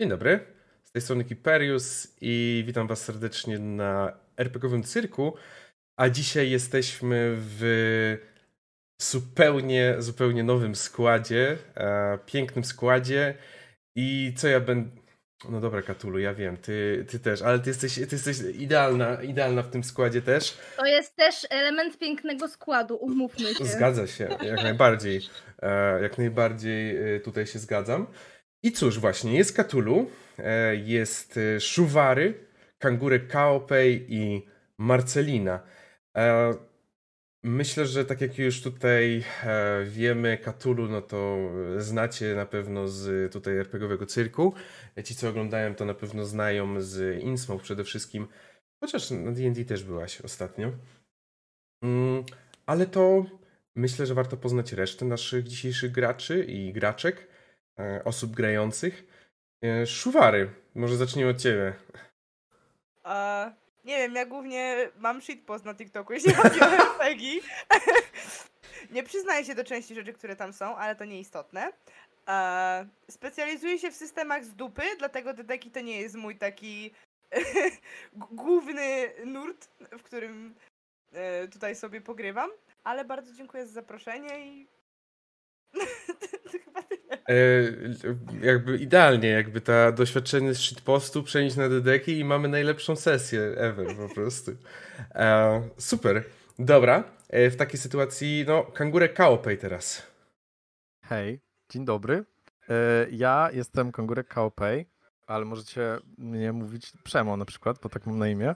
Dzień dobry, z tej strony Kiperius i witam was serdecznie na RPGowym cyrku, a dzisiaj jesteśmy w zupełnie, zupełnie nowym składzie, e, pięknym składzie i co ja będę... No dobra, Katulu, ja wiem, ty, ty też, ale ty jesteś, ty jesteś idealna, idealna w tym składzie też. To jest też element pięknego składu, umówmy się. Zgadza się, jak najbardziej. E, jak najbardziej e, tutaj się zgadzam. I cóż, właśnie, jest Katulu, e, jest Szuwary, Kangurek Kaopej i Marcelina. Myślę, że tak jak już tutaj wiemy, Katulu, no to znacie na pewno z tutaj RPGowego cyrku. Ci, co oglądają, to na pewno znają z Innsmouth przede wszystkim. Chociaż na D&D też byłaś ostatnio. Mm, ale to myślę, że warto poznać resztę naszych dzisiejszych graczy i graczek, e, osób grających. E, Szuwary, może zacznijmy od ciebie. A, nie wiem, ja głównie mam shitpost na TikToku, jeśli chodzi o RPG. nie przyznaję się do części rzeczy, które tam są, ale to nieistotne. A, specjalizuję się w systemach z dupy, dlatego te deki to nie jest mój taki główny nurt, w którym e, tutaj sobie pogrywam. Ale bardzo dziękuję za zaproszenie i to chyba tyle. E, jakby idealnie, jakby ta doświadczenie z shitpostu przenieść na dedeki i mamy najlepszą sesję ever po prostu. E, super. Dobra, e, w takiej sytuacji, no, kangurek Kaopej teraz. Hej, dzień dobry. E, ja jestem kangurek Kaopej, ale możecie mnie mówić Przemo na przykład, bo tak mam na imię.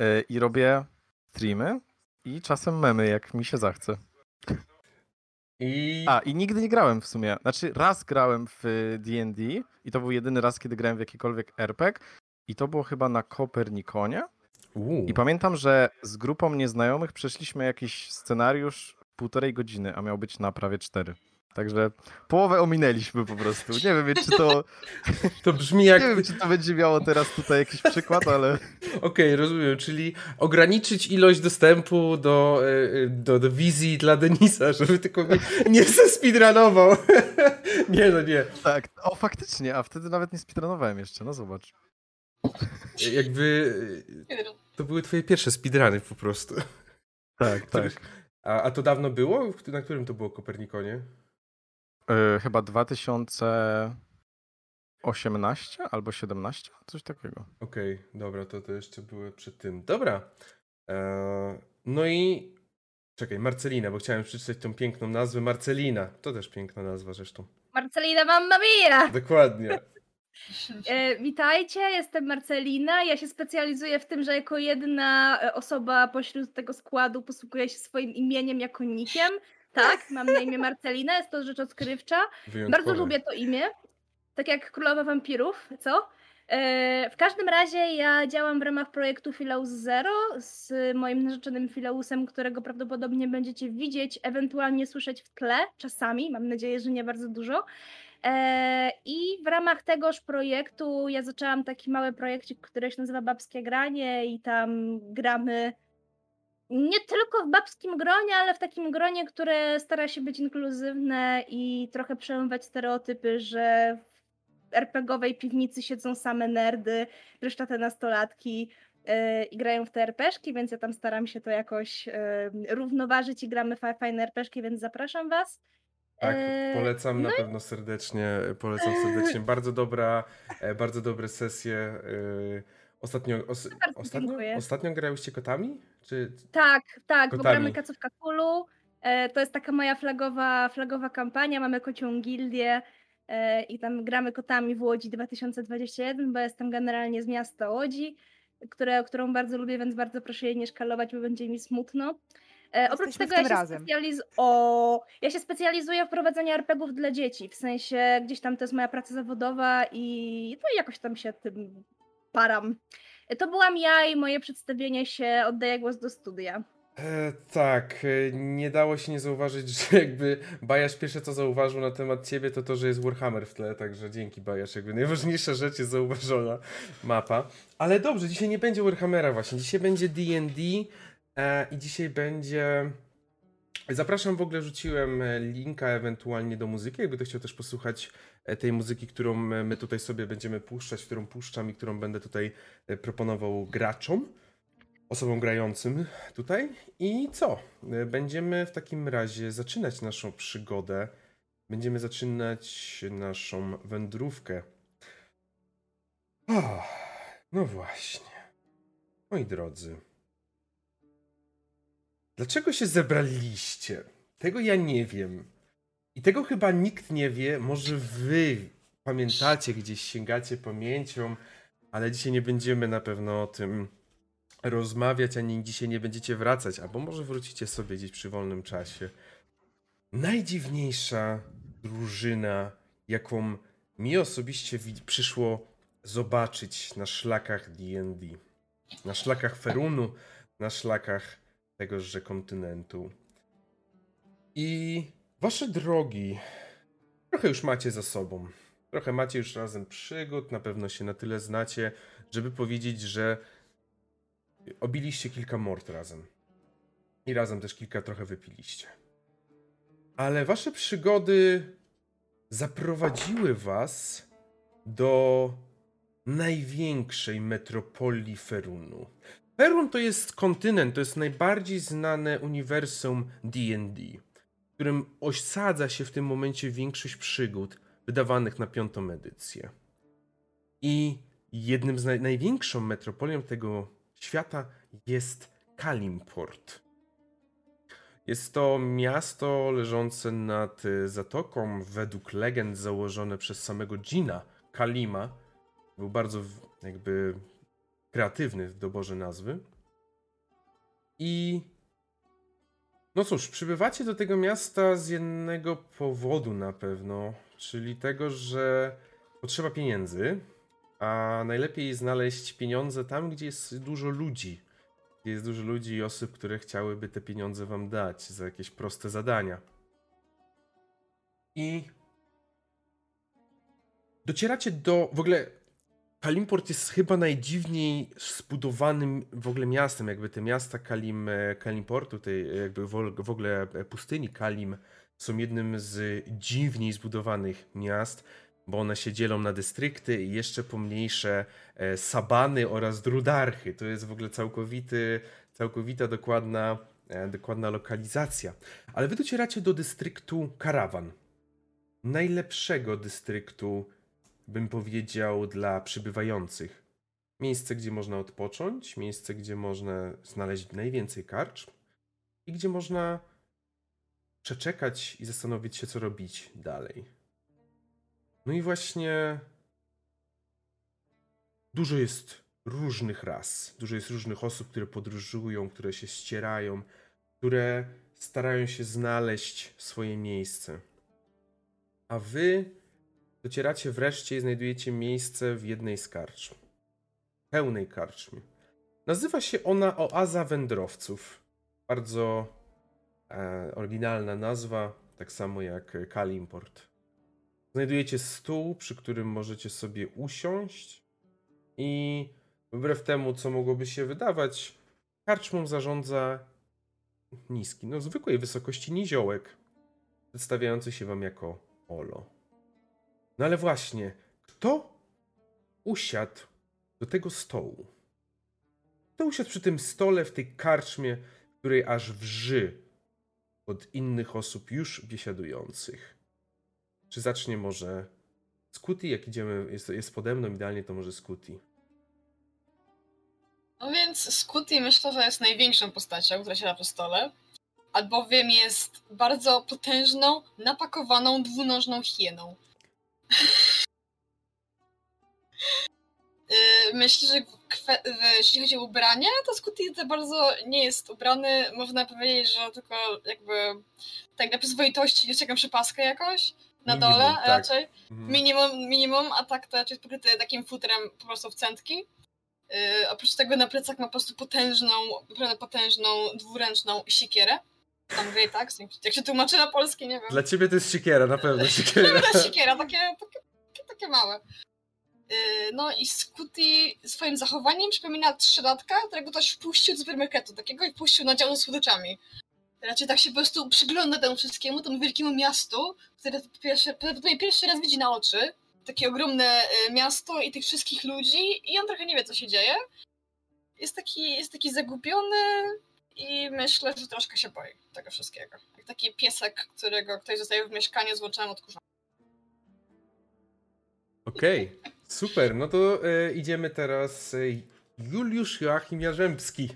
E, I robię streamy i czasem memy, jak mi się zachce. I... A, i nigdy nie grałem w sumie. Znaczy, raz grałem w D&D i to był jedyny raz, kiedy grałem w jakikolwiek RPG i to było chyba na Kopernikonie. I pamiętam, że z grupą nieznajomych przeszliśmy jakiś scenariusz półtorej godziny, a miał być na prawie cztery. Także połowę ominęliśmy po prostu. Nie wiem, czy to. To brzmi jak. Nie wiem, czy to będzie miało teraz tutaj jakiś przykład, ale. Okej, okay, rozumiem. Czyli ograniczyć ilość dostępu do, do, do wizji dla Denisa, żeby tylko nie, nie speedrunował. nie, no nie. Tak, o faktycznie, a wtedy nawet nie speedrunowałem jeszcze, no zobacz. Jakby. To były twoje pierwsze speedruny po prostu. Tak, tak. A, a to dawno było? Na którym to było Kopernikonie? Yy, chyba 2018 albo 17, coś takiego. Okej, okay, dobra, to to jeszcze były przed tym. Dobra. Eee, no i czekaj, Marcelina, bo chciałem przeczytać tą piękną nazwę. Marcelina, to też piękna nazwa zresztą. Marcelina Mamma Mia! Dokładnie. E, witajcie, jestem Marcelina. Ja się specjalizuję w tym, że jako jedna osoba pośród tego składu posługuję się swoim imieniem jako nikiem. Tak, mam na imię Marcelina, jest to rzecz odkrywcza. Wyjątkowe. Bardzo lubię to imię. Tak jak Królowa Wampirów, co? E, w każdym razie ja działam w ramach projektu Philaus Zero z moim narzeczonym Philausem, którego prawdopodobnie będziecie widzieć, ewentualnie słyszeć w tle czasami, mam nadzieję, że nie bardzo dużo. E, I w ramach tegoż projektu ja zaczęłam taki mały projekcik, który się nazywa Babskie Granie i tam gramy nie tylko w babskim gronie, ale w takim gronie, które stara się być inkluzywne i trochę przełamywać stereotypy, że w RPGowej piwnicy siedzą same nerdy, reszta te nastolatki yy, i grają w te RPszki, więc ja tam staram się to jakoś yy, równoważyć i gramy fajne RPszki, więc zapraszam was. Tak, e, polecam no na pewno serdecznie, polecam serdecznie. Bardzo dobra, bardzo dobre sesje. Ostatnio, os, ostatnio, ostatnio grałyście kotami? Czy... Tak, tak, kotami. bo gramy Kacówka Kulu. E, to jest taka moja flagowa, flagowa kampania. Mamy kocią gildię e, i tam gramy kotami w Łodzi 2021, bo jestem generalnie z miasta Łodzi, które, którą bardzo lubię, więc bardzo proszę jej nie szkalować, bo będzie mi smutno. E, oprócz tego ja się, specjaliz- o, ja się specjalizuję w prowadzeniu RPGów dla dzieci, w sensie gdzieś tam to jest moja praca zawodowa i no jakoś tam się tym param. To byłam ja i moje przedstawienie się oddaję głos do studia. E, tak, e, nie dało się nie zauważyć, że jakby Bajasz pierwsze co zauważył na temat ciebie to to, że jest Warhammer w tle, także dzięki Bajasz, jakby najważniejsza rzecz jest zauważona mapa. Ale dobrze, dzisiaj nie będzie Warhammera właśnie, dzisiaj będzie D&D e, i dzisiaj będzie Zapraszam, w ogóle rzuciłem e, linka ewentualnie do muzyki, jakby to chciał też posłuchać e, tej muzyki, którą my tutaj sobie będziemy puszczać, którą puszczam i którą będę tutaj e, proponował graczom, osobom grającym tutaj. I co? Będziemy w takim razie zaczynać naszą przygodę. Będziemy zaczynać naszą wędrówkę. Oh, no właśnie. Moi drodzy. Dlaczego się zebraliście? Tego ja nie wiem. I tego chyba nikt nie wie. Może wy pamiętacie, gdzieś sięgacie pamięcią, ale dzisiaj nie będziemy na pewno o tym rozmawiać, ani dzisiaj nie będziecie wracać, albo może wrócicie sobie gdzieś przy wolnym czasie. Najdziwniejsza drużyna, jaką mi osobiście przyszło zobaczyć na szlakach D&D. Na szlakach Ferunu, na szlakach tegożże kontynentu. I wasze drogi trochę już macie za sobą. Trochę macie już razem przygód, na pewno się na tyle znacie, żeby powiedzieć, że obiliście kilka mord razem. I razem też kilka trochę wypiliście. Ale wasze przygody zaprowadziły was do największej metropolii Ferunu. Perun to jest kontynent, to jest najbardziej znane uniwersum D&D, w którym osadza się w tym momencie większość przygód wydawanych na piątą edycję. I jednym z naj największą metropolią tego świata jest Kalimport. Jest to miasto leżące nad zatoką, według legend założone przez samego Gina Kalima. Był bardzo jakby kreatywny w doborze nazwy. I no cóż, przybywacie do tego miasta z jednego powodu na pewno, czyli tego, że potrzeba pieniędzy, a najlepiej znaleźć pieniądze tam, gdzie jest dużo ludzi. Gdzie jest dużo ludzi i osób, które chciałyby te pieniądze wam dać za jakieś proste zadania. I docieracie do. W ogóle Kalimport jest chyba najdziwniej zbudowanym w ogóle miastem, jakby te miasta Kalim, e, Kalimportu, tej jakby w ogóle pustyni Kalim są jednym z dziwniej zbudowanych miast, bo one się dzielą na dystrykty i jeszcze pomniejsze e, Sabany oraz Drudarchy. To jest w ogóle całkowity, całkowita dokładna, e, dokładna lokalizacja. Ale wy docieracie do dystryktu Karawan. Najlepszego dystryktu bym powiedział, dla przybywających. Miejsce, gdzie można odpocząć, miejsce, gdzie można znaleźć najwięcej karcz i gdzie można przeczekać i zastanowić się, co robić dalej. No i właśnie dużo jest różnych ras, dużo jest różnych osób, które podróżują, które się ścierają, które starają się znaleźć swoje miejsce. A wy Docieracie wreszcie i znajdujecie miejsce w jednej z karczm. Pełnej karczmie. Nazywa się ona Oaza Wędrowców. Bardzo e, oryginalna nazwa, tak samo jak Kalimport. Znajdujecie stół, przy którym możecie sobie usiąść i wbrew temu, co mogłoby się wydawać, karczmą zarządza niski, no zwykłej wysokości niziołek, przedstawiający się wam jako Olo. No ale właśnie, kto usiadł do tego stołu? Kto usiadł przy tym stole w tej karczmie, której aż wrzy od innych osób już biesiadujących? Czy zacznie może Scooty, jak idziemy, jest, jest pode mną, idealnie to może Scooty. No więc Scooty myślę, że jest największą postacią, która siada po stole, albowiem jest bardzo potężną, napakowaną, dwunożną hieną. Y, myślę, że jeśli chodzi o ubrania, to Scooty za bardzo nie jest ubrany. Można powiedzieć, że tylko jakby tak na przyzwoitości nie czekam przepaskę jakoś na minimum, dole tak. raczej. Mhm. Minimum, minimum, a tak to raczej jest pokryty takim futrem po prostu w centki. Yy, oprócz tego na plecach ma po prostu potężną, naprawdę potężną, dwuręczną sikierę. Tam Greatax, jak się tłumaczy na polski, nie wiem. Dla ciebie to jest siekiera, na pewno siekiera. to jest siekiera, takie, takie, takie małe. Yy, no i Scooty swoim zachowaniem przypomina trzylatka, którego ktoś wpuścił do supermarketu takiego i wpuścił na dział ze słodyczami. raczej tak się po prostu przygląda temu wszystkiemu, temu wielkiemu miastu, które pierwszy, pierwszy raz widzi na oczy. Takie ogromne y, miasto i tych wszystkich ludzi i on trochę nie wie, co się dzieje. Jest taki, jest taki zagubiony i myślę, że troszkę się boi tego wszystkiego. Jak taki piesek, którego ktoś zostaje w mieszkaniu z włączonym odkurzaczem. Okej, okay. super. No to e, idziemy teraz. E, Juliusz Joachim Jarzębski.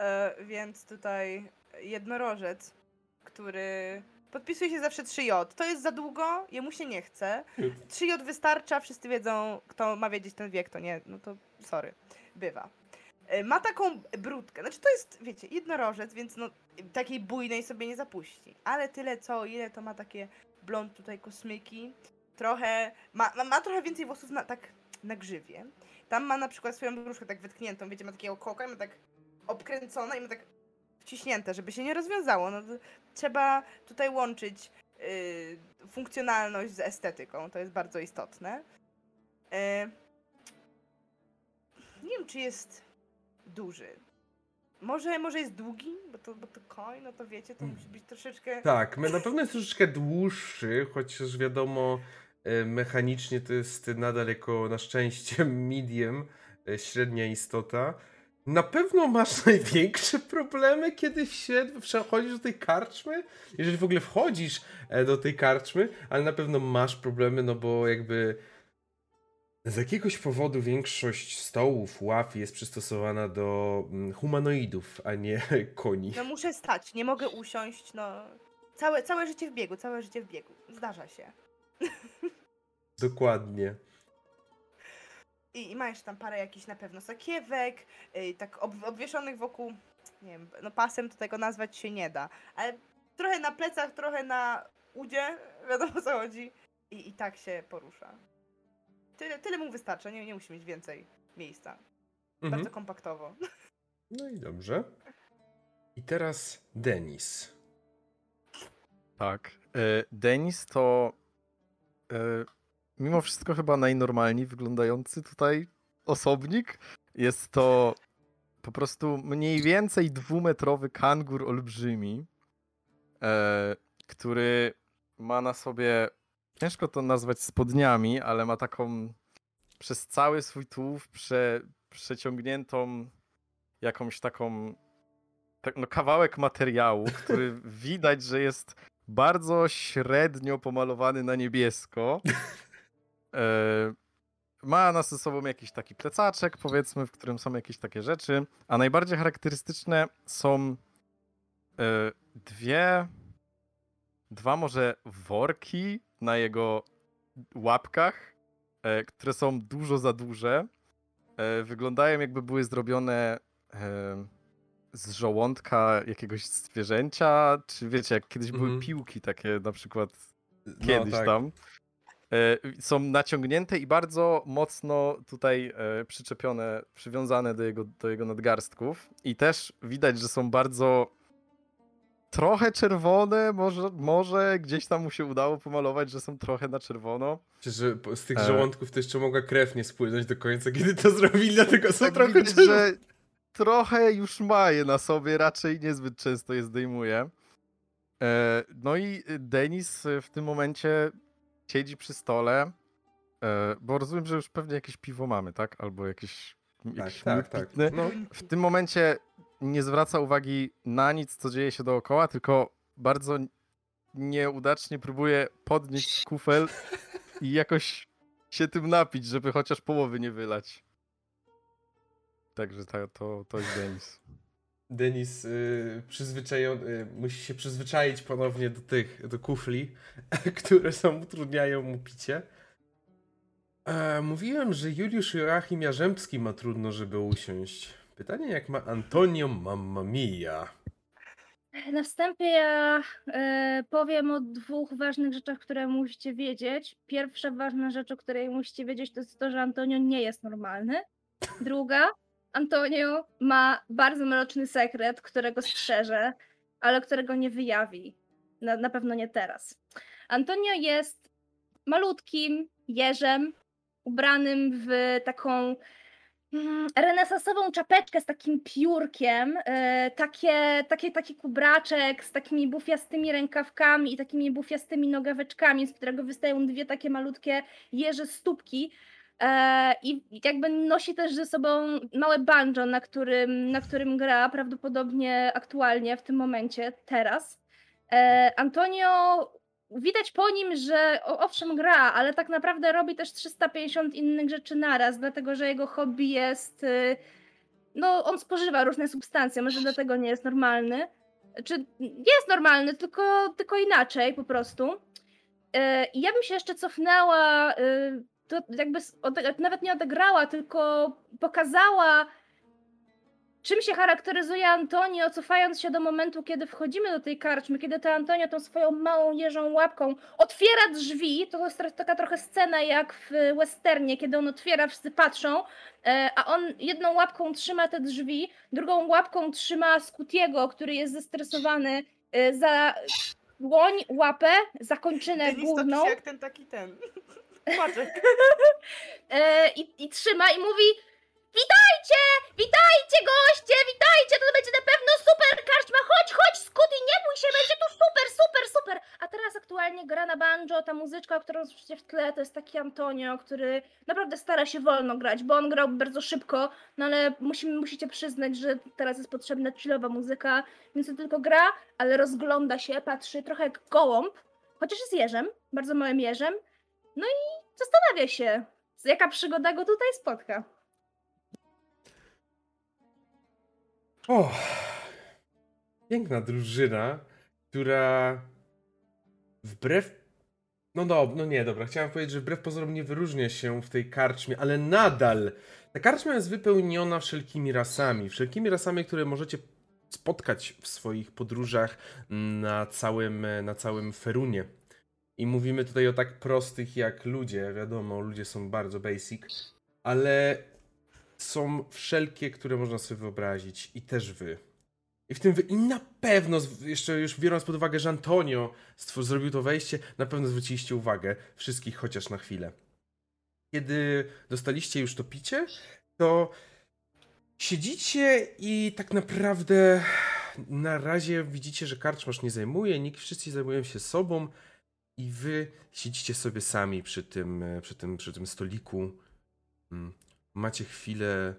E, więc tutaj jednorożec, który podpisuje się zawsze 3J. To jest za długo, jemu się nie chce. 3J wystarcza, wszyscy wiedzą, kto ma wiedzieć ten wiek, to nie, no to sorry, bywa. E, ma taką brudkę, znaczy to jest, wiecie, jednorożec, więc no takiej bujnej sobie nie zapuści. Ale tyle co, ile to ma takie blond tutaj kosmyki, trochę, ma, ma, ma trochę więcej włosów na, tak na grzywie. Tam ma na przykład swoją brzuszkę tak wytkniętą, wiecie, ma takiego koka i ma tak obkręcone i ma tak wciśnięte, żeby się nie rozwiązało. No, trzeba tutaj łączyć yy, funkcjonalność z estetyką, to jest bardzo istotne. Yy, nie wiem, czy jest duży. Może, może jest długi, bo to, bo to koń, no to wiecie, to musi być troszeczkę... Tak, na pewno jest troszeczkę dłuższy, chociaż wiadomo, e, mechanicznie to jest nadal jako na szczęście medium, e, średnia istota. Na pewno masz największe problemy, kiedy wchodzisz do tej karczmy, jeżeli w ogóle wchodzisz e, do tej karczmy, ale na pewno masz problemy, no bo jakby z jakiegoś powodu większość stołów, ław jest przystosowana do mm, humanoidów, a nie koni. No muszę stać, nie mogę usiąść, no. Całe, całe życie w biegu, całe życie w biegu. Zdarza się. Dokładnie. I, i ma jeszcze tam parę jakichś na pewno sakiewek, yy, tak ob, obwieszonych wokół, nie wiem, no pasem to tego nazwać się nie da, ale trochę na plecach, trochę na udzie, wiadomo o co chodzi. I, i tak się porusza. Tyle, tyle mu wystarcza, nie, nie musi mieć więcej miejsca. Mhm. Bardzo kompaktowo. No i dobrze. I teraz Denis. Tak. E, Denis to e, mimo wszystko chyba najnormalniej wyglądający tutaj osobnik. Jest to po prostu mniej więcej dwumetrowy kangur olbrzymi, e, który ma na sobie ciężko to nazwać spodniami, ale ma taką przez cały swój tułów prze, przeciągniętą jakąś taką tak, no, kawałek materiału, który widać, że jest bardzo średnio pomalowany na niebiesko. E, ma na sobą jakiś taki plecaczek, powiedzmy, w którym są jakieś takie rzeczy, a najbardziej charakterystyczne są e, dwie, dwa może worki na jego łapkach, e, które są dużo za duże. E, wyglądają jakby były zrobione e, z żołądka jakiegoś zwierzęcia, czy wiecie, jak kiedyś były mm. piłki takie na przykład no, kiedyś tak. tam. Są naciągnięte i bardzo mocno tutaj przyczepione, przywiązane do jego, do jego nadgarstków. I też widać, że są bardzo trochę czerwone, może, może gdzieś tam mu się udało pomalować, że są trochę na czerwono. Czy że z tych e... żołądków to jeszcze mogła krew nie spłynąć do końca, kiedy to zrobili, dlatego są tak trochę czerwone. że trochę już ma je na sobie, raczej niezbyt często je zdejmuje. E, no i Denis w tym momencie siedzi przy stole, e, bo rozumiem, że już pewnie jakieś piwo mamy, tak? Albo jakieś, tak, jakiś tak, tak, tak. No. W tym momencie nie zwraca uwagi na nic, co dzieje się dookoła, tylko bardzo nieudacznie próbuje podnieść kufel i jakoś się tym napić, żeby chociaż połowy nie wylać. Także to, to, jest Denis. Denis y, y, musi się przyzwyczaić ponownie do tych, do kufli, które są, utrudniają mu picie. E, mówiłem, że Juliusz Joachim Jarzębski ma trudno, żeby usiąść. Pytanie, jak ma Antonio Mamma Mia? Na wstępie ja e, powiem o dwóch ważnych rzeczach, które musicie wiedzieć. Pierwsza ważna rzecz, o której musicie wiedzieć, to jest to, że Antonio nie jest normalny. Druga, Antonio ma bardzo mroczny sekret, którego strzeże, ale którego nie wyjawi. Na, na pewno nie teraz. Antonio jest malutkim jeżem, ubranym w taką renesansową czapeczkę z takim piórkiem, e, takie, takie, taki kubraczek z takimi bufiastymi rękawkami i takimi bufiastymi nogaweczkami, z którego wystają dwie takie malutkie jeże stópki. E, I jakby nosi też ze sobą małe banjo, na którym, na którym gra prawdopodobnie aktualnie w tym momencie, teraz. E, Antonio widać po nim, że owszem gra, ale tak naprawdę robi też 350 innych rzeczy naraz, dlatego że jego hobby jest. Y, no, on spożywa różne substancje, może dlatego nie jest normalny. Czy jest normalny, tylko, tylko inaczej po prostu. Y, I ja bym się jeszcze cofnęła, y, to jakby nawet nie odegrała, tylko pokazała Czym się charakteryzuje Antonio, cofając się do momentu, kiedy wchodzimy do tej karczmy, kiedy to Antonio tą swoją małą jeżą łapką otwiera drzwi, to jest taka trochę scena jak w westernie, kiedy on otwiera, wszyscy patrzą, e, a on jedną łapką trzyma te drzwi, drugą łapką trzyma Scutiego, który jest zestresowany e, za dłoń, łapę, zakończynę główną. jak ten taki ten. E, I, I trzyma i mówi Witajcie! Witajcie goście! Witajcie! To będzie na pewno super karczma! Chodź, chodź, Scooty, nie bój się, będzie tu super, super, super! A teraz aktualnie gra na banjo, ta muzyczka, którą słyszycie w tle, to jest taki Antonio, który naprawdę stara się wolno grać, bo on grał bardzo szybko, no ale musimy, musicie przyznać, że teraz jest potrzebna chillowa muzyka, więc on tylko gra, ale rozgląda się, patrzy trochę jak gołąb, chociaż jest jeżem, bardzo małym jeżem, no i zastanawia się, jaka przygoda go tutaj spotka. O, piękna drużyna, która wbrew. No, no, no nie, dobra, chciałem powiedzieć, że wbrew pozorom nie wyróżnia się w tej karczmie, ale nadal ta karczma jest wypełniona wszelkimi rasami. Wszelkimi rasami, które możecie spotkać w swoich podróżach na całym, na całym Ferunie. I mówimy tutaj o tak prostych jak ludzie. Wiadomo, ludzie są bardzo basic, ale są wszelkie, które można sobie wyobrazić i też wy. I w tym wy, i na pewno, jeszcze już biorąc pod uwagę, że Antonio zrobił to wejście, na pewno zwróciliście uwagę wszystkich chociaż na chwilę. Kiedy dostaliście już to picie, to siedzicie i tak naprawdę na razie widzicie, że karczmasz nie zajmuje, nikt, wszyscy zajmują się sobą i wy siedzicie sobie sami przy tym, przy tym, przy tym stoliku. Macie chwilę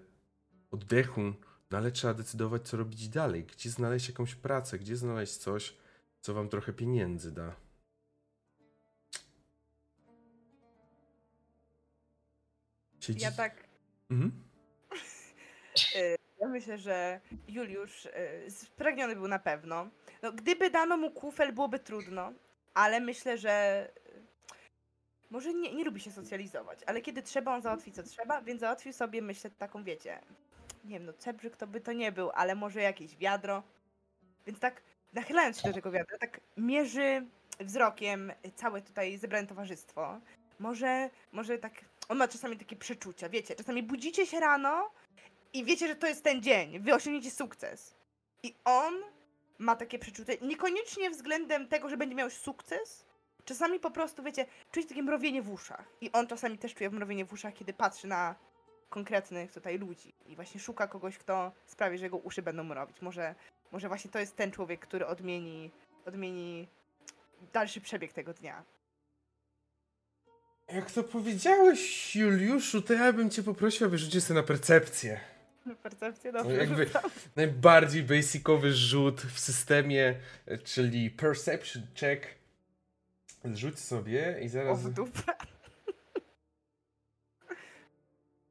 oddechu, no ale trzeba decydować, co robić dalej. Gdzie znaleźć jakąś pracę, gdzie znaleźć coś, co wam trochę pieniędzy da. Siedzi... Ja tak. Mhm. Y, ja myślę, że Juliusz y, spragniony był na pewno. No, gdyby dano mu kufel, byłoby trudno, ale myślę, że może nie, nie lubi się socjalizować, ale kiedy trzeba, on załatwi co trzeba, więc załatwił sobie, myślę, taką, wiecie, nie wiem, no cebrzyk to by to nie był, ale może jakieś wiadro. Więc tak, nachylając się do tego wiadra, tak mierzy wzrokiem całe tutaj zebrane towarzystwo. Może, może tak, on ma czasami takie przeczucia, wiecie, czasami budzicie się rano i wiecie, że to jest ten dzień, wy osiągniecie sukces. I on ma takie przeczucie, niekoniecznie względem tego, że będzie miał sukces, Czasami po prostu, wiecie, czujecie takie mrowienie w uszach. I on czasami też czuje mrowienie w uszach, kiedy patrzy na konkretnych tutaj ludzi. I właśnie szuka kogoś, kto sprawi, że jego uszy będą mrowić. Może, może właśnie to jest ten człowiek, który odmieni, odmieni dalszy przebieg tego dnia. Jak to powiedziałeś, Juliuszu, to ja bym cię poprosił, aby rzucić sobie na percepcję. Na percepcję? Dobrze, Jakby najbardziej basicowy rzut w systemie, czyli perception check Rzuć sobie i zaraz... O w dupę.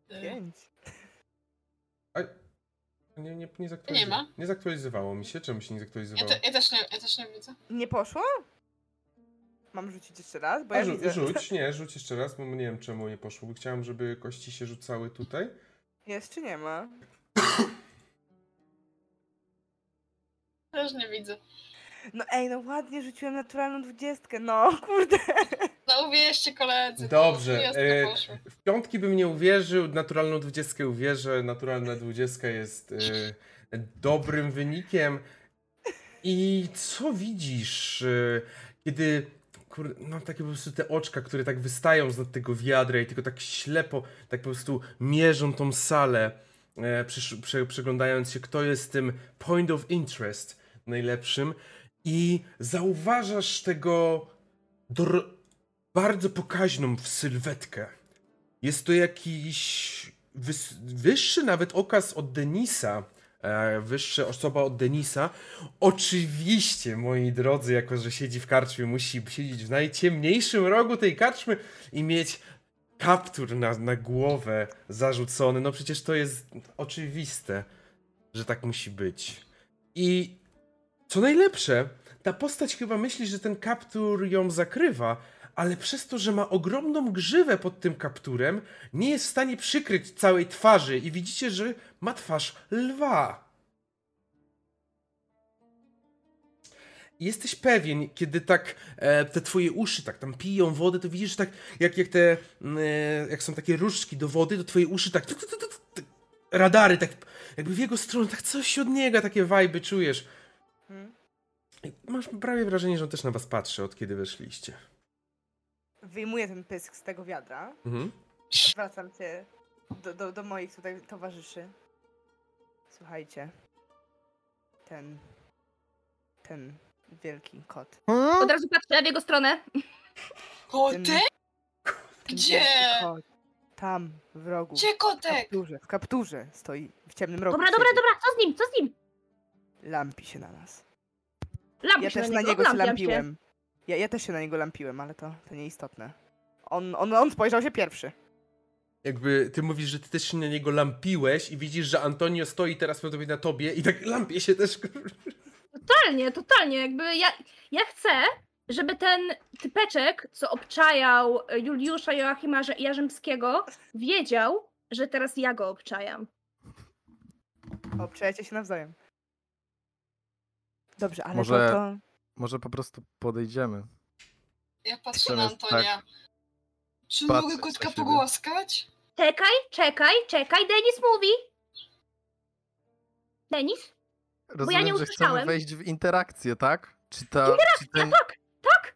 Pięć. Nie, nie, nie, zaktualiz... nie ma. Nie zaktualizowało mi się. Czemu się nie zaktualizowało? Ja, te, ja, też, nie, ja też nie widzę. Nie poszło? Mam rzucić jeszcze raz? Bo ja rzu widzę. Rzuć, nie, rzuć jeszcze raz, bo nie wiem czemu nie poszło. Bo chciałem, żeby kości się rzucały tutaj. Jest czy nie ma? Też nie widzę. No ej, no ładnie rzuciłem naturalną dwudziestkę, no kurde. No uwierzcie koledzy. Dobrze. E, w piątki bym nie uwierzył, naturalną dwudziestkę uwierzę. Naturalna dwudziestka jest e, dobrym wynikiem. I co widzisz, e, kiedy Kurde, mam takie po prostu te oczka, które tak wystają z tego wiadra i tylko tak ślepo, tak po prostu mierzą tą salę, e, przy, przy, przyglądając się, kto jest tym point of interest najlepszym i zauważasz tego bardzo pokaźną w sylwetkę. Jest to jakiś wyższy nawet okaz od Denisa, e, wyższa osoba od Denisa. Oczywiście, moi drodzy, jako że siedzi w karczmie, musi siedzieć w najciemniejszym rogu tej karczmy i mieć kaptur na, na głowę zarzucony. No przecież to jest oczywiste, że tak musi być. I co najlepsze, ta postać chyba myśli, że ten kaptur ją zakrywa, ale przez to, że ma ogromną grzywę pod tym kapturem, nie jest w stanie przykryć całej twarzy i widzicie, że ma twarz lwa. jesteś pewien, kiedy tak e, te twoje uszy tak tam piją wodę, to widzisz tak, jak, jak te, mm, e, jak są takie różdżki do wody, to twoje uszy tak, radary, tak jakby w jego stronę, tak coś od niego, takie wajby czujesz. Masz prawie wrażenie, że on też na was patrzy, od kiedy weszliście. Wyjmuję ten pysk z tego wiadra. Mhm. Zwracam się do, do, do moich tutaj towarzyszy. Słuchajcie. Ten. Ten wielki kot. Od razu patrzę w jego stronę. Kotek? Gdzie? Kot. Tam, w rogu. Gdzie W kotek? kapturze, w kapturze stoi w ciemnym rogu. Dobra, dobra, dobra, co z nim, co z nim? Lampi się na nas. Lampi Ja też na na niego, niego się lampiłem. Ja, ja też się na niego lampiłem, ale to, to nieistotne. On, on, on spojrzał się pierwszy. Jakby ty mówisz, że ty też się na niego lampiłeś i widzisz, że Antonio stoi teraz pewnie na tobie i tak lampie się też. Totalnie, totalnie. Jakby ja, ja chcę, żeby ten typeczek, co obczajał Juliusza Joachima Jarzymskiego, wiedział, że teraz ja go obczajam. Obczajcie się nawzajem. Dobrze, ale Może- to, to... Może po prostu podejdziemy. Ja patrzę na Antonia. tak Czy patrzeć mogę kotka pogłaskać? Czekaj, czekaj, czekaj, Denis mówi. Denis? Rozumiem, nie że chcemy usłyszałem. wejść w interakcję, tak? Czy ta. Czy Ja ten... tak, tak.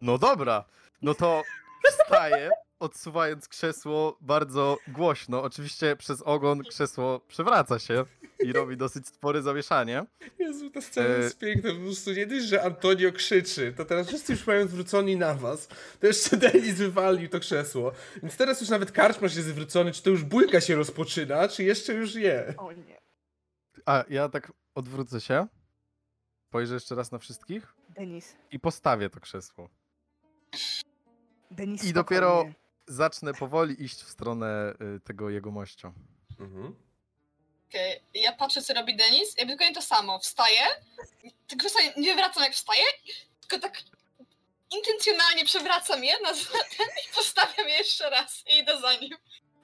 No dobra. No to wstaję, odsuwając krzesło bardzo głośno. Oczywiście przez ogon krzesło przewraca się i robi dosyć spore zamieszanie. Jezu, ta scena jest piękna. Po prostu nie dość, że Antonio krzyczy, to teraz wszyscy już mają zwróconi na was. To jeszcze Denis wywalił to krzesło. Więc teraz już nawet karczmasz jest zwrócony, czy to już bójka się rozpoczyna, czy jeszcze już je. O nie. A ja tak odwrócę się, spojrzę jeszcze raz na wszystkich Denis. i postawię to krzesło. Denis, I dopiero. Zacznę powoli iść w stronę y, tego jego mościa. Mhm. Okej, ja patrzę co robi Denis, ja dokładnie to samo. Wstaję, tylko wstaję, nie wracam jak wstaję, tylko tak intencjonalnie przewracam je na ten i postawiam je jeszcze raz i idę za nim.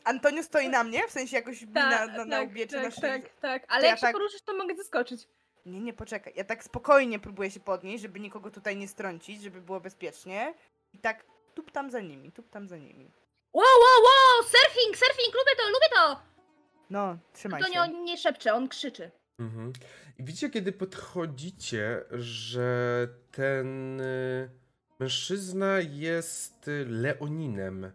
Antonio stoi na mnie, w sensie jakoś mi na, Tak, na, na tak, łbie czy tak, na szyi. tak, tak. Ale To ja jak się tak- poruszysz, to mogę zaskoczyć. Nie, nie, poczekaj. Ja tak spokojnie próbuję się podnieść, żeby nikogo tutaj nie strącić, żeby było bezpiecznie. I tak tup tam za nimi, tup tam za nimi. Wow, wow, wow! Surfing, surfing, lubię to, lubię to! No, trzymaj To się. nie, on nie szepcze, on krzyczy. Mhm. I widzicie, kiedy podchodzicie, że ten y, mężczyzna jest y, Leoninem.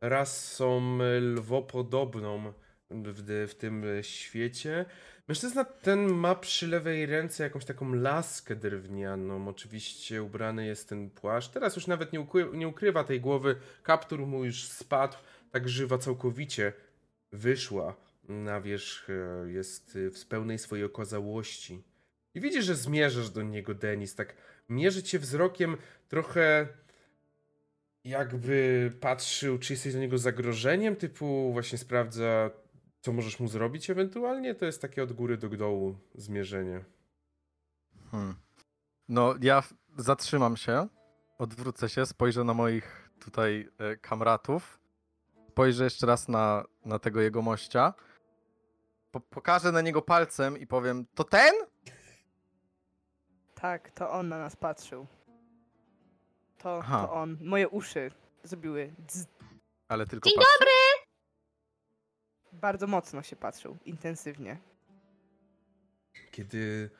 Rasą y, lwopodobną w, w tym świecie. Mężczyzna ten ma przy lewej ręce jakąś taką laskę drewnianą. Oczywiście ubrany jest ten płaszcz. Teraz już nawet nie, ukry- nie ukrywa tej głowy. Kaptur mu już spadł. Tak żywa całkowicie wyszła na wierzch. e, Jest e, w pełnej swojej okazałości. I widzisz, że zmierzasz do niego, Denis. Tak mierzy cię wzrokiem trochę jakby patrzył, czy jesteś dla niego zagrożeniem, typu właśnie sprawdza, co możesz mu zrobić ewentualnie. To jest takie od góry do dołu zmierzenie. Hmm. No, ja zatrzymam się, odwrócę się, spojrzę na moich tutaj e, kamratów, spojrzę jeszcze raz na, na tego jego mościa, po, pokażę na niego palcem i powiem, to ten? Tak, to on na nas patrzył. To, Aha. to on. Moje uszy zrobiły dz. Ale tylko Dzień patrzę. Bardzo mocno się patrzył, intensywnie. Kiedy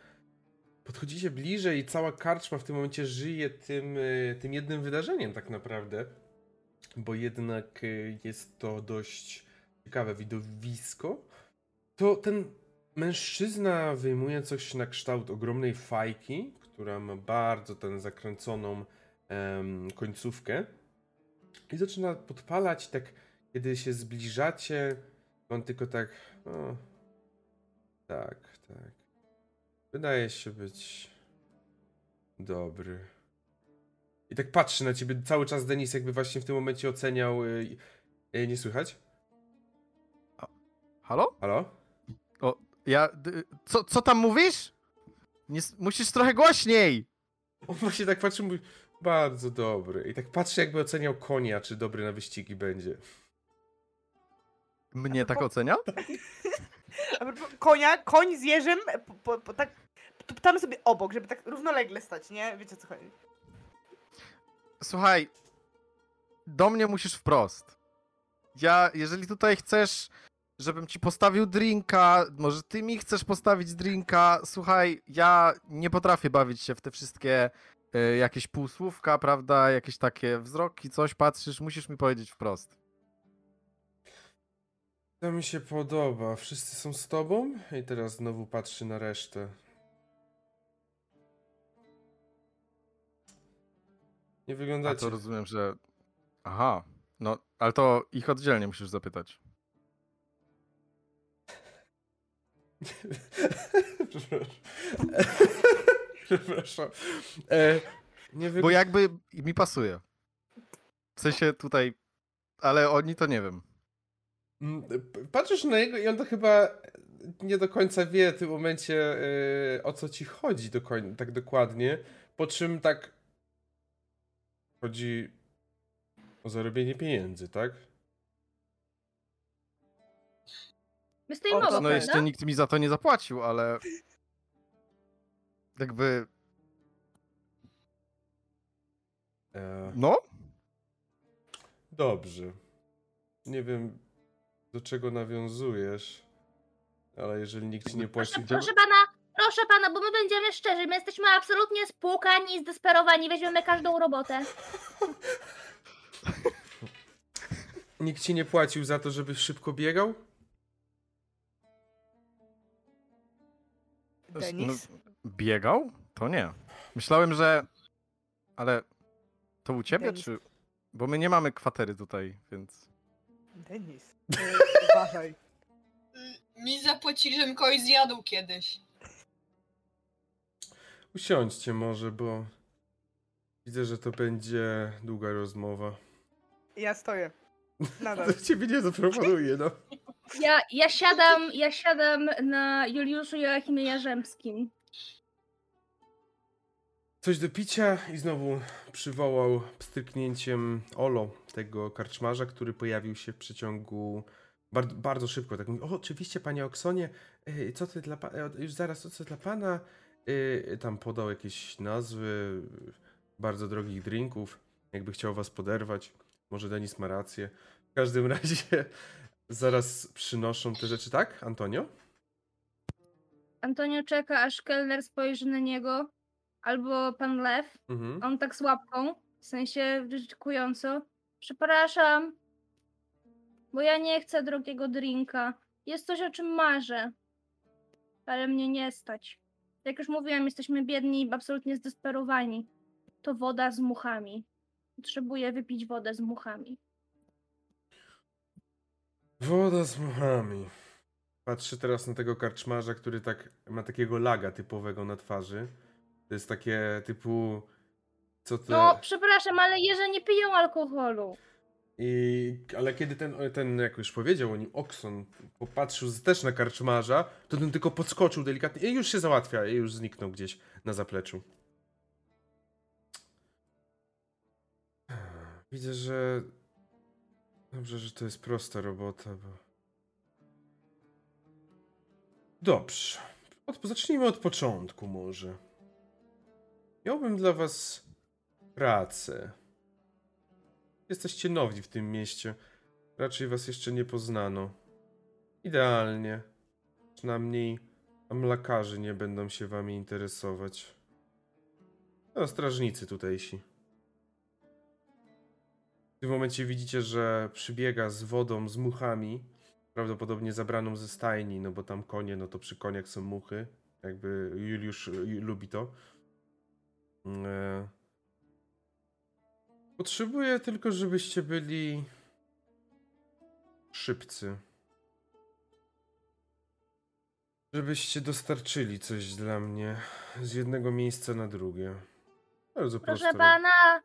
podchodzicie bliżej i cała karczma w tym momencie żyje tym, y, tym jednym wydarzeniem tak naprawdę. Bo jednak y, jest to dość ciekawe widowisko. To ten mężczyzna wyjmuje coś na kształt ogromnej fajki, która ma bardzo tę zakręconą em, końcówkę. I zaczyna podpalać, tak kiedy się zbliżacie, on tylko tak. O, tak, tak. Wydaje się być dobry. I tak patrzy na ciebie cały czas Denis, jakby właśnie w tym momencie oceniał. Yy, yy, nie słychać? Halo? Halo? O, ja. Co, co tam mówisz? Nie, musisz trochę głośniej! On właśnie tak patrzy, mówi, bardzo dobry. I tak patrzy, jakby oceniał konia, czy dobry na wyścigi będzie. Mnie tak ocenia? Propos Konia, koń z jeżem, po, po, po, tak tam sobie obok, żeby tak równolegle stać, nie? Wiecie co chodzi. Słuchaj, do mnie musisz wprost. Ja, jeżeli tutaj chcesz, żebym ci postawił drinka, może ty mi chcesz postawić drinka, słuchaj, ja nie potrafię bawić się w te wszystkie y, jakieś półsłówka, prawda, jakieś takie wzroki, coś patrzysz, musisz mi powiedzieć wprost. To mi się podoba. Wszyscy są z tobą? I teraz znowu patrzy na resztę. Nie A wyglądacie. to rozumiem, że... Aha, no, ale to ich oddzielnie musisz zapytać. Przepraszam. Przepraszam. E, nie Bo wygląda... jakby mi pasuje. W sensie tutaj, ale oni to nie wiem. Mm, Patrzysz na niego i on to chyba nie do końca wie w tym momencie e, o co ci chodzi do koń- tak dokładnie. Po czym tak chodzi o zarobienie pieniędzy, tak? My z tej O, mowa, to No prawda? jeszcze nikt mi za to nie zapłacił, ale jakby, E, no, dobrze. Nie wiem do czego nawiązujesz, ale jeżeli nikt ci nie płaci... Proszę, proszę pana, proszę pana, bo my będziemy szczerzy, my jesteśmy absolutnie spłukani i zdesperowani, weźmiemy każdą robotę. Nikt ci nie płacił za to, żebyś szybko biegał? Denis? no, biegał? To nie. Myślałem, że, ale to u ciebie, Denis. czy, bo my nie mamy kwatery tutaj, więc... Denis. e, Uważaj. Mi zapłacili, żebym kogoś zjadł kiedyś. Usiądźcie może, bo widzę, że to będzie długa rozmowa. Ja stoję. Nadal. To ciebie nie zaproponuję, no. Ja, ja siadam, ja siadam na Juliuszu Joachimie Jarzębskim. Coś do picia i znowu przywołał pstryknięciem Olo, tego karczmarza, który pojawił się w przeciągu bardzo, bardzo szybko. Tak mówi, o oczywiście panie Oksonie, y, co ty dla pana, już zaraz, co dla pana? Y, Tam podał jakieś nazwy bardzo drogich drinków, jakby chciał was poderwać. Może Denis ma rację. W każdym razie zaraz przynoszą te rzeczy, tak, Antonio? Antonio czeka, aż kelner spojrzy na niego, albo pan Lew, Mhm. on tak z łapką, w sensie wyczekująco. Przepraszam, bo ja nie chcę drogiego drinka. Jest coś, o czym marzę, ale mnie nie stać. Jak już mówiłam, jesteśmy biedni i absolutnie zdesperowani. To woda z muchami. Potrzebuję wypić wodę z muchami. Woda z muchami. Patrzę teraz na tego karczmarza, który tak ma takiego laga typowego na twarzy. To jest takie typu. Co to. No, przepraszam, ale jeże nie piją alkoholu. I, ale kiedy ten, ten, jak już powiedział o nim, Okson, popatrzył też na karczmarza, to ten tylko podskoczył delikatnie i już się załatwia, i już zniknął gdzieś na zapleczu. Widzę, że. Dobrze, że to jest prosta robota, bo. Dobrze. Od, zacznijmy od początku, może. Miałbym dla Was pracę. Jesteście nowi w tym mieście. Raczej Was jeszcze nie poznano. Idealnie. Przynajmniej A mlekarzy nie będą się wami interesować. No, strażnicy tutejsi. W tym momencie widzicie, że przybiega z wodą, z muchami. Prawdopodobnie zabraną ze stajni, no bo tam konie, no to przy koniach są muchy. Jakby Juliusz y, lubi to. E... Potrzebuję tylko, żebyście byli szybcy. Żebyście dostarczyli coś dla mnie z jednego miejsca na drugie. Bardzo Proszę proste. pana.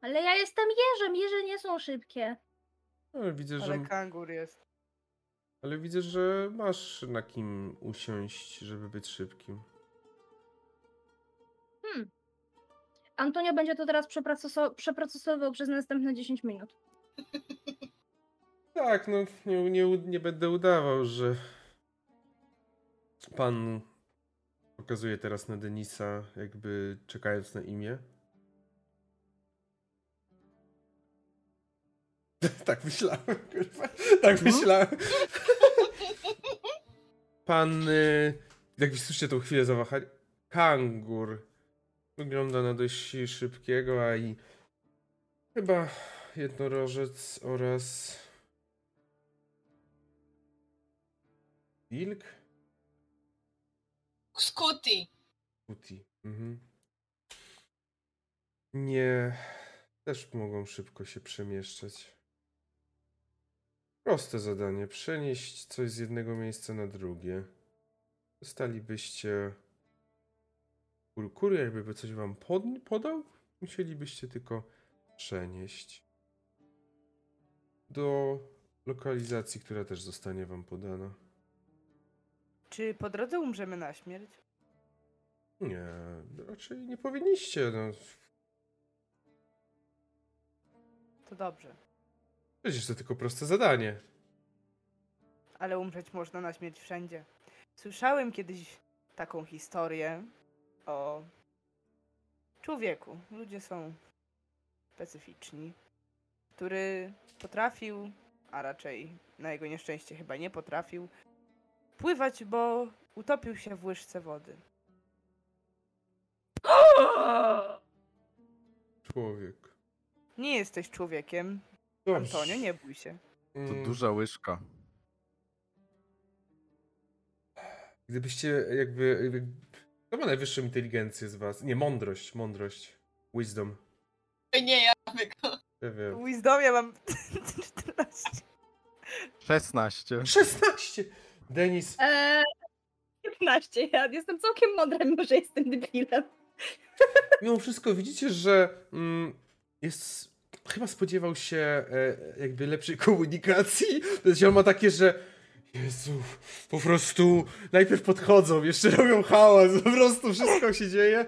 Ale ja jestem jeżem, jeże nie są szybkie. Ale widzę, że, Ale kangur jest. ale widzę, że masz na kim usiąść, żeby być szybkim. Antonio będzie to teraz przeproceso- przeprocesował przez następne 10 minut. Tak, no nie, nie, nie będę udawał, że pan pokazuje teraz na Denisa, jakby czekając na imię. tak myślałem, kurwa. Tak myślałem. Pan, y, jak słyszycie tą chwilę zawahania, kangur wygląda na dość szybkiego, a i chyba jednorożec oraz wilk? Scooty. Puti. Mhm. Nie. Też mogą szybko się przemieszczać. Proste zadanie. Przenieść coś z jednego miejsca na drugie. Dostalibyście. Kur- Kurier by coś wam pod, podał? Musielibyście tylko przenieść. Do lokalizacji, która też zostanie wam podana. Czy po drodze umrzemy na śmierć? Nie, raczej nie powinniście. No. To dobrze. Przecież to tylko proste zadanie. Ale umrzeć można na śmierć wszędzie. Słyszałem kiedyś taką historię o człowieku. Ludzie są specyficzni, który potrafił, a raczej na jego nieszczęście chyba nie potrafił, pływać, bo utopił się w łyżce wody. Człowiek. Nie jesteś człowiekiem, Dobrze. Antonio, nie bój się. To Mm, duża łyżka. Gdybyście jakby, jakby... Kto ma najwyższą inteligencję z was? Nie, mądrość, mądrość. Wisdom. Nie, ja tylko. Ja wiem. W Wisdomie mam 14. 16. 16! Denis, Eee, 15. Ja jestem całkiem mądra, mimo że jestem debilem. mimo wszystko widzicie, że mm, jest... Chyba spodziewał się e, jakby lepszej komunikacji. To znaczy on ma takie, że Jezu, po prostu najpierw podchodzą, jeszcze robią hałas, po prostu wszystko się dzieje.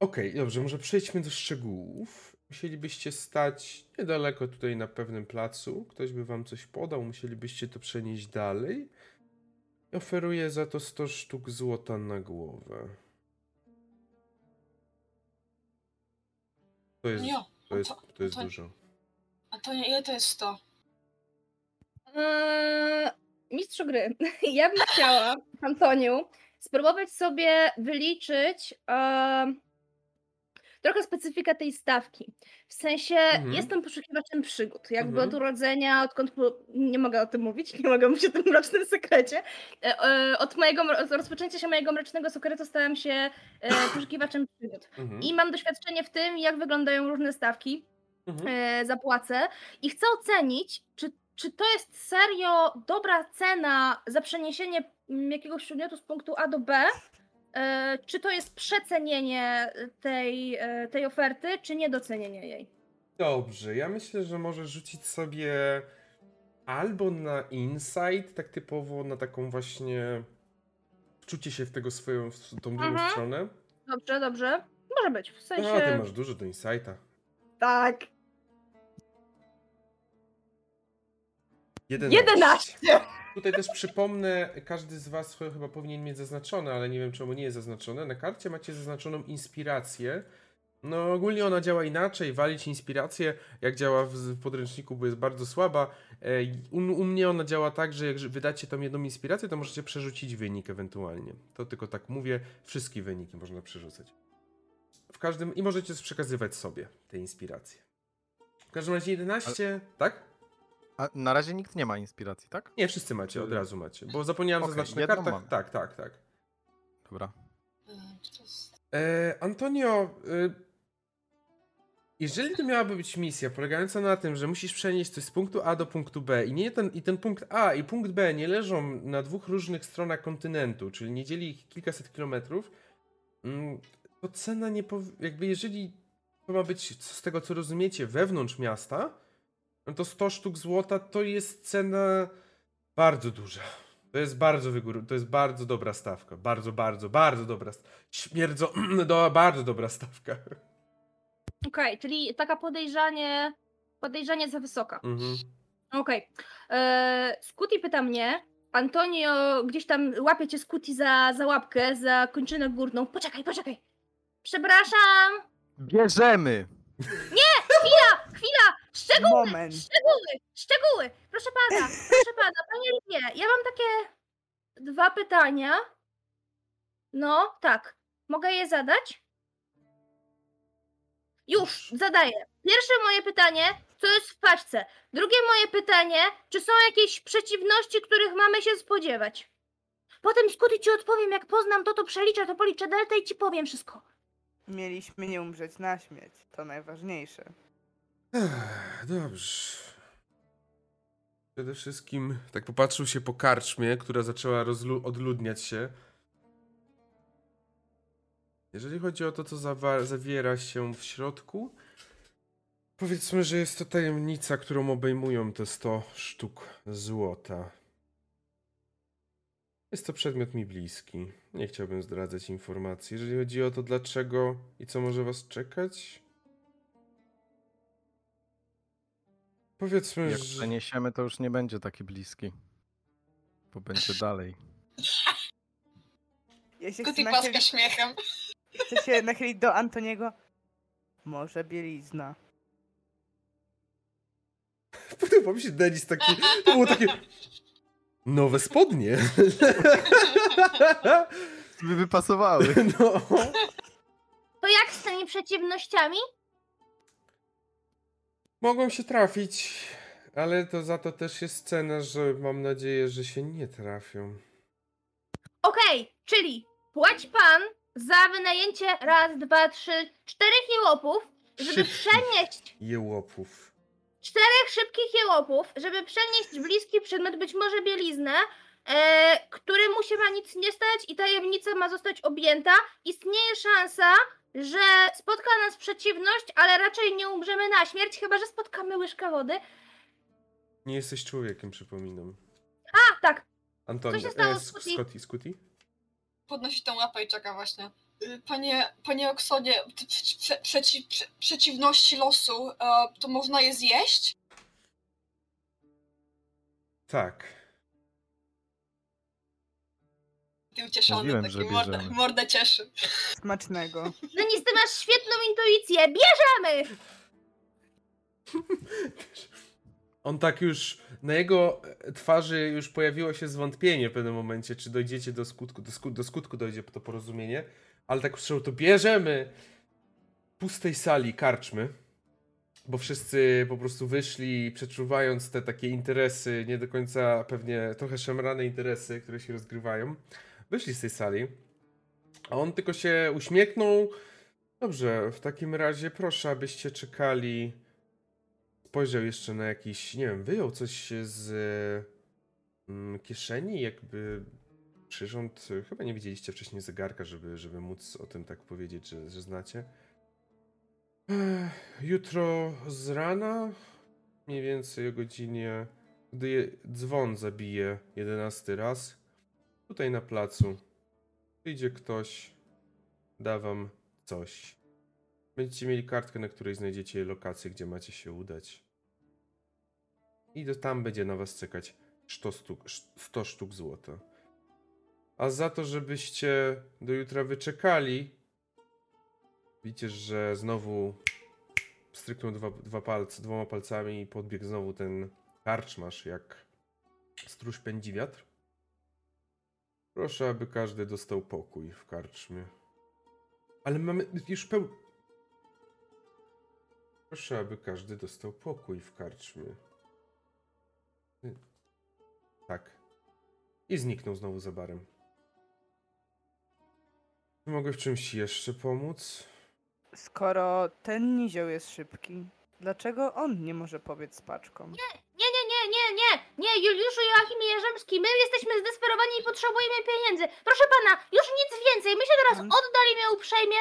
Okej, dobrze, może przejdźmy do szczegółów. Musielibyście stać niedaleko tutaj na pewnym placu. Ktoś by wam coś podał, musielibyście to przenieść dalej. I oferuję za to 100 sztuk złota na głowę. To jest, to jest, to- to jest to- dużo. Antonio, ile to jest 100? Eee, mistrzu gry, ja bym chciała, Antoniu, spróbować sobie wyliczyć em, trochę specyfikę tej stawki. W sensie Mhm. jestem poszukiwaczem przygód. Jakby Mhm. od urodzenia, odkąd nie mogę o tym mówić, nie mogę mówić o tym mrocznym sekrecie. E, e, od mojego od rozpoczęcia się mojego mrocznego sekretu stałem się e, poszukiwaczem przygód. Mhm. I mam doświadczenie w tym, jak wyglądają różne stawki Mhm. zapłacę i chcę ocenić, czy, czy to jest serio dobra cena za przeniesienie mm, jakiegoś przedmiotu z punktu A do B, e, czy to jest przecenienie tej, e, tej oferty, czy niedocenienie jej. Dobrze, ja myślę, że możesz rzucić sobie albo na insight, tak typowo na taką właśnie wczucie się w tego swoją, w tą drugą Mhm. stronę. Dobrze, dobrze. Może być, w sensie... A, ty masz dużo do insighta. Tak. 11. 11! Tutaj też przypomnę, każdy z was chyba powinien mieć zaznaczone, ale nie wiem czemu nie jest zaznaczone. Na karcie macie zaznaczoną inspirację No ogólnie ona działa inaczej, walić inspirację, jak działa w podręczniku, bo jest bardzo słaba. E, u, u, mnie ona działa tak, że jak wydacie tam jedną inspirację, to możecie przerzucić wynik ewentualnie. To tylko tak mówię, wszystkie wyniki można przerzucać. W każdym, i możecie przekazywać sobie te inspiracje. W każdym razie 11, Ale... tak? A na razie nikt nie ma inspiracji, tak? Nie, wszyscy macie, od razu macie. Bo zapomniałem okay, zaznaczyć na kartach. Mam. Tak, tak, tak. Dobra. E, Antonio, e, jeżeli to miałaby być misja polegająca na tym, że musisz przenieść coś z punktu A do punktu B i, nie ten, i ten punkt A i punkt B nie leżą na dwóch różnych stronach kontynentu, czyli nie dzieli ich kilkaset kilometrów, mm, to cena nie pow... jakby jeżeli to ma być z tego co rozumiecie wewnątrz miasta, no to 100 sztuk złota to jest cena bardzo duża. To jest bardzo wygór, to jest bardzo dobra stawka. Bardzo, bardzo, bardzo dobra. Śmierdzo, do, bardzo dobra stawka. Okej, okay, czyli taka podejrzanie, podejrzanie za wysoka. Mhm. Okej. Okay. E, Skuti pyta mnie, Antonio gdzieś tam łapie cię Skuti za, za łapkę, za kończynę górną. Poczekaj, poczekaj. Przepraszam. Bierzemy. Nie, chwila, chwila. Szczegóły, Moment. szczegóły, szczegóły. Proszę pana, proszę pana, panie Liwie, ja mam takie dwa pytania. No, tak. Mogę je zadać? Już, zadaję. Pierwsze moje pytanie, co jest w paczce? Drugie moje pytanie, czy są jakieś przeciwności, których mamy się spodziewać? Potem Skuty ci odpowiem, jak poznam to, to przeliczę, to policzę delta i ci powiem wszystko. Mieliśmy nie umrzeć na śmierć. To najważniejsze. Ech, dobrze. Przede wszystkim tak popatrzył się po karczmie, która zaczęła odludniać się. Jeżeli chodzi o to, co zawiera się w środku, powiedzmy, że jest to tajemnica, którą obejmują te 100 sztuk złota. Jest to przedmiot mi bliski. Nie chciałbym zdradzać informacji. Jeżeli chodzi o to, dlaczego i co może was czekać, powiedzmy, Jak że... przeniesiemy, to już nie będzie taki bliski. Bo będzie dalej. Ja się Kuti paska śmiechem. Chcę się nachylić do Antoniego. Może bielizna. Podoba mi się Denis taki. To było takie. Nowe spodnie. By wypasowały. No. To jak z tymi przeciwnościami? Mogą się trafić, ale to za to też jest cena, że mam nadzieję, że się nie trafią. Okej, okay, czyli płać pan za wynajęcie raz, dwa, trzy, czterech jełopów, żeby przenieść jełopów. czterech szybkich jełopów, żeby przenieść bliski przedmiot, być może bieliznę, e, któremu się ma nic nie stać i tajemnica ma zostać objęta. Istnieje szansa, że spotka nas przeciwność, ale raczej nie umrzemy na śmierć, chyba że spotkamy łyżkę wody. Nie jesteś człowiekiem, przypominam. A, tak. Antonia, Co się stało Scotty, Scotty? podnosi tą łapę i czeka właśnie. Y, panie, panie Oksonie, prze, przeci, prze, przeciwności losu, e, to można je zjeść? Tak. Ty ucieszony, Mówiłem, taki mordę, mordę cieszy. Smacznego. No nic, ty masz świetną intuicję, bierzemy! On tak już, na jego twarzy już pojawiło się zwątpienie w pewnym momencie, czy dojdziecie do skutku, do, skutku, do skutku dojdzie to porozumienie, ale tak usłyszał, to bierzemy pustej sali karczmy, bo wszyscy po prostu wyszli, przeczuwając te takie interesy, nie do końca pewnie trochę szemrane interesy, które się rozgrywają, wyszli z tej sali, a on tylko się uśmiechnął, dobrze, w takim razie proszę, abyście czekali. Spojrzał jeszcze na jakiś, nie wiem, wyjął coś z mm, kieszeni, jakby przyrząd, chyba nie widzieliście wcześniej zegarka, żeby, żeby móc o tym tak powiedzieć, że, że znacie. Jutro z rana, mniej więcej o godzinie, gdy dzwon zabije jedenasty raz, tutaj na placu, przyjdzie ktoś, da wam coś. Będziecie mieli kartkę, na której znajdziecie lokację, gdzie macie się udać. I tam będzie na was czekać 100 sztuk, 100 sztuk złota. A za to, żebyście do jutra wyczekali, Widzicie, że znowu stryknął dwa, dwa palce, dwoma palcami i podbiegł znowu ten karczmasz, jak stróż pędzi wiatr. Proszę, aby każdy dostał pokój w karczmie. Ale mamy już peł... Proszę, aby każdy dostał pokój w karczmie. Tak. I zniknął znowu za barem. Czy mogę w czymś jeszcze pomóc? Skoro ten nizioł jest szybki, dlaczego on nie może pobiec z paczką? Nie, nie, nie, nie, nie, Juliuszu Joachimie Jerzemski, my jesteśmy zdesperowani i potrzebujemy pieniędzy. Proszę pana, już nic więcej, my się teraz An- oddalimy uprzejmie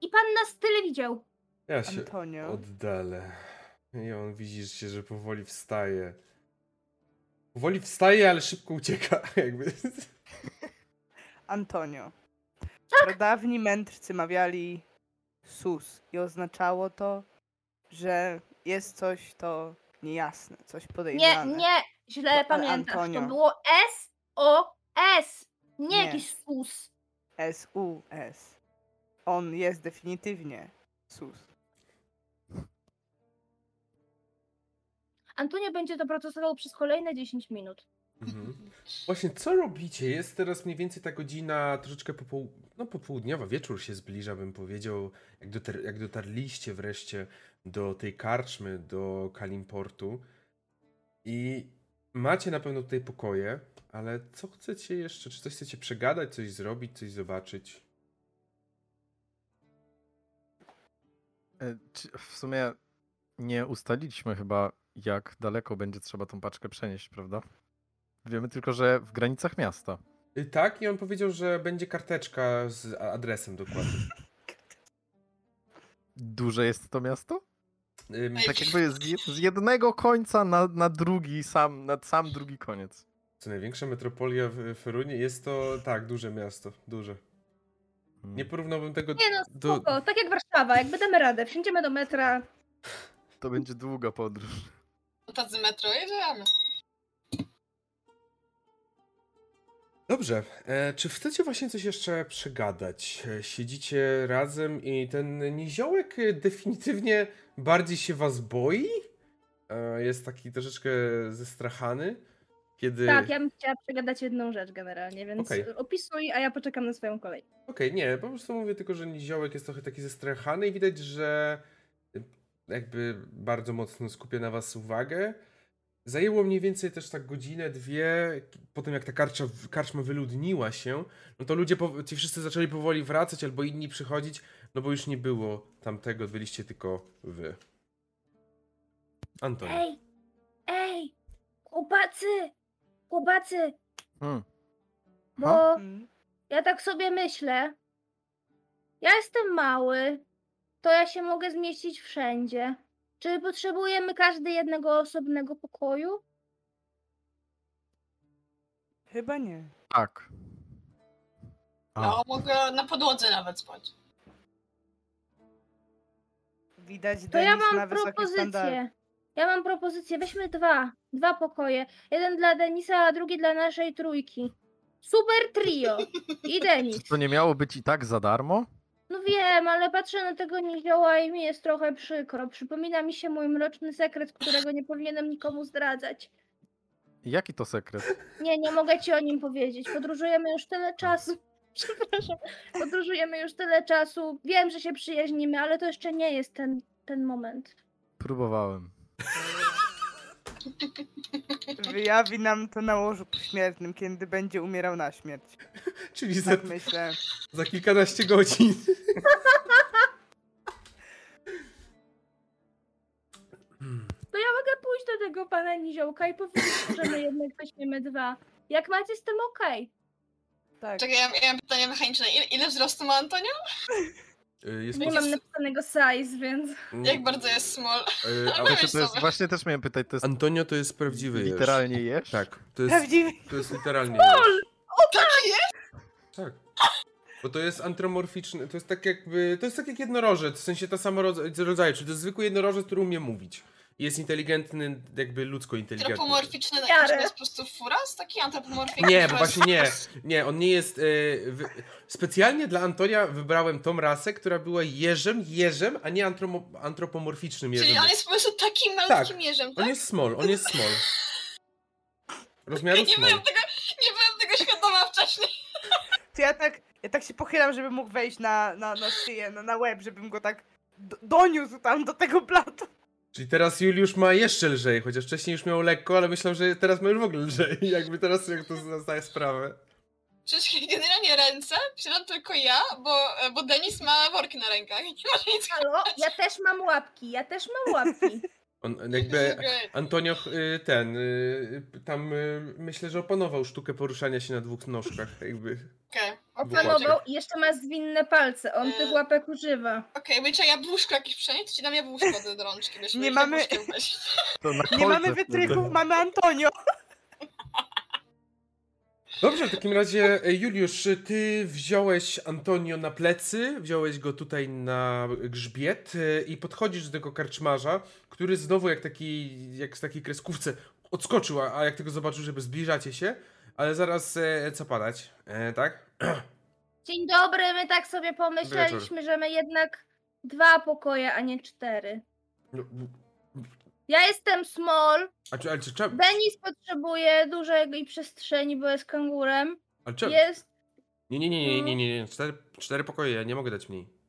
i pan nas tyle widział. Ja się Antonio. oddalę. I on widzisz się, że powoli wstaje. Powoli wstaje, ale szybko ucieka, jakby. Antonio. Tak. Pradawni mędrcy mawiali sus i oznaczało to, że jest coś to niejasne, coś Nie, podejrzane. nie, źle ale pamiętasz, Antonio. to było S-O-S, nie, Nie. jakiś sus. S-U-S. On jest definitywnie sus. Antonio będzie to procesował przez kolejne 10 minut. Mhm. Właśnie, co robicie? Jest teraz mniej więcej ta godzina troszeczkę popoł... no, popołudniowa, wieczór się zbliża, bym powiedział, jak, dotar... jak dotarliście wreszcie do tej karczmy, do Kalimportu. I macie na pewno tutaj pokoje, ale co chcecie jeszcze? Czy coś chcecie przegadać, coś zrobić, coś zobaczyć? E, W sumie nie ustaliliśmy chyba, jak daleko będzie trzeba tą paczkę przenieść, prawda? Wiemy tylko, że w granicach miasta. Y, Tak, i on powiedział, że będzie karteczka z adresem dokładnym. Duże jest to miasto? Tak jakby z, jed- z jednego końca na, na drugi, sam, na sam drugi koniec. Co największa metropolia w Ferunie jest to, tak, duże miasto, duże. Hmm. Nie porównałbym tego Nie no, do... spoko, tak jak Warszawa, jakby damy radę, wsiądziemy do metra. To będzie długa podróż. No tacy metro jedziemy. Dobrze, e, czy chcecie właśnie coś jeszcze przegadać? E, Siedzicie razem i ten niziołek e, definitywnie bardziej się was boi? E, jest taki troszeczkę zestrachany, kiedy... Tak, ja bym chciała przegadać jedną rzecz generalnie, więc Okej. opisuj, a ja poczekam na swoją kolej. Okej, nie, po prostu mówię tylko, że niziołek jest trochę taki zestrachany i widać, że jakby bardzo mocno skupia na was uwagę. Zajęło mniej więcej też tak godzinę, dwie, po tym jak ta karcza, karczma wyludniła się, no to ludzie, ci wszyscy zaczęli powoli wracać albo inni przychodzić, no bo już nie było tamtego, byliście tylko wy. Antoni. Ej, ej, chłopacy, chłopacy, Hmm. bo ja tak sobie myślę, ja jestem mały, to ja się mogę zmieścić wszędzie. Czy potrzebujemy każdy jednego osobnego pokoju? Chyba nie. Tak. A, No, mogę na podłodze nawet spać. Widać To Denis ja ma mam wysokie standardy. propozycję. Ja mam propozycję. Weźmy dwa. Dwa pokoje. Jeden dla Denisa, a drugi dla naszej trójki. Super trio. I Denis. czy to nie miało być i tak za darmo? No wiem, ale patrzę na tego nizioła i mi jest trochę przykro. Przypomina mi się mój mroczny sekret, którego nie powinienem nikomu zdradzać. Jaki to sekret? Nie, nie mogę ci o nim powiedzieć. Podróżujemy już tyle czasu. Przepraszam. Podróżujemy już tyle czasu. Wiem, że się przyjaźnimy, ale to jeszcze nie jest ten, ten moment. Próbowałem. Wyjawi nam to na łożu pośmiertnym, kiedy będzie umierał na śmierć. Czyli za, Tak myślę. za kilkanaście godzin. To ja mogę pójść do tego pana Niziołka i powiedzieć, że my jednak weźmiemy dwa. Jak macie z tym okej. Tak. Czekaj, ja, ja mam pytanie mechaniczne. Ile, ile wzrostu ma Antonio? Y, Jest Nie po- mam napisanego size, więc... Jak bardzo jest small? y, a- Weź Właśnie, to jest, właśnie też miałem pytać, to jest Antonio to jest prawdziwy literalnie jesz? Tak, to jest, Prawdziwy. to jest literalnie jeż. Taki jest? Tak. Bo to jest antromorficzny, to jest tak jakby, to jest tak jak jednorożec, w sensie ta sama rodza- rodzaju, czyli to jest zwykły jednorożec, który umie mówić. Jest inteligentny, jakby ludzko inteligentny. Antropomorficzny, to jest po prostu furas? Taki antropomorficzny? Nie, bo właśnie nie. Nie, on nie jest. e, wy... Specjalnie dla Antonia wybrałem tą rasę, która była jeżem, jeżem, a nie antropomorficznym jeżem. Czyli on jest po prostu takim malutkim mierzem, tak? On jest small, on jest small. Rozmiaru Nie small. byłem, tego, nie byłem tego świadoma wcześniej. To ja tak, ja tak się pochylam, żeby mógł wejść na, na, na szyję, na, na łeb, żebym go tak do, doniósł tam do tego blatu. Czyli teraz Juliusz ma jeszcze lżej, chociaż wcześniej już miał lekko, ale myślał, że teraz ma już w ogóle lżej. Jakby teraz jak to zdaje sprawę. Przecież generalnie ręce przyszedłem tylko ja, bo, bo Denis ma worki na rękach i nie może nic Halo, ja też mam łapki, ja też mam łapki. On jakby. Antonio y, ten. y, Tam y, myślę, że opanował sztukę poruszania się na dwóch nóżkach. Jakby. Okej, Opanował i jeszcze ma zwinne palce, on tych łapek używa. okej, okay, trzeba jabłuszko jakieś przenieść, ci dam jabłuszko do rączki, wiesz, Nie mamy- Nie mamy wytrychów, mamy Antonio. Dobrze, w takim razie y, Juliusz, ty wziąłeś Antonio na plecy, wziąłeś go tutaj na grzbiet y, i podchodzisz do tego karczmarza, który znowu jak taki, jak z takiej kreskówce odskoczył, a a jak tego zobaczył, żeby zbliżacie się, ale zaraz e, co padać, e, tak? Dzień dobry, my tak sobie pomyśleliśmy, że my jednak dwa pokoje, a nie cztery. No, Ja jestem small, A czy, ale czy, czy, Denis potrzebuje dużej przestrzeni, bo jest kangurem. ale czy, Jest, Nie, nie, nie, nie, nie, nie, nie. Cztery, cztery pokoje, ja nie mogę dać mniej.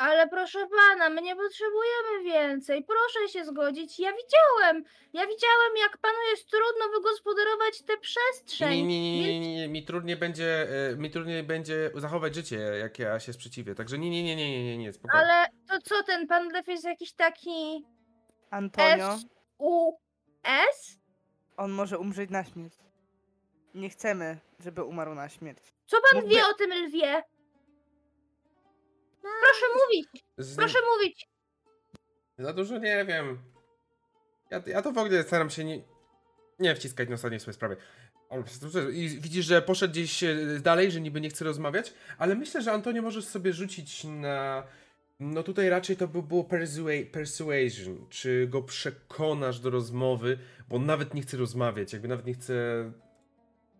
Ale proszę pana, my nie potrzebujemy więcej. Proszę się zgodzić. Ja widziałem, ja widziałem, jak panu jest trudno wygospodarować tę przestrzeń. nie, nie, nie, nie, nie, mi trudniej będzie, e, mi trudniej będzie zachować życie, jak ja się sprzeciwię. Także nie, nie, nie, nie, nie, nie, nie, spokojnie. Ale to co, ten pan Lew jest jakiś taki Antonio, S, U, S? on może umrzeć na śmierć. Nie chcemy, żeby umarł na śmierć. Co pan Mógłby- wie o tym lwie? Proszę mówić, Z, proszę mówić. Za dużo nie wiem. Ja, ja to w ogóle staram się nie, nie wciskać na ostatniej swojej sprawie. I widzisz, że poszedł gdzieś e, dalej, że niby nie chce rozmawiać, ale myślę, że Antonio możesz sobie rzucić na. No tutaj raczej to by było persua- persuasion. Czy go przekonasz do rozmowy, bo on nawet nie chce rozmawiać, jakby nawet nie chce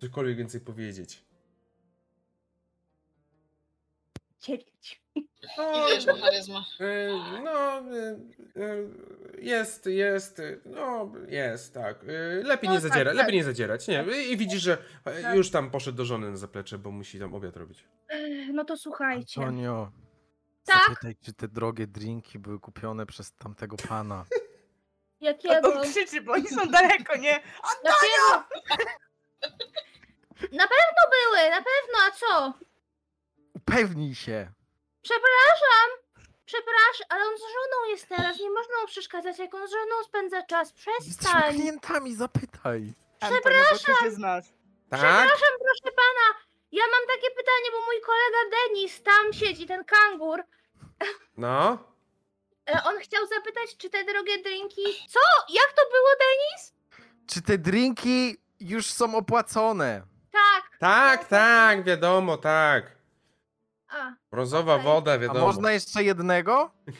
cokolwiek więcej powiedzieć. Dziewięć. I wiesz, ma charyzma. E, No, e, e, jest, jest, no, jest, tak. Lepiej No nie tak, zadzierać, tak. lepiej nie zadzierać, nie. I widzisz, że e, Tak. już tam poszedł do żony na zaplecze, bo musi tam obiad robić. Ech, No to słuchajcie. Antonio, Tak? zapytaj, czy te drogie drinki były kupione przez tamtego pana. Jakiego? On krzyczy, bo oni są daleko, nie? Jakiego? Na pewno były, na pewno, a co? Upewnij się! Przepraszam! Przepraszam, ale on z żoną jest teraz, nie można mu przeszkadzać, jak on z żoną spędza czas. Jesteśmy Przestań! klientami, zapytaj! Antonio, bo ty się znasz. Tak? Przepraszam, proszę pana! Ja mam takie pytanie, bo mój kolega Denis tam siedzi, ten kangur. No. E, On chciał zapytać, czy te drogie drinki. Co? Jak to było, Denis? Czy te drinki już są opłacone? Tak. Tak, tak, wiadomo, tak. A, Brązowa Okej. woda, A wiadomo. można jeszcze jednego?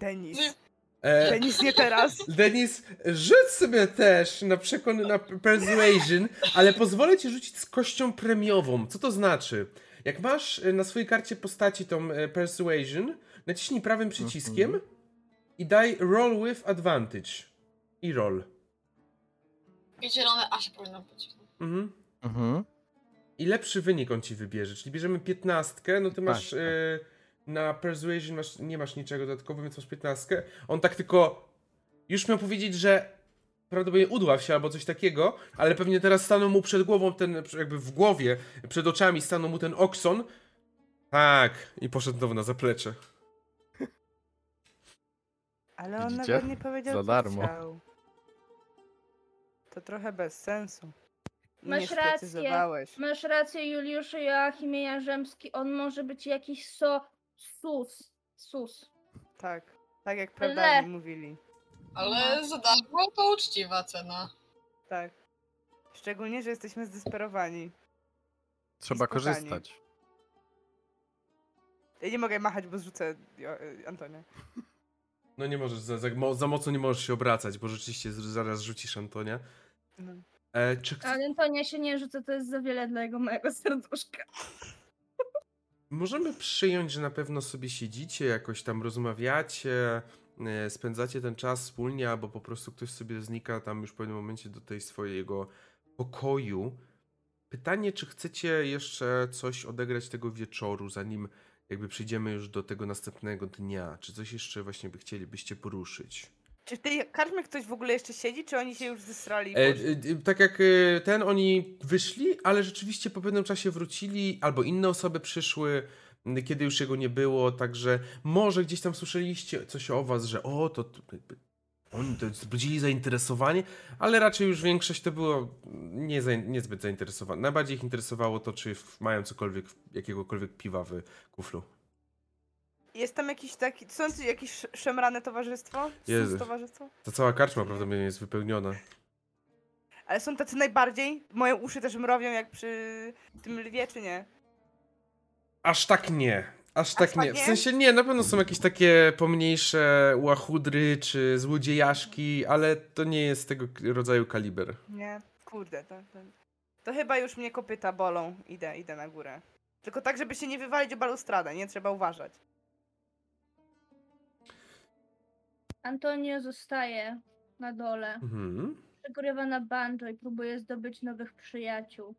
Denis. E, Denis nie teraz. Denis, rzuć sobie też na przekon na persuasion, ale pozwolę ci rzucić z kością premiową. Co to znaczy? Jak masz e, na swojej karcie postaci tą e, persuasion, naciśnij prawym przyciskiem i daj roll with advantage. I roll. I zielone A się powinno być. Mhm. Mhm. I lepszy wynik on ci wybierze. Czyli bierzemy 15, no ty masz tak. e, na persuasion masz, nie masz niczego dodatkowego, więc masz 15. On tak tylko już miał powiedzieć, że prawdopodobnie udław się albo coś takiego, ale pewnie teraz stanął mu przed głową ten, jakby w głowie, przed oczami stanął mu ten okson. Tak, i poszedł znowu na zaplecze. Ale on Widzicie? nawet nie powiedział, Za co darmo. chciał. To trochę bez sensu. Masz nie rację. masz rację, Juliuszu Joachimie Jarzemski. On może być jakiś so. sus. Sus. Tak. Tak jak Le. prawdani mówili. Ale za darmo to uczciwa cena. Tak. Szczególnie, że jesteśmy zdesperowani. Trzeba korzystać. Ja nie mogę machać, bo zrzucę y, Antonia. No nie możesz, za, za, za mocno nie możesz się obracać, bo rzeczywiście zaraz rzucisz Antonia. No. E, czy chce... Ale Antonia się nie rzuca, to jest za wiele dla jego małego serduszka. Możemy przyjąć, że na pewno sobie siedzicie, jakoś tam rozmawiacie, e, spędzacie ten czas wspólnie, albo po prostu ktoś sobie znika tam już w pewnym momencie do tej swojego pokoju. Pytanie, czy chcecie jeszcze coś odegrać tego wieczoru, zanim jakby przyjdziemy już do tego następnego dnia? Czy coś jeszcze właśnie by chcielibyście poruszyć? Czy w tej karczmie ktoś w ogóle jeszcze siedzi, czy oni się już zesrali? E, e, tak jak e, ten, oni wyszli, ale rzeczywiście po pewnym czasie wrócili, albo inne osoby przyszły, kiedy już jego nie było, także może gdzieś tam słyszeliście coś o was, że o, to, to oni to wzbudzili zainteresowanie, ale raczej już większość to było nie za, niezbyt zainteresowane. Najbardziej ich interesowało to, czy mają cokolwiek, jakiegokolwiek piwa w kuflu. Jest tam jakiś taki, są jakieś szemrane towarzystwo? Jest. towarzystwo? Ta cała karczma prawdopodobnie jest wypełniona. Ale są tacy najbardziej? Moje uszy też mrowią jak przy tym lwie, czy nie? Aż tak nie. Aż tak, nie. W sensie nie, na pewno są jakieś takie pomniejsze łachudry czy złodziejaszki, ale to nie jest tego rodzaju kaliber. Nie, kurde, to, to, to chyba już mnie kopyta bolą. Idę, idę na górę. Tylko tak, żeby się nie wywalić o balustradę, nie? Trzeba uważać. Antonio zostaje na dole. Mhm. Przegrywa na banjo i próbuje zdobyć nowych przyjaciół.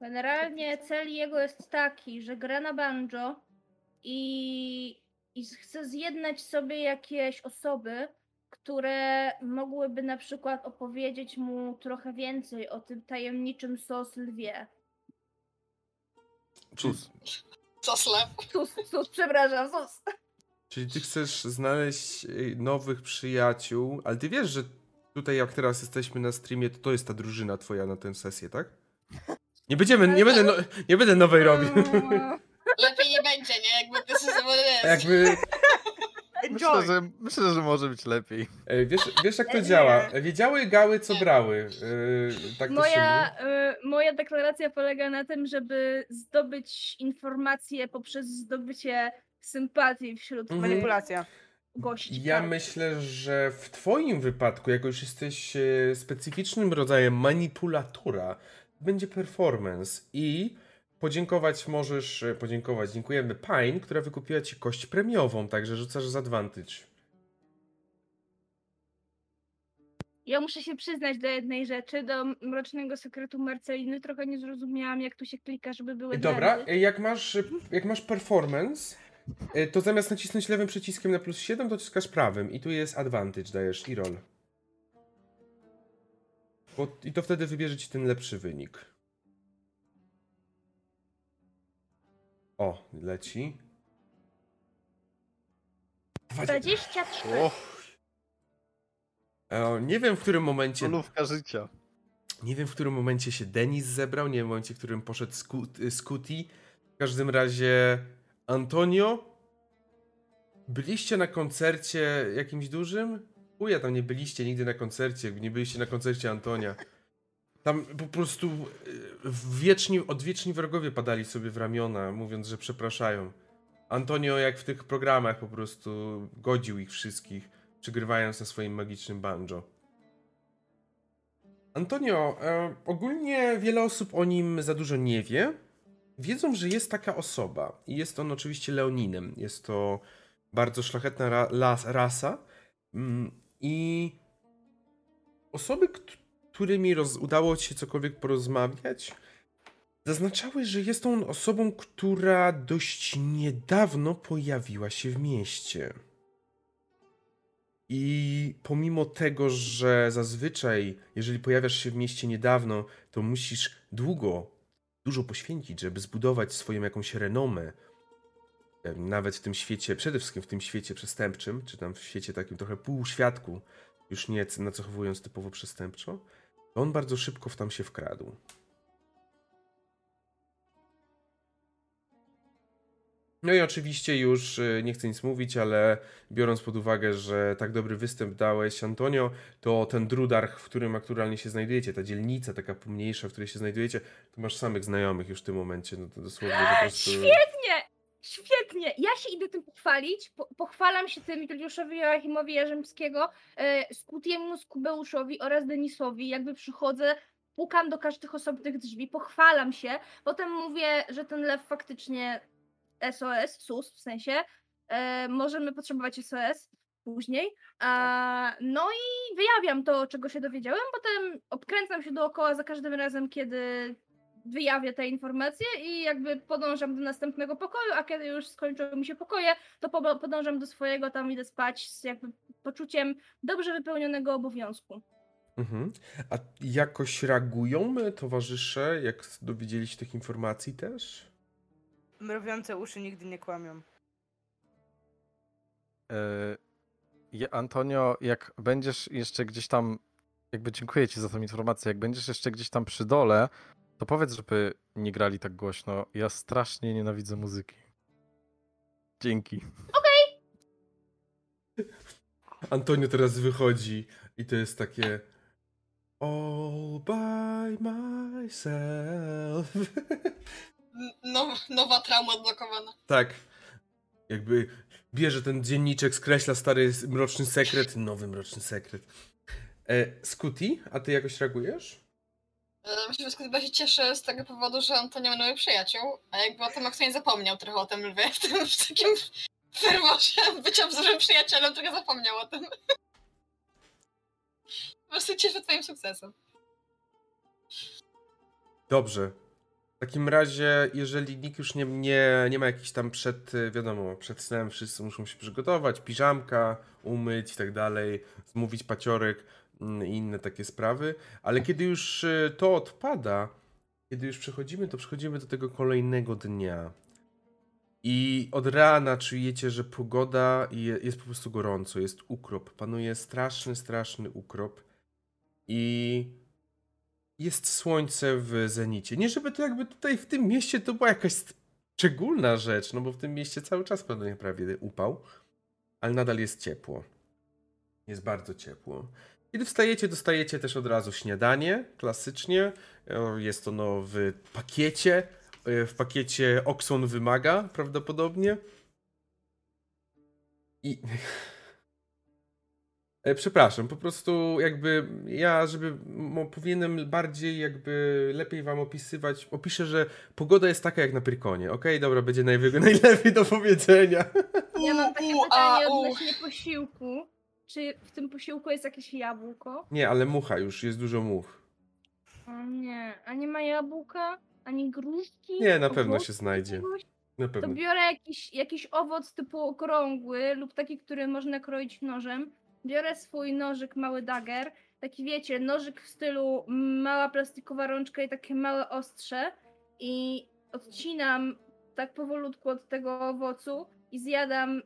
Generalnie cel jego jest taki, że gra na banjo i, i chce zjednać sobie jakieś osoby, które mogłyby na przykład opowiedzieć mu trochę więcej o tym tajemniczym sos lwie. Sus. Sos lew. Sus, sus, przepraszam, sus. Czyli ty chcesz znaleźć y, nowych przyjaciół, ale ty wiesz, że tutaj jak teraz jesteśmy na streamie, to to jest ta drużyna twoja na tę sesję, tak? Nie będziemy, nie będę, no, nie będę nowej robił. Lepiej nie będzie, nie? Jakby to jest Jakby... Myślę że, myślę, że może być lepiej. Wiesz, wiesz jak to działa? Wiedziały gały, co brały. Yy, tak moja, y, moja deklaracja polega na tym, żeby zdobyć informacje poprzez zdobycie sympatii wśród mhm. manipulacja gości. Ja tak. myślę, że w Twoim wypadku, jako już jesteś e, specyficznym rodzajem manipulatora, będzie performance i podziękować możesz, e, podziękować, dziękujemy Pine, która wykupiła Ci kość premiową, także rzucasz z advantage. Ja muszę się przyznać do jednej rzeczy, do mrocznego sekretu Marceliny. Trochę nie zrozumiałam, jak tu się klika, żeby były Dobra, blendy. jak masz, jak masz performance, e, to zamiast nacisnąć lewym przyciskiem na plus 7, to prawym i tu jest advantage, dajesz i roll. Bo, I to wtedy wybierze ci ten lepszy wynik. O, leci. 23. E, nie wiem w którym momencie. Solówka życia. Nie wiem w którym momencie się Denis zebrał, nie wiem w momencie, w którym poszedł Scooty. W każdym razie Antonio. Byliście na koncercie jakimś dużym? Uja, tam nie byliście nigdy na koncercie, nie byliście na koncercie Antonia. Tam po prostu e, wieczni, odwieczni wrogowie padali sobie w ramiona, mówiąc, że przepraszają. Antonio, jak w tych programach, po prostu godził ich wszystkich, przygrywając na swoim magicznym banjo. Antonio, e, ogólnie wiele osób o nim za dużo nie wie. Wiedzą, że jest taka osoba i jest on oczywiście Leoninem. Jest to bardzo szlachetna ra rasa. Mm, I osoby, którymi udało ci się cokolwiek porozmawiać, zaznaczały, że jest on osobą, która dość niedawno pojawiła się w mieście. I pomimo tego, że zazwyczaj, jeżeli pojawiasz się w mieście niedawno, to musisz długo, dużo poświęcić, żeby zbudować swoją jakąś renomę, nawet w tym świecie, przede wszystkim w tym świecie przestępczym, czy tam w świecie takim trochę półświadku, już nie nacechowując typowo przestępczo, to on bardzo szybko w tam się wkradł. No i oczywiście już y, nie chcę nic mówić, ale biorąc pod uwagę, że tak dobry występ dałeś Antonio, to ten Drudarch, w którym aktualnie się znajdujecie, ta dzielnica taka pomniejsza, w której się znajdujecie, to masz samych znajomych już w tym momencie, no to dosłownie po prostu... Świetnie! Świetnie! Ja się idę tym pochwalić. Po, pochwalam się tym Juliuszowi Joachimowi Jarzębskiego, e, Skutiemu, Skubeuszowi oraz Denisowi. Jakby przychodzę, pukam do każdych osobnych drzwi, pochwalam się. Potem mówię, że ten lew faktycznie SOS, SUS w sensie. E, możemy potrzebować SOS później. A, no i wyjawiam to, czego się dowiedziałem. Potem obkręcam się dookoła za każdym razem, kiedy wyjawię te informacje i jakby podążam do następnego pokoju, a kiedy już skończą mi się pokoje, to po- podążam do swojego, tam idę spać z jakby poczuciem dobrze wypełnionego obowiązku. Mhm. A jakoś reagują towarzysze, jak dowiedzieli się tych informacji też? Mrowiące uszy nigdy nie kłamią. E, Antonio, jak będziesz jeszcze gdzieś tam, jakby dziękuję ci za tą informację, jak będziesz jeszcze gdzieś tam przy dole, to powiedz, żeby nie grali tak głośno. Ja strasznie nienawidzę muzyki. Dzięki. Antonio teraz wychodzi i to jest takie all by myself. N- Now, nowa trauma odblokowana. tak. Jakby bierze ten dzienniczek, skreśla stary mroczny sekret, nowy mroczny sekret. E, Scooty, a ty jakoś reagujesz? E, Myślę, że Skutyba się cieszy z tego powodu, że Antonio ma nowych przyjaciół, a jakby o tym aktualnie zapomniał trochę o tym lwie, w tym w takim ferworze bycia wzorem przyjacielem, trochę zapomniał o tym. Po prostu cieszę twoim sukcesem. Dobrze. W takim razie, jeżeli nikt już nie, nie, nie ma jakichś tam przed, wiadomo, przed snem wszyscy muszą się przygotować, piżamka, umyć i tak dalej, zmówić paciorek mm, i inne takie sprawy, ale kiedy już y, to odpada, kiedy już przechodzimy, to przechodzimy do tego kolejnego dnia. I od rana czujecie, że pogoda je- jest po prostu gorąco, jest ukrop, panuje straszny, straszny ukrop. I jest słońce w zenicie. Nie żeby to jakby tutaj w tym mieście to była jakaś szczególna rzecz, no bo w tym mieście cały czas panuje prawie upał, ale nadal jest ciepło. Jest bardzo ciepło. Kiedy wstajecie, dostajecie też od razu śniadanie, klasycznie. Jest ono w pakiecie. E, W pakiecie Oxon wymaga prawdopodobnie. I Przepraszam, po prostu jakby ja, żeby mo, powinienem bardziej jakby lepiej wam opisywać, opiszę, że pogoda jest taka jak na Pyrkonie, okej? Dobra, będzie najwy- najlepiej do powiedzenia. Ja mam takie pytanie odnośnie posiłku. Czy w tym posiłku jest jakieś jabłko? Nie, ale mucha już, jest dużo much. O nie, a nie ma jabłka? Ani gruszki? Nie, na pewno się znajdzie. Na To pewno. biorę jakiś, jakiś owoc typu okrągły lub taki, który można kroić nożem. Biorę swój nożyk, mały dagger. Taki wiecie, nożyk w stylu mała plastikowa rączka i takie małe ostrze. I odcinam tak powolutku od tego owocu i zjadam,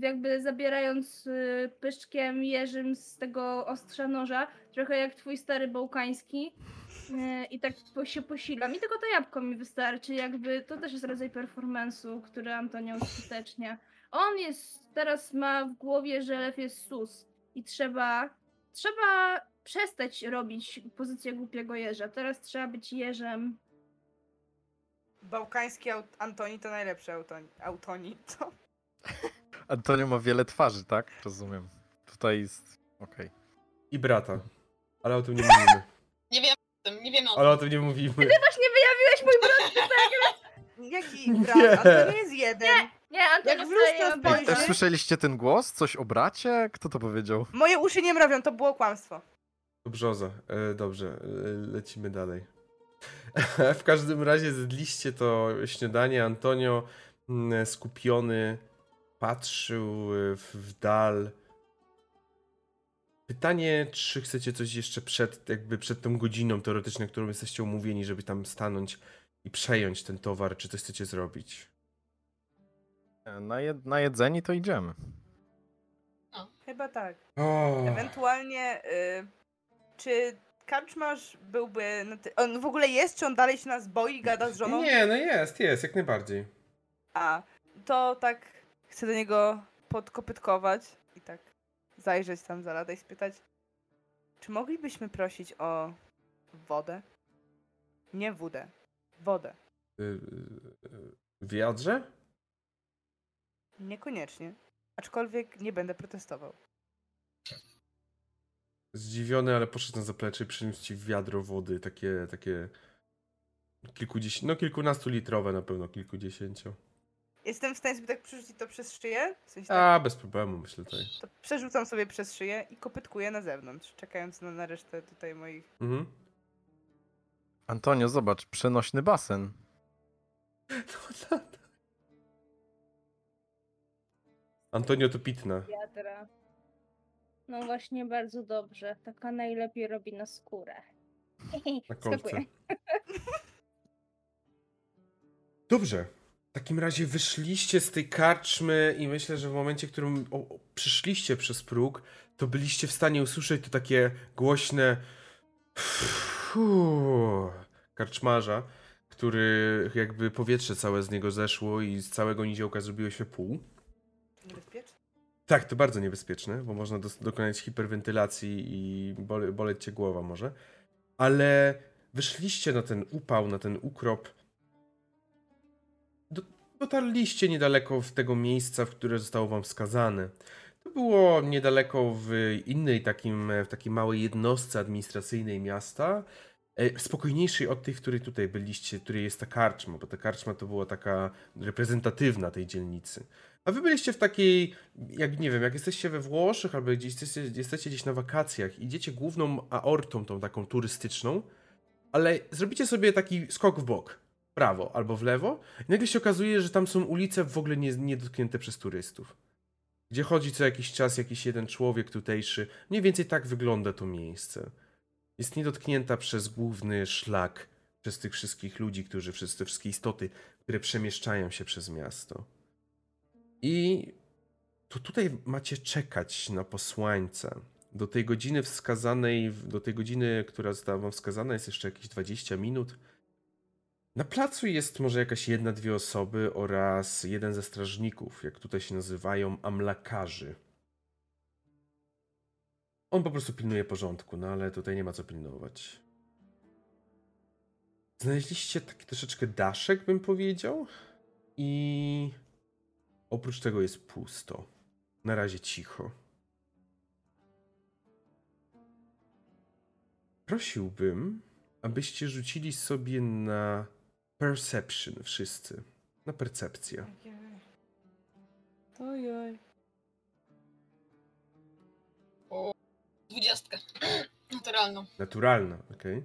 jakby zabierając y, pyszczkiem jeżym z tego ostrza noża. Trochę jak twój stary bałkański. E, I tak się posilam. I tylko to jabłko mi wystarczy. Jakby to też jest rodzaj performance'u, który Antonio uskutecznia. On jest, teraz ma w głowie, że lew jest sus. I trzeba, trzeba przestać robić pozycję głupiego jeża. Teraz trzeba być jeżem. Bałkański aut- Antoni to najlepszy Antoni. Autoni, co? Antonio ma wiele twarzy, tak? Rozumiem. Tutaj jest. Okej. I brata. Ale o tym nie mówimy. Nie wiem o tym, nie wiemy o tym. Ale o tym nie mówimy. Właśnie wyjawiłeś mój brat! Jaki brat? Antoni jest jeden. Nie, Antonio Jak w lustro obejrzy. Też słyszeliście ten głos? Coś o bracie? Kto to powiedział? Moje uszy nie mrawią, to było kłamstwo. To brzoza. E, dobrze, e, lecimy dalej. w każdym razie zjedliście to śniadanie. Antonio mm, skupiony patrzył e, w, w dal. Pytanie, czy chcecie coś jeszcze przed, jakby przed tą godziną teoretycznie, którą jesteście umówieni, żeby tam stanąć i przejąć ten towar, czy coś chcecie zrobić? Na, jed na jedzeni to idziemy. Chyba tak. O, Ewentualnie, y, czy karczmarz byłby. Ty- on w ogóle jest, czy on dalej się nas boi, gada z żoną? nie, no jest, jest, jak najbardziej. A, to tak chcę do niego podkopytkować i tak zajrzeć tam za lada i spytać, czy moglibyśmy prosić o wodę? Nie wódę, wodę. Y, y, y, W wiadrze? Niekoniecznie. Aczkolwiek nie będę protestował. Zdziwiony, ale poszedł na zaplecze i przyniósł ci wiadro wody, takie, takie kilkudziesięciu, no kilkunastu litrowe na pewno, kilkudziesięciu. Jestem w stanie sobie tak przerzucić to przez szyję? W sensie tak, A, bez problemu, myślę tutaj. to przerzucam sobie przez szyję i kopytkuję na zewnątrz, czekając na, na resztę tutaj moich... Mhm. Antonio, zobacz, przenośny basen. Antonio to pitna. Wiadra. No właśnie, bardzo dobrze. Taka najlepiej robi na skórę. Na kolce. Dobrze. W takim razie wyszliście z tej karczmy i myślę, że w momencie, w którym o, o, przyszliście przez próg, to byliście w stanie usłyszeć to takie głośne fuuu, karczmarza, który jakby powietrze całe z niego zeszło i z całego niziołka zrobiło się pół. Tak, to bardzo niebezpieczne, bo można dos- dokonać hiperwentylacji i bole- boleć cię głowa może. Ale wyszliście na ten upał, na ten ukrop. Do- dotarliście niedaleko w tego miejsca, w które zostało wam wskazane. To było niedaleko w innej takim, w takiej małej jednostce administracyjnej miasta. e, Spokojniejszej od tej, w której tutaj byliście, której jest ta karczma, bo ta karczma to była taka reprezentatywna tej dzielnicy. A wy byliście w takiej, jak nie wiem, jak jesteście we Włoszech albo gdzieś jesteście, jesteście gdzieś na wakacjach, idziecie główną aortą, tą taką turystyczną, ale zrobicie sobie taki skok w bok, w prawo albo w lewo i nagle się okazuje, że tam są ulice w ogóle nie, niedotknięte przez turystów. Gdzie chodzi co jakiś czas jakiś jeden człowiek tutejszy. Mniej więcej tak wygląda to miejsce. Jest niedotknięta przez główny szlak, przez tych wszystkich ludzi, którzy, przez te wszystkie istoty, które przemieszczają się przez miasto. I to tutaj macie czekać na posłańca. Do tej godziny wskazanej, do tej godziny, która została wam wskazana, jest jeszcze jakieś 20 minut. Na placu jest może jakaś jedna, dwie osoby oraz jeden ze strażników, jak tutaj się nazywają, amlakarzy. On po prostu pilnuje porządku, no ale tutaj nie ma co pilnować. Znaleźliście taki troszeczkę daszek, bym powiedział. I oprócz tego jest pusto. Na razie cicho. Prosiłbym, abyście rzucili sobie na perception wszyscy. Na percepcję. Ojoj. Dwudziestkę. Naturalną. Naturalna, okej.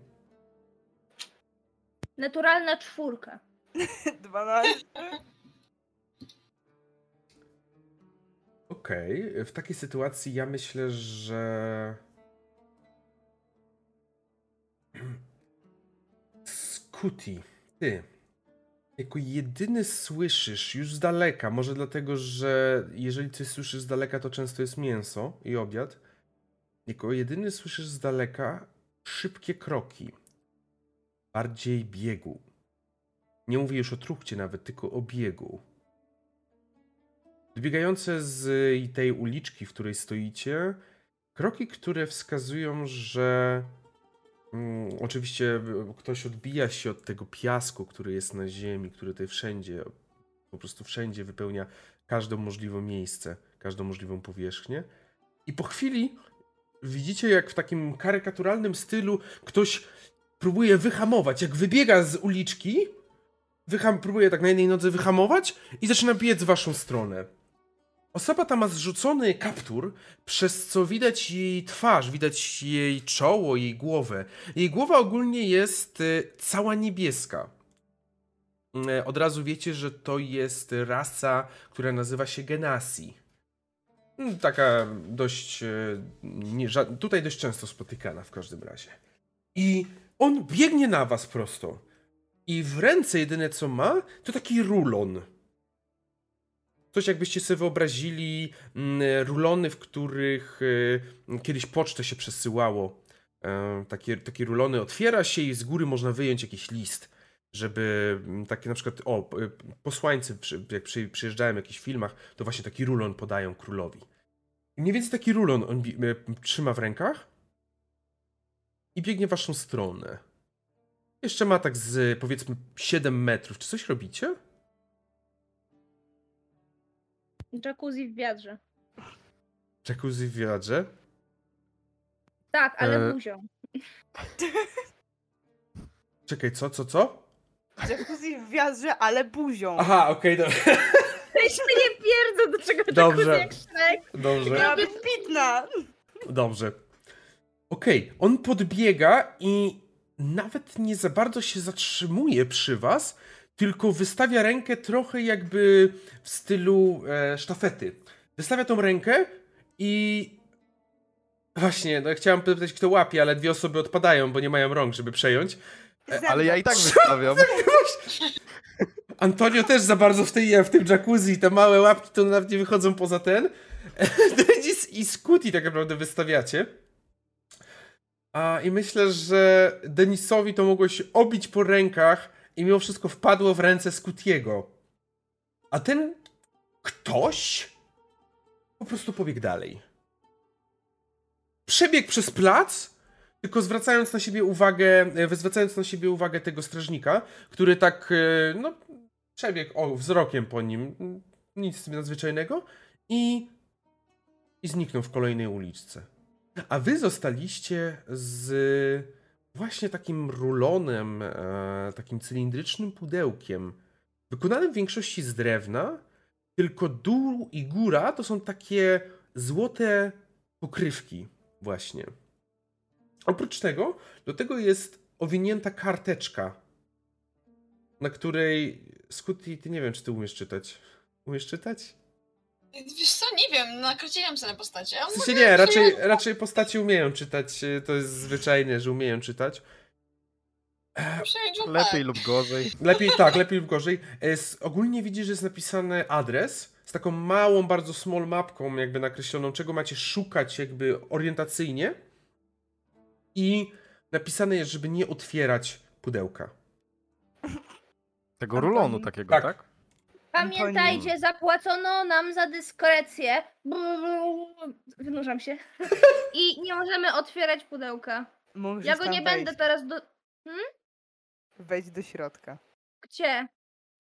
Naturalna czwórka. 12. Okej, w takiej sytuacji ja myślę, że. Scooty, ty. Jako jedyny słyszysz już z daleka, może dlatego, że jeżeli coś słyszysz z daleka, to często jest mięso i obiad. Jako jedyny słyszysz z daleka szybkie kroki. Bardziej biegu. Nie mówię już o truchcie nawet, tylko o biegu. Wybiegające z tej uliczki, w której stoicie, kroki, które wskazują, że mm, oczywiście ktoś odbija się od tego piasku, który jest na ziemi, który tutaj wszędzie, po prostu wszędzie wypełnia każde możliwe miejsce, każdą możliwą powierzchnię. I po chwili widzicie, jak w takim karykaturalnym stylu ktoś próbuje wyhamować, jak wybiega z uliczki, próbuje tak na jednej nodze wyhamować i zaczyna biec w waszą stronę. Osoba ta ma zrzucony kaptur, przez co widać jej twarz, widać jej czoło, jej głowę. Jej głowa ogólnie jest y, cała niebieska. Y, Od razu wiecie, że to jest rasa, która nazywa się Genasi. Mm, Taka dość. y, Nie, tutaj dość często spotykana w każdym razie. I on biegnie na was prosto. I w ręce jedyne co ma, to taki rulon. Coś jakbyście sobie wyobrazili mm, rulony, w których y, kiedyś pocztę się przesyłało. E, takie, takie rulony otwiera się i z góry można wyjąć jakiś list, żeby mm, takie na przykład, o, posłańcy, jak przy, przyjeżdżają w jakichś filmach, to właśnie taki rulon podają królowi. Mniej więcej taki rulon on y, trzyma w rękach i biegnie w waszą stronę. Jeszcze ma tak z powiedzmy 7 metrów. Czy coś robicie? Jacuzzi w wiadrze. Jacuzzi w wiadrze? Tak, ale E, buzią. Czekaj, co, co, co? Jacuzzi w wiadrze, ale buzią. Aha, okej, okay, Weź mnie nie pierdzę do czego Dobrze. jacuzzi jak dobrze. Miała być pitna. Dobrze. Okej, on podbiega i nawet nie za bardzo się zatrzymuje przy was, tylko wystawia rękę trochę jakby w stylu e, sztafety. Wystawia tą rękę i właśnie, no chciałem pytać kto łapie, ale dwie osoby odpadają, bo nie mają rąk, żeby przejąć. Ale ja i tak wystawiam. Antonio też za bardzo w, tej, w tym jacuzzi, te małe łapki to nawet nie wychodzą poza ten. Denis i Scooty tak naprawdę wystawiacie. A i myślę, że Denisowi to mogło się obić po rękach i mimo wszystko wpadło w ręce Scootiego. A ten ktoś po prostu pobiegł dalej. Przebiegł przez plac, tylko zwracając na siebie uwagę, e, zwracając na siebie uwagę tego strażnika, który tak, e, no, przebiegł o, wzrokiem po nim, nic nadzwyczajnego i, i zniknął w kolejnej uliczce. A wy zostaliście z właśnie takim rulonem, e, takim cylindrycznym pudełkiem, wykonanym w większości z drewna, tylko dół i góra to są takie złote pokrywki właśnie. Oprócz tego, do tego jest owinięta karteczka, na której Scooty, ty nie wiem, czy ty umiesz czytać. Umiesz czytać? Wiesz co, nie wiem, nakreśliłam sobie na postacie. W sensie nie, raczej, raczej postaci umieją czytać, to jest zwyczajne, że umieją czytać. łupę. Lepiej lub gorzej. Lepiej tak, lepiej lub gorzej. Jest, ogólnie widzisz, że jest napisany adres z taką małą, bardzo small mapką jakby nakreśloną, czego macie szukać jakby orientacyjnie i napisane jest, żeby nie otwierać pudełka. Tego rulonu takiego, Tak. tak? Pamiętajcie, zapłacono nam za dyskrecję. Wynurzam się. I nie możemy otwierać pudełka. Ja go nie wejść. będę teraz do... Wejdź do środka. Gdzie?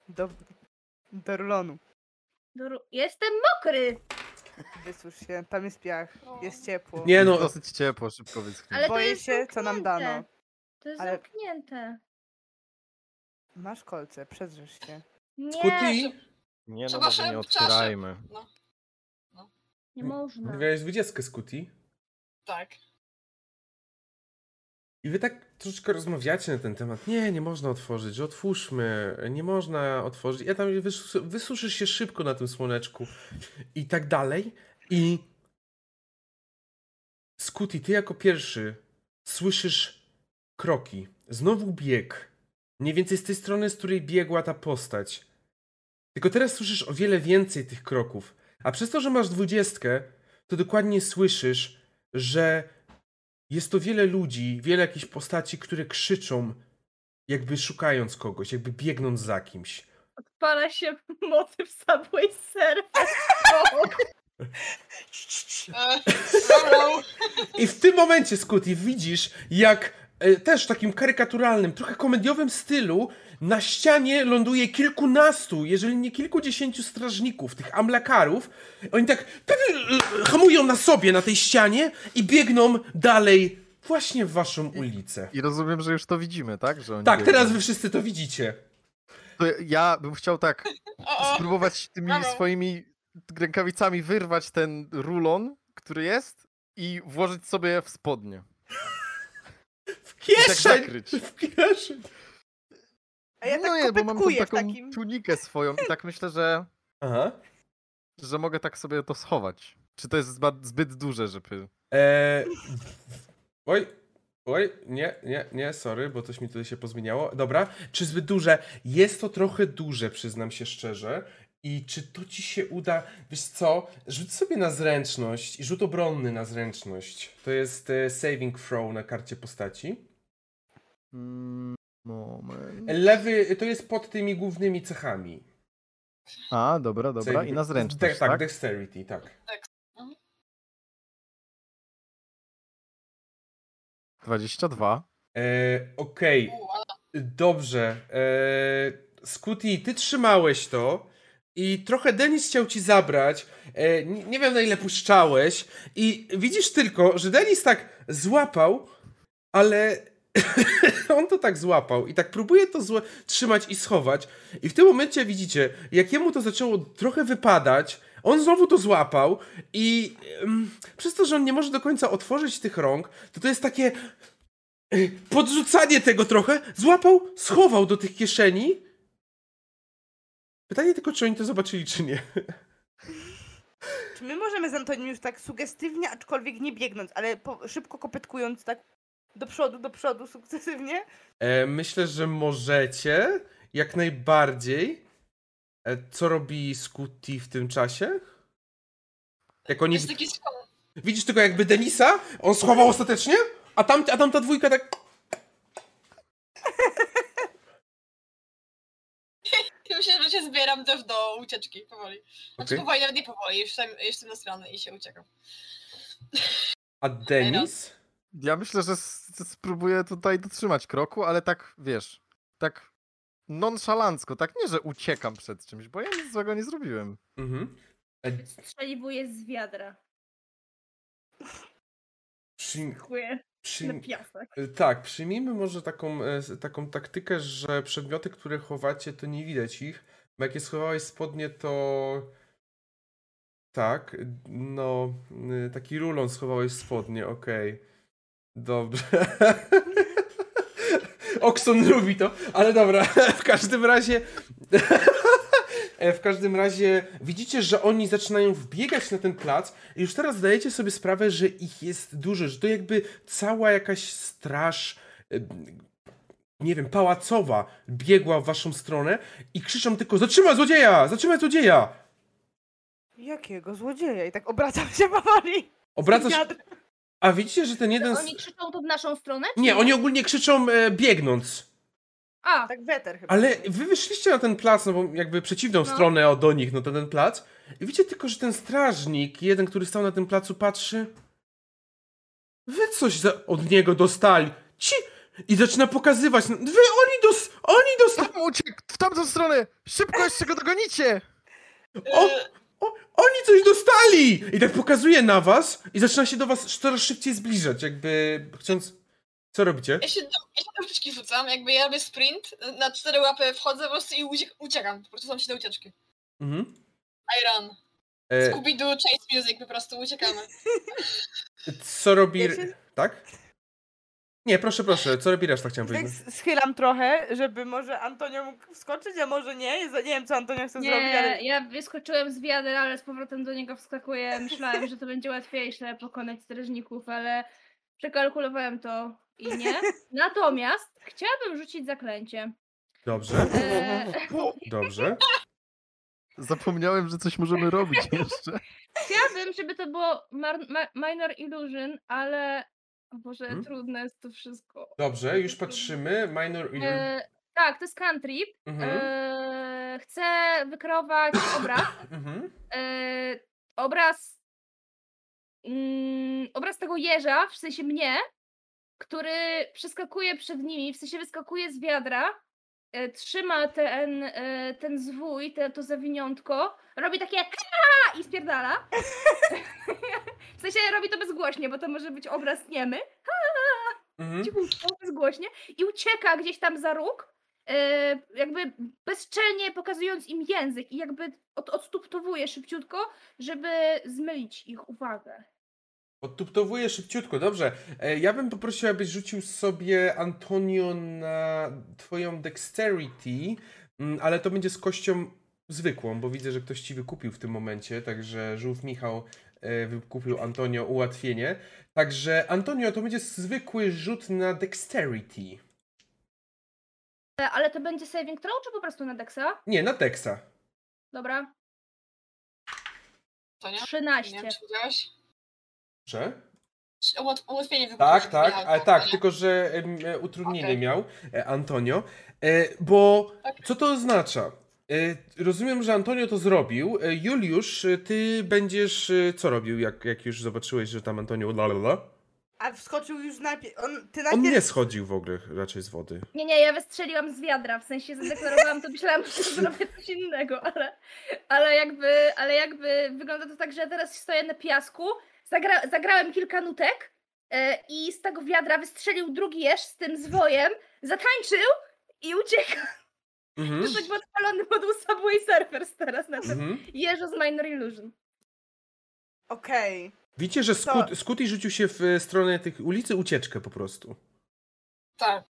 Do, do rulonu. Do... ru- Jestem mokry! Wysusz się, tam jest piach, jest ciepło. Nie no, dosyć ciepło, szybko wyschnie. Ale Boję się, co nam dano. To jest Ale- zamknięte. Masz kolce, przedrzesz się. Nie, Scooty, Nie no, Trzeba może nie otwierajmy. No, nie można. miałeś dwudziestkę Scooty tak. i wy tak troszeczkę rozmawiacie na ten temat. Nie, nie można otworzyć, że otwórzmy, nie można otworzyć. Ja tam wys- wysuszysz się szybko na tym słoneczku i tak dalej. I Scooty, ty jako pierwszy słyszysz kroki. Znowu bieg. Mniej więcej z tej strony, z której biegła ta postać. Tylko teraz słyszysz o wiele więcej tych kroków. A przez to, że masz dwudziestkę, to dokładnie słyszysz, że jest to wiele ludzi, wiele jakichś postaci, które krzyczą, jakby szukając kogoś, jakby biegnąc za kimś. Odpala się motyw Subway Surf. Rolą. I w tym momencie, Scooty, widzisz, jak też w takim karykaturalnym, trochę komediowym stylu na ścianie ląduje kilkunastu, jeżeli nie kilkudziesięciu strażników, tych amlakarów. Oni tak pewnie e, hamują na sobie na tej ścianie i biegną dalej właśnie w waszą ulicę. I rozumiem, że już to widzimy, tak? Że oni Tak, biegną. teraz wy wszyscy to widzicie. To ja bym chciał tak spróbować tymi swoimi rękawicami wyrwać ten rulon, który jest i włożyć sobie w spodnie. Tak kieszeń! zakryć. W kieszeń! A ja no tak nie, bo mam tą taką takim... tunikę swoją i tak myślę, że, Aha. że mogę tak sobie to schować. Czy to jest zbyt duże, żeby... Eee, oj, oj, nie, nie, nie, sorry, bo coś mi tutaj się pozmieniało. Dobra, czy zbyt duże? Jest to trochę duże, przyznam się szczerze. I czy to ci się uda? Wiesz co? Rzuć sobie na zręczność i rzut obronny na zręczność. To jest e, saving throw na karcie postaci. Moment. Lewy to jest pod tymi głównymi cechami. A, dobra, dobra. I na zręczność, De- tak, tak? dexterity, tak. 22. E, Okej, ale Dobrze. Eee, Scooty, ty trzymałeś to. i trochę Denis chciał ci zabrać. E, nie, nie wiem na ile puszczałeś. I widzisz tylko, że Denis tak złapał, ale on to tak złapał i tak próbuje to złe trzymać i schować. I w tym momencie widzicie, jak jemu to zaczęło trochę wypadać, on znowu to złapał i przez to, że on nie może do końca otworzyć tych rąk, to to jest takie y, podrzucanie tego trochę. Złapał, schował do tych kieszeni. Pytanie tylko, czy oni to zobaczyli, czy nie. Czy my możemy z Antonim już tak sugestywnie, aczkolwiek nie biegnąc, ale po, szybko kopytkując tak do przodu, do przodu sukcesywnie? E, myślę, że możecie. Jak najbardziej. E, co robi Scooty w tym czasie? Jak oni... Jest taki Widzisz tylko jakby Denisa? On schował ostatecznie? A tam, a tam ta dwójka tak... Myślę, że się zbieram też do ucieczki powoli. Znaczy okay. powoli, nawet nie powoli, już jestem, jestem na stronę i się uciekam. A Denis? Ja myślę, że spróbuję tutaj dotrzymać kroku, ale tak, wiesz, tak nonszalancko, tak nie, że uciekam przed czymś, bo ja nic złego nie zrobiłem. Mhm. Strzeliwuję z wiadra. Przyjm... Przyjm... piasek. E, tak, przyjmijmy może taką, e, taką taktykę, że przedmioty, które chowacie, to nie widać ich, bo jak je schowałeś spodnie, to... Tak, no, taki rulon schowałeś spodnie, okej. Okay. Dobrze. Okson lubi to, ale dobra, w każdym razie. w każdym razie widzicie, że oni zaczynają wbiegać na ten plac i już teraz zdajecie sobie sprawę, że ich jest dużo, że to jakby cała jakaś straż nie wiem, pałacowa biegła w waszą stronę i krzyczą tylko zatrzymaj złodzieja! Zatrzymaj złodzieja! Jakiego złodzieja? I tak obracam się powoli. Obracasz... A widzicie, że ten jeden... Oni krzyczą to w naszą stronę? Nie, oni ogólnie krzyczą e, biegnąc. A. Tak weter chyba. Ale wy wyszliście na ten plac, no bo jakby przeciwną no. stronę o, do nich, no to ten plac. I widzicie tylko, że ten strażnik, jeden, który stał na tym placu, patrzy. Wy coś za, od niego dostali. Ci! I zaczyna pokazywać. No, wy, oni dos... Oni dostali... Uciekł w tamtą stronę! Szybko jeszcze go dogonicie! O, o, oni coś dostali! I tak pokazuje na was i zaczyna się do was coraz szybciej zbliżać, jakby chcąc... Co robicie? Ja się do, ja się do ucieczki rzucam, jakby ja robię sprint, na cztery łapy wchodzę po prostu i uciekam. Po prostu sam się do ucieczki. Mhm. I run. E... Scooby-Doo, Chase Music, po prostu uciekamy. Co robi... Ja się... Tak? Nie, proszę, proszę, co robi reszta, chciałem powiedzieć. Tak schylam trochę, żeby może Antonio mógł wskoczyć, a może nie. Nie wiem, co Antonio chce nie, zrobić, ale... ja wyskoczyłem z wiadra, ale z powrotem do niego wskakuję. Myślałem, że to będzie łatwiejsze pokonać strażników, ale przekalkulowałem to i nie. Natomiast chciałabym rzucić zaklęcie. Dobrze. E... Dobrze. Zapomniałem, że coś możemy robić jeszcze. Chciałabym, żeby to było Minor Illusion, ale o Boże, hmm? trudne jest to wszystko. Dobrze, już patrzymy. Minor e, Tak, to jest country. Mhm. E, chcę wykreować obraz. Mhm. E, obraz mm, obraz tego jeża, w sensie mnie, który przeskakuje przed nimi, w sensie wyskakuje z wiadra, e, trzyma ten, e, ten zwój, te, to zawiniątko, robi takie i spierdala. sensie robi to bezgłośnie, bo to może być obraz niemy. Mhm. Cichutko, bezgłośnie. I ucieka gdzieś tam za róg, e, jakby bezczelnie pokazując im język i jakby od, odstuptowuje szybciutko, żeby zmylić ich uwagę. Odtuptowuję szybciutko, dobrze. E, ja bym poprosił, abyś rzucił sobie Antonio na twoją dexterity, mm, ale to będzie z kością zwykłą, bo widzę, że ktoś ci wykupił w tym momencie, także żółw Michał wykupił Antonio ułatwienie. Także Antonio, to będzie zwykły rzut na dexterity. E, ale to będzie saving throw, czy po prostu na dexa? Nie, na dexa. Dobra. To nie? 13. Nie wiem, że? Ułatwienie wykupić. Tak, tak, ale tak, tylko że e, utrudnienie okay. miał e, Antonio. E, bo tak. co to oznacza? E, rozumiem, że Antonio to zrobił. E, Juliusz, ty będziesz co robił, jak, jak już zobaczyłeś, że tam Antonio lalala? A wskoczył już najpierw. On, ty On najpierw. nie schodził w ogóle raczej z wody. Nie, nie, ja wystrzeliłam z wiadra, w sensie zadeklarowałam to, myślałam, że zrobię coś innego, ale, ale, jakby, ale jakby wygląda to tak, że ja teraz stoję na piasku, zagra, zagrałem kilka nutek e, i z tego wiadra wystrzelił drugi jeż z tym zwojem, zatańczył i uciekł. Mhm. To być podpalony moduł Subway Surfers teraz na tym Mhm. jeżu z Minor Illusion. Okej. Widzicie, że To- Scooty rzucił się w e, stronę tych ulicy ucieczkę po prostu. Tak.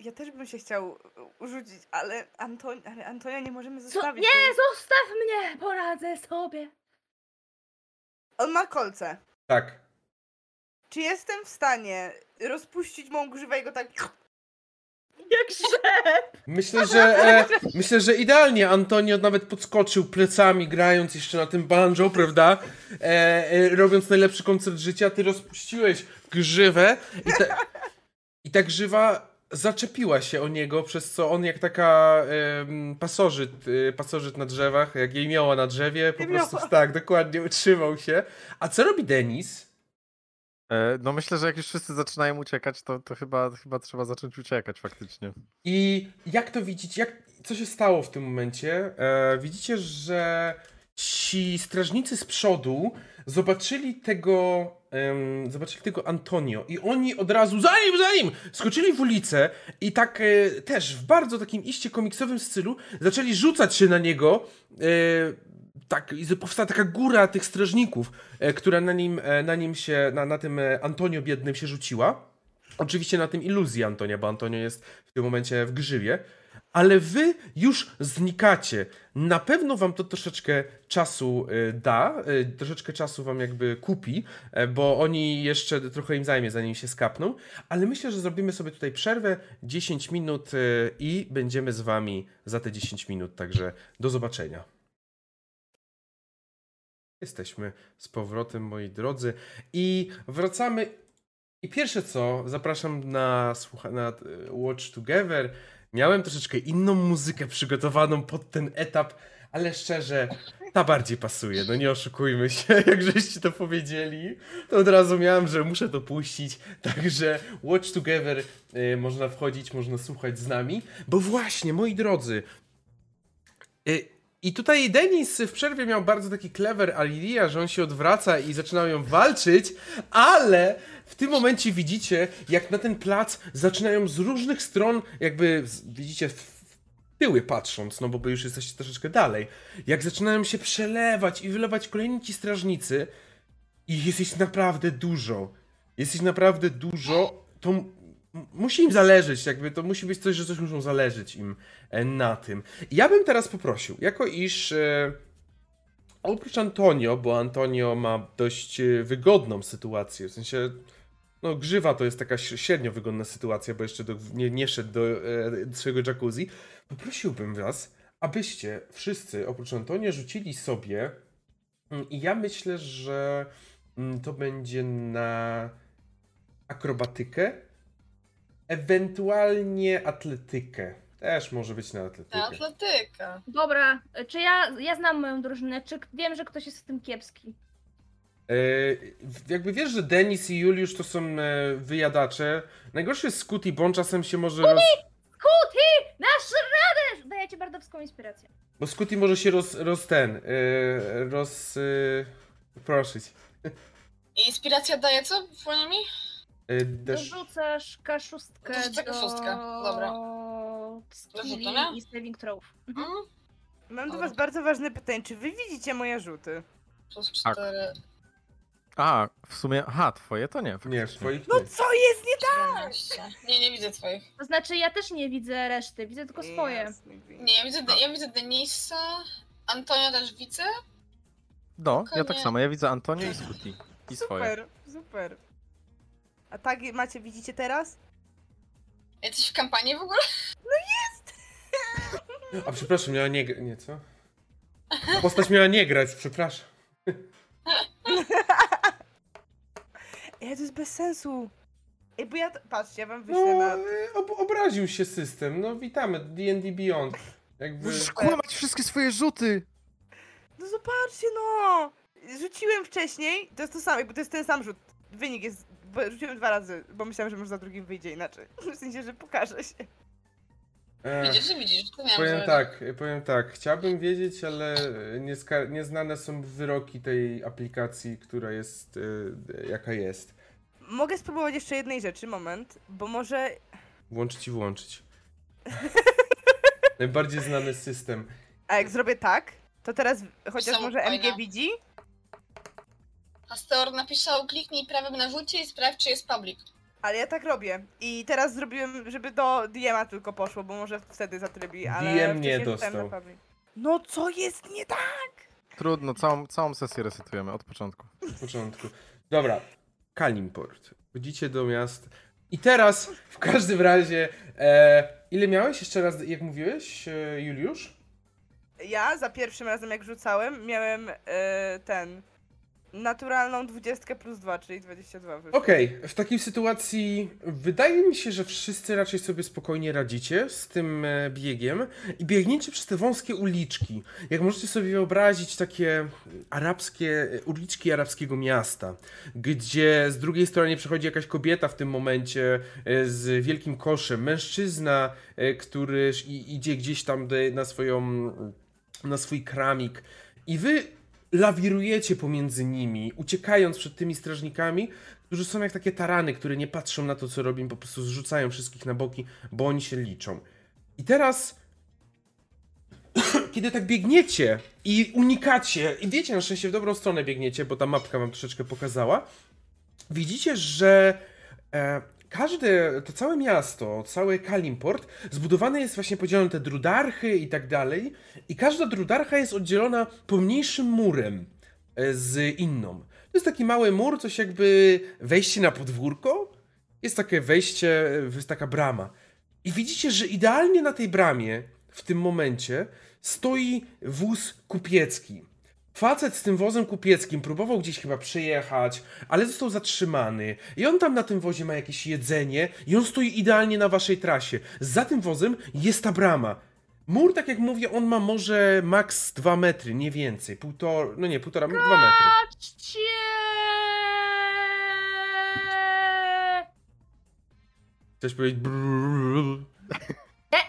Ja też bym się chciał urzucić, ale, Anton... ale Antonia nie możemy Co? zostawić. Nie, to jest- zostaw mnie, poradzę sobie. On ma kolce. Tak. Czy jestem w stanie rozpuścić mą grzywę i go tak... Jak rzep. Myślę, że e, myślę, że idealnie Antonio nawet podskoczył plecami, grając jeszcze na tym banjo, prawda? E, e, robiąc najlepszy koncert życia, ty rozpuściłeś grzywę i ta, i ta grzywa zaczepiła się o niego, przez co on jak taka pasożyt, e, pasożyt na drzewach, jak jej miała na drzewie, po Jemioła. prostu tak, dokładnie utrzymał się. A co robi Denis? E, No myślę, że jak już wszyscy zaczynają uciekać, to, to chyba, chyba trzeba zacząć uciekać faktycznie. I jak to widzicie, jak, co się stało w tym momencie? E, widzicie, że ci strażnicy z przodu zobaczyli tego, zobaczyli tego Antonio i oni od razu za nim, za nim, skoczyli w ulicę i tak e, też w bardzo takim iście komiksowym stylu zaczęli rzucać się na niego. E, tak, powstała taka góra tych strażników, e, która na nim, e, na nim się, na, na tym e, Antonio biednym się rzuciła. Oczywiście na tym iluzji Antonia, bo Antonio jest w tym momencie w grzywie. Ale wy już znikacie. Na pewno wam to troszeczkę czasu da, troszeczkę czasu wam jakby kupi, bo oni jeszcze trochę im zajmie, zanim się skapną. Ale myślę, że zrobimy sobie tutaj przerwę 10 minut i będziemy z wami za te 10 minut. Także do zobaczenia. Jesteśmy z powrotem, moi drodzy, i wracamy. I pierwsze co, zapraszam na, na e, Watch Together. Miałem troszeczkę inną muzykę przygotowaną pod ten etap, ale szczerze, ta bardziej pasuje. No nie oszukujmy się, jak żeście to powiedzieli, to od razu miałem, że muszę to puścić. Także Watch Together y, można wchodzić, można słuchać z nami. Bo właśnie, moi drodzy, y, i tutaj Denis w przerwie miał bardzo taki clever alilia, że on się odwraca i zaczynają walczyć, ale w tym momencie widzicie, jak na ten plac zaczynają z różnych stron, jakby widzicie tyły patrząc, no bo wy już jesteście troszeczkę dalej, jak zaczynają się przelewać i wylewać kolejni ci strażnicy i jest ich naprawdę dużo. Jest ich naprawdę dużo, to musi im zależeć, jakby to musi być coś, że coś muszą zależeć im e, na tym. Ja bym teraz poprosił, jako iż e, oprócz Antonio, bo Antonio ma dość e, wygodną sytuację, w sensie no grzywa to jest taka średnio wygodna sytuacja, bo jeszcze do, nie, nie szedł do e, swojego jacuzzi, poprosiłbym was, abyście wszyscy oprócz Antonia rzucili sobie mm, i ja myślę, że mm, to będzie na akrobatykę, ewentualnie atletykę. Też może być na atletykę. Ta atletyka. Dobra, czy ja, ja znam moją drużynę, czy wiem, że ktoś jest w tym kiepski? E, jakby wiesz, że Denis i Juliusz to są e, wyjadacze. Najgorszy jest Scooty, bo on czasem się może roz... Kuti! Nasz radę! Daję ci bardowską inspirację. Bo Scooty może się roz, roz ten... E, roz... E, proszyć. Inspiracja daje co? Płynie mi? E, dasz... Dorzucasz kaszustkę Dorzucę do... kaszustkę, dobra. skilli Dorzucone? i saving throwów. Mhm. Mm, Mam do was bardzo ważne pytanie. Czy wy widzicie moje rzuty? plus Tak. 4, A, w sumie, aha, twoje to nie. Nie, faktycznie. swoich No nie. co jest nie tak? 14. Nie, nie widzę twoich. To znaczy, ja też nie widzę reszty, widzę tylko swoje. Jasny gwint. Nie, ja widzę, ja widzę Denisa, Antonia też widzę. No, ja tak samo, ja widzę Antonio i Scooty. I swoje. Super, super. A tak macie, widzicie teraz? Jesteś w kampanii w ogóle? A przepraszam, miała nie... Nie, co? Postać miała nie grać, przepraszam. Ej, to jest bez sensu. Ej, bo ja, patrzcie, ja wam wyślę No, na... e, ob obraził się system. No witamy, D&D Beyond. Jakby... Możesz kłamać wszystkie swoje rzuty! No zobaczcie, no! Rzuciłem wcześniej, to jest to samo, bo to jest ten sam rzut. Wynik jest bo rzuciłem dwa razy, bo myślałam, że może za drugim wyjdzie inaczej. W sensie, że pokaże się. E, Widzisz, że widzisz, to miałam Powiem tak, powiem tak. Chciałbym wiedzieć, ale nieznane są wyroki tej aplikacji, która jest, e, jaka jest. Mogę spróbować jeszcze jednej rzeczy, moment, bo może... Włączyć i włączyć. Najbardziej znany system. A jak zrobię tak, to teraz chociaż Są może fajne. MG widzi, Pastor napisał, kliknij prawym na rzucie i sprawdź, czy jest public. ale ja tak robię. I teraz zrobiłem, żeby do DM-a tylko poszło, bo może wtedy zatrybi, ale DM nie wcześniej rzucałem dostał. na public. No co jest nie tak? Trudno, całą, całą sesję resetujemy od początku. W początku. Dobra. Kalimport. Wchodzicie do miast. I teraz, w każdym razie, e, ile miałeś jeszcze raz, jak mówiłeś, e, Juliusz? Ja za pierwszym razem jak rzucałem, miałem e, ten... Naturalną 20 plus 2, czyli 22 wyszło. Okej, w takiej sytuacji wydaje mi się, że wszyscy raczej sobie spokojnie radzicie z tym e, biegiem i biegniecie przez te wąskie uliczki. Jak możecie sobie wyobrazić takie arabskie, e, uliczki arabskiego miasta, gdzie z drugiej strony przechodzi jakaś kobieta w tym momencie e, z wielkim koszem, mężczyzna, który idzie gdzieś tam na swoją, na swój kramik i wy lawirujecie pomiędzy nimi, uciekając przed tymi strażnikami, którzy są jak takie tarany, które nie patrzą na to, co robią, po prostu zrzucają wszystkich na boki, bo oni się liczą. I teraz, kiedy tak biegniecie i unikacie, i wiecie, na szczęście w dobrą stronę biegniecie, bo ta mapka wam troszeczkę pokazała, widzicie, że e, każde, to całe miasto, cały Kalimport zbudowane jest właśnie podzielone te drudarchy i tak dalej i każda drudarcha jest oddzielona pomniejszym murem e, z inną. To jest taki mały mur, coś jakby wejście na podwórko. Jest takie wejście, e, jest taka brama. I widzicie, że idealnie na tej bramie w tym momencie stoi wóz kupiecki. Facet z tym wozem kupieckim próbował gdzieś chyba przejechać, ale został zatrzymany. I on tam na tym wozie ma jakieś jedzenie i on stoi idealnie na waszej trasie. Za tym wozem jest ta brama. Mur, tak jak mówię, on ma może maks 2 metry, nie więcej. Półtora, no nie, półtora, 2 metry. Patrzcie! Chcesz powiedzieć.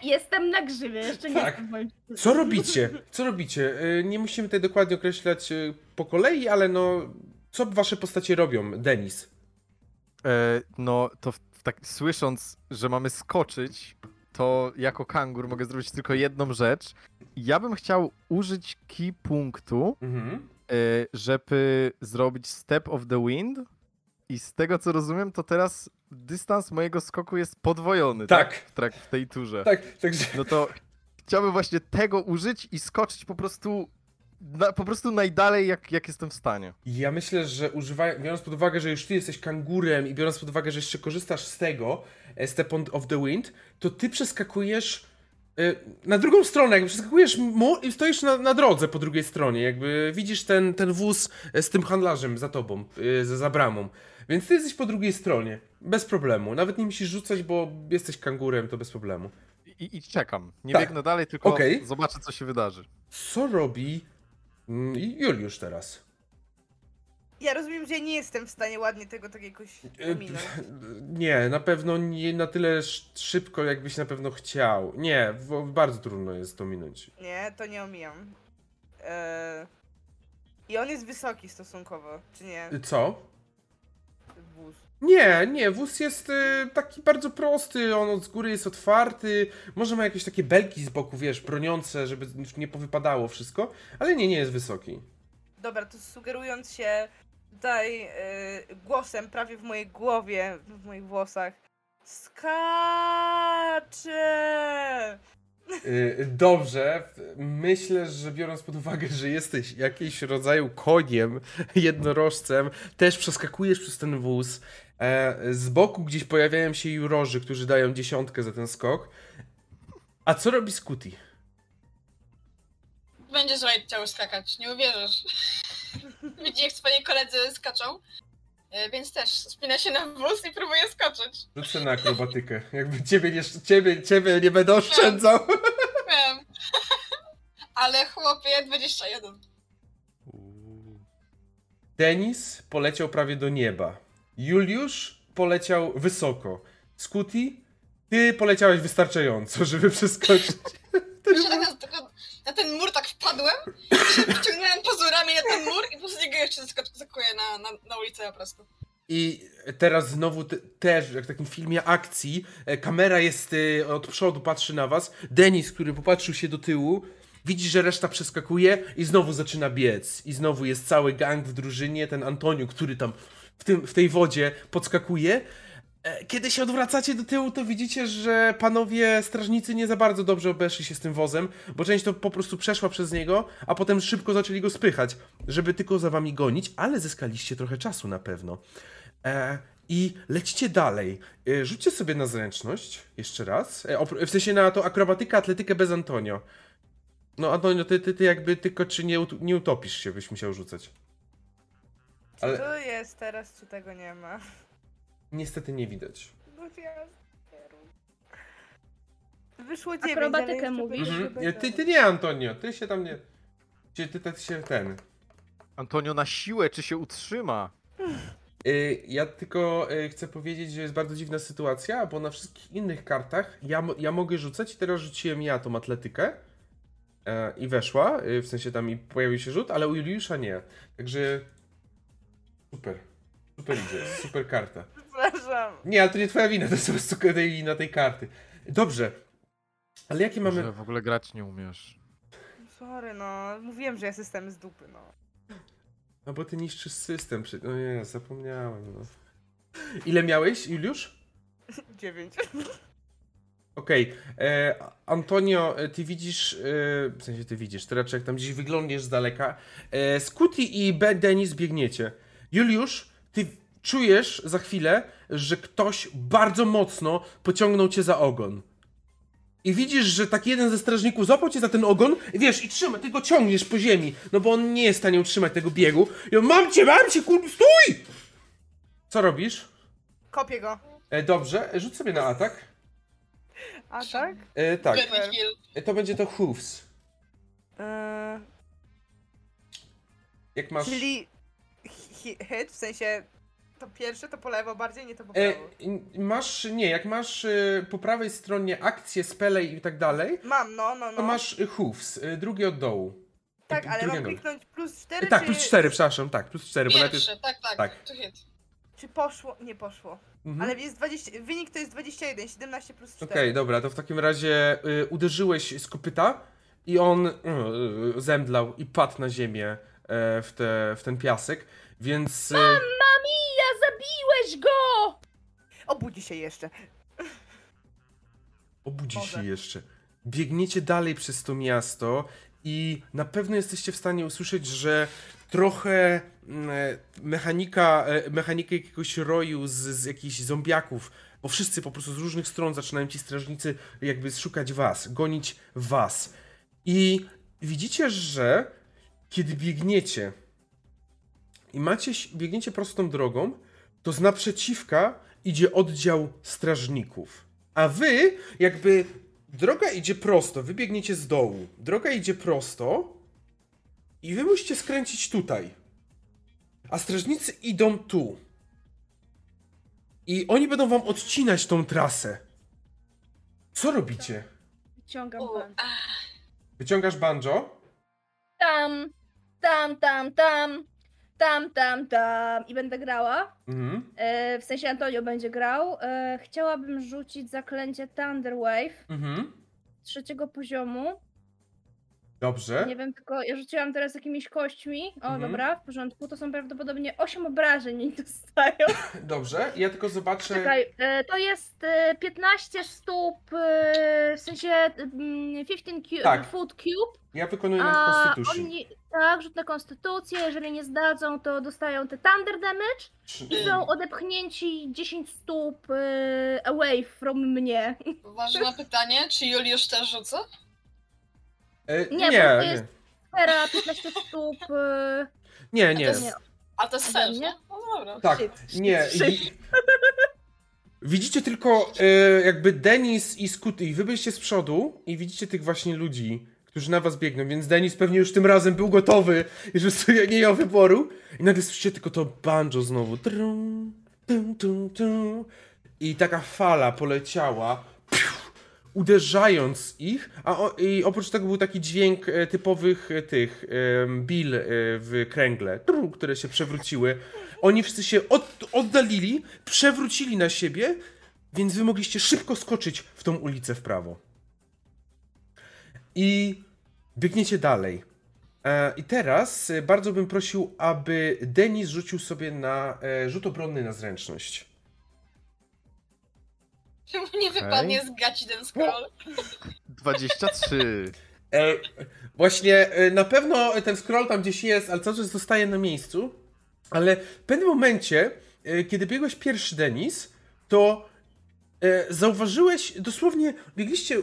Jestem na grzywie, jeszcze nie Tak. jestem Co robicie? Co robicie? Y, Nie musimy tutaj dokładnie określać y, po kolei, ale no, co wasze postacie robią, Denis? E, no to w tak, słysząc, że mamy skoczyć, to jako kangur mogę zrobić tylko jedną rzecz. Ja bym chciał użyć key punktu, Mhm. e, żeby zrobić step of the wind. I z tego co rozumiem, to teraz dystans mojego skoku jest podwojony, tak? Tak. W, trak- w tej turze. Tak, także No to chciałbym właśnie tego użyć i skoczyć po prostu na, po prostu najdalej, jak, jak jestem w stanie. Ja myślę, że używając, biorąc pod uwagę, że już ty jesteś kangurem i biorąc pod uwagę, że jeszcze korzystasz z tego, e, Step on of the Wind, to ty przeskakujesz e, na drugą stronę, jakby przeskakujesz mu i stoisz na, na drodze po drugiej stronie, jakby widzisz ten, ten wóz e, z tym handlarzem za tobą, e, za, za bramą. Więc ty jesteś po drugiej stronie, bez problemu. Nawet nie musisz rzucać, bo jesteś kangurem, to bez problemu. I, i czekam. Nie Tak. biegnę dalej, tylko Okej. zobaczę, co się wydarzy. Co robi mm, Juliusz teraz? Ja rozumiem, że nie jestem w stanie ładnie tego tak jakoś E, ominąć. Nie, na pewno nie na tyle sz- szybko, jakbyś na pewno chciał. Nie, bardzo trudno jest to minąć. Nie, to nie omijam. E... I on jest wysoki stosunkowo, czy nie? Co? Wóz. Nie, nie, wóz jest y, taki bardzo prosty, on od z góry jest otwarty, może ma jakieś takie belki z boku, wiesz, broniące, żeby nie powypadało wszystko, ale nie, nie jest wysoki. Dobra, to sugerując się tutaj e, głosem prawie w mojej głowie, w moich włosach. Skacze! Y, Dobrze, myślę, że biorąc pod uwagę, że jesteś jakiegoś rodzaju koniem, jednorożcem, też przeskakujesz przez ten wóz. E, Z boku gdzieś pojawiają się jurorzy, którzy dają dziesiątkę za ten skok. A co robi Scooty? Będzie złaj chciał skakać, nie uwierzysz. Widzi jak swoi koledzy skaczą, więc też spina się na wóz i próbuje skoczyć. Rzucę na akrobatykę. Jakby ciebie nie, ciebie, ciebie nie będę oszczędzał. Wiem. Ale chłopie, 21. Denis poleciał prawie do nieba. Juliusz poleciał wysoko. Scooty, ty poleciałeś wystarczająco, żeby przeskoczyć. Tak na, na ten mur tak wpadłem, się pazurami na ten mur i po prostu niego jeszcze zaskakuję na, na, na ulicę po prostu. I teraz znowu te, też, jak w takim filmie akcji, e, kamera jest e, od przodu, patrzy na was. Denis, który popatrzył się do tyłu, widzi, że reszta przeskakuje i znowu zaczyna biec. I znowu jest cały gang w drużynie, ten Antonio, który tam w, tym, w tej wodzie podskakuje. E, kiedy się odwracacie do tyłu, to widzicie, że panowie strażnicy nie za bardzo dobrze obeszli się z tym wozem, bo część to po prostu przeszła przez niego, a potem szybko zaczęli go spychać, żeby tylko za wami gonić, ale zyskaliście trochę czasu na pewno. E, I lecicie dalej. E, rzućcie sobie na zręczność jeszcze raz. E, w sensie na to akrobatykę, atletykę bez Antonio. No Antonio, ty, ty, ty jakby tylko czy nie, nie utopisz się, byś musiał rzucać. Czy Ale... to jest teraz, czy tego nie ma? Niestety nie widać. Wyszło 9, Akrobatykę mówisz? Mhm. Ty, ty nie, Antonio, ty się tam nie... Ty, ty, ty się ten... Antonio na siłę, czy się utrzyma? Y, ja tylko y, chcę powiedzieć, że jest bardzo dziwna sytuacja, bo na wszystkich innych kartach ja, ja mogę rzucać i teraz rzuciłem ja tą atletykę e, i weszła, y, w sensie tam i pojawił się rzut, ale u Juliusza nie. Także super. Super idzie, super karta. Przepraszam. Nie, ale to nie twoja wina, to jest po prostu na tej karty. Dobrze. Ale jakie mamy... Że w ogóle grać nie umiesz. Sorry, no. Mówiłem, że ja system z dupy, no. No bo ty niszczysz system. No nie, zapomniałem. No. Ile miałeś, Juliusz? Dziewięć. Okej. Okay. E, Antonio, e, ty widzisz, e, w sensie ty widzisz, ty raczej jak tam gdzieś wyglądasz z daleka. E, Scooty i Ben Dennis biegniecie. Juliusz, ty czujesz za chwilę, że ktoś bardzo mocno pociągnął cię za ogon. I widzisz, że taki jeden ze strażników złapał cię za ten ogon, i wiesz, i trzyma, ty go ciągniesz po ziemi, no bo on nie jest w stanie utrzymać tego biegu. I on, mam cię, mam cię, kur... stój! Co robisz? Kopię go. E, dobrze, rzuć sobie na atak. Atak? E, tak. E, to będzie to hooves. E... Jak masz... Czyli hit, w sensie to pierwsze to po lewo bardziej, nie to po e, prawo. E, masz, nie, jak masz e, po prawej stronie akcje, spele i tak dalej. Mam, no, no, no. To masz hooves, e, drugi od dołu. Tak, ale mam kliknąć plus 4 Tak, czy... plus 4, przepraszam, tak, plus 4. Pierwsze, bo najpierw... tak, tak, tak. To hit. Czy poszło? Nie poszło. Mhm. Ale jest 20, wynik to jest 21, 17 plus 4. Okej, okay, dobra, to w takim razie y, uderzyłeś z kopyta i on y, y, zemdlał i padł na ziemię y, w, te, w ten piasek, więc... Y, Zabiłeś go! Obudzi się jeszcze. Obudzi Może. się jeszcze. Biegniecie dalej przez to miasto i na pewno jesteście w stanie usłyszeć, że trochę mm, e, mechanika, e, mechanika jakiegoś roju z, z jakichś zombiaków, bo wszyscy po prostu z różnych stron zaczynają ci strażnicy jakby szukać was, gonić was. I widzicie, że kiedy biegniecie i macie, biegniecie prostą drogą, to z naprzeciwka idzie oddział strażników. A wy, jakby droga idzie prosto, wy biegniecie z dołu, droga idzie prosto i wy musicie skręcić tutaj. A strażnicy idą tu. I oni będą wam odcinać tą trasę. Co robicie? Wyciągam banjo. Wyciągasz banjo? Tam, tam, tam, tam tam, tam, tam i będę grała. Mhm. E, w sensie Antonio będzie grał. E, chciałabym rzucić zaklęcie Thunder Wave mhm. trzeciego poziomu. Dobrze. Nie wiem, tylko ja rzuciłam teraz jakimiś kośćmi. O, mhm. dobra, w porządku. To są prawdopodobnie 8 obrażeń i dostają. Dobrze, ja tylko zobaczę. Czekaj, e, to jest e, 15 stóp, e, w sensie 15 mm, cu tak. foot cube. Ja wykonuję na Constitution. Oni, tak, rzut na konstytucję. Jeżeli nie zdadzą, to dostają te Thunder Damage i są odepchnięci 10 stóp e, away from mnie. Ważne pytanie, czy Juliusz też rzuca? E, nie, nie, to jest sfera 15 stóp. E... Nie, nie. A to jest sens, nie? No dobra. Tak, nie. I, widzicie tylko e, jakby Denis i Scooty, wy byliście z przodu i widzicie tych właśnie ludzi, którzy na was biegną, więc Denis pewnie już tym razem był gotowy i że sobie nie miał wyboru. I nagle słyszycie tylko to banjo znowu. Trum, tum, tum, tum. I taka fala poleciała, uderzając ich, a o, i oprócz tego był taki dźwięk e, typowych e, tych bil e, w kręgle, które się przewróciły. Oni wszyscy się od, oddalili, przewrócili na siebie, więc wy mogliście szybko skoczyć w tą ulicę w prawo. I biegniecie dalej. I teraz bardzo bym prosił, aby Denis rzucił sobie na rzut obronny na zręczność. Czemu nie wypadnie z gaci ten scroll? 23. E, właśnie e, na pewno ten scroll tam gdzieś jest, ale cały czas zostaje na miejscu. Ale w pewnym momencie, e, kiedy biegłeś pierwszy Denis, to e, zauważyłeś, dosłownie biegliście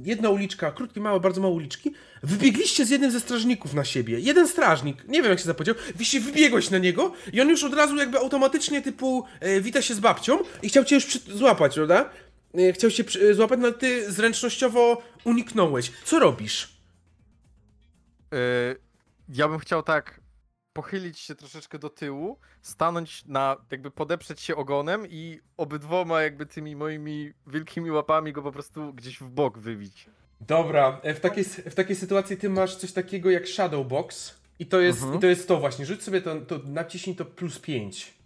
jedna uliczka, krótkie, małe, bardzo małe uliczki, wybiegliście z jednym ze strażników na siebie. Jeden strażnik, nie wiem jak się zapowiedział, wyście wybiegłeś na niego i on już od razu jakby automatycznie typu e, wita się z babcią i chciał cię już złapać, prawda? E, chciał się złapać, no ty zręcznościowo uniknąłeś. Co robisz? Yy, ja bym chciał tak pochylić się troszeczkę do tyłu, stanąć na, jakby podeprzeć się ogonem i obydwoma jakby tymi moimi wielkimi łapami go po prostu gdzieś w bok wybić. Dobra, e, w takiej, w takiej sytuacji ty masz coś takiego jak Shadow Box i to jest, mhm. i to, jest to właśnie. Rzuć sobie to, to naciśnij to plus 5.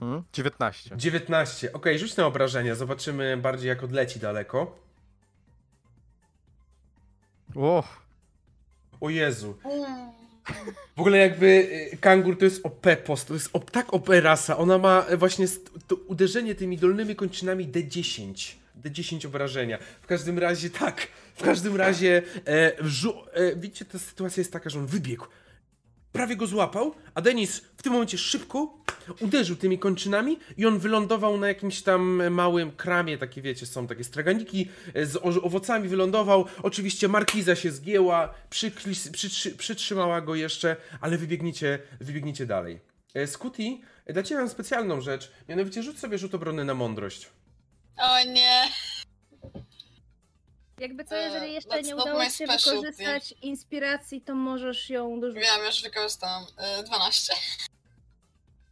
Hmm? 19. 19. Ok, rzuć na obrażenia. Zobaczymy bardziej jak odleci daleko. O. O Jezu. W ogóle jakby y, kangur to jest OP post, to jest op, tak OP rasa. Ona ma właśnie to uderzenie tymi dolnymi kończynami D10. D10 obrażenia. W każdym razie tak. W każdym razie e, e, widzicie, ta sytuacja jest taka, że on wybiegł prawie go złapał, a Denis w tym momencie szybko uderzył tymi kończynami i on wylądował na jakimś tam małym kramie, takie wiecie, są takie straganiki z owocami, wylądował. Oczywiście markiza się zgięła, przykli- przytrzy- przytrzymała go jeszcze, ale wybiegniecie, wybiegniecie dalej. E, Scooty, dla Ciebie mam specjalną rzecz, mianowicie rzuć sobie rzut obrony na mądrość. O nie. Jakby co, jeżeli e, jeszcze nie udało ci się wykorzystać inspiracji, to możesz ją dorzucić. Wiem, już wykorzystałam. 12.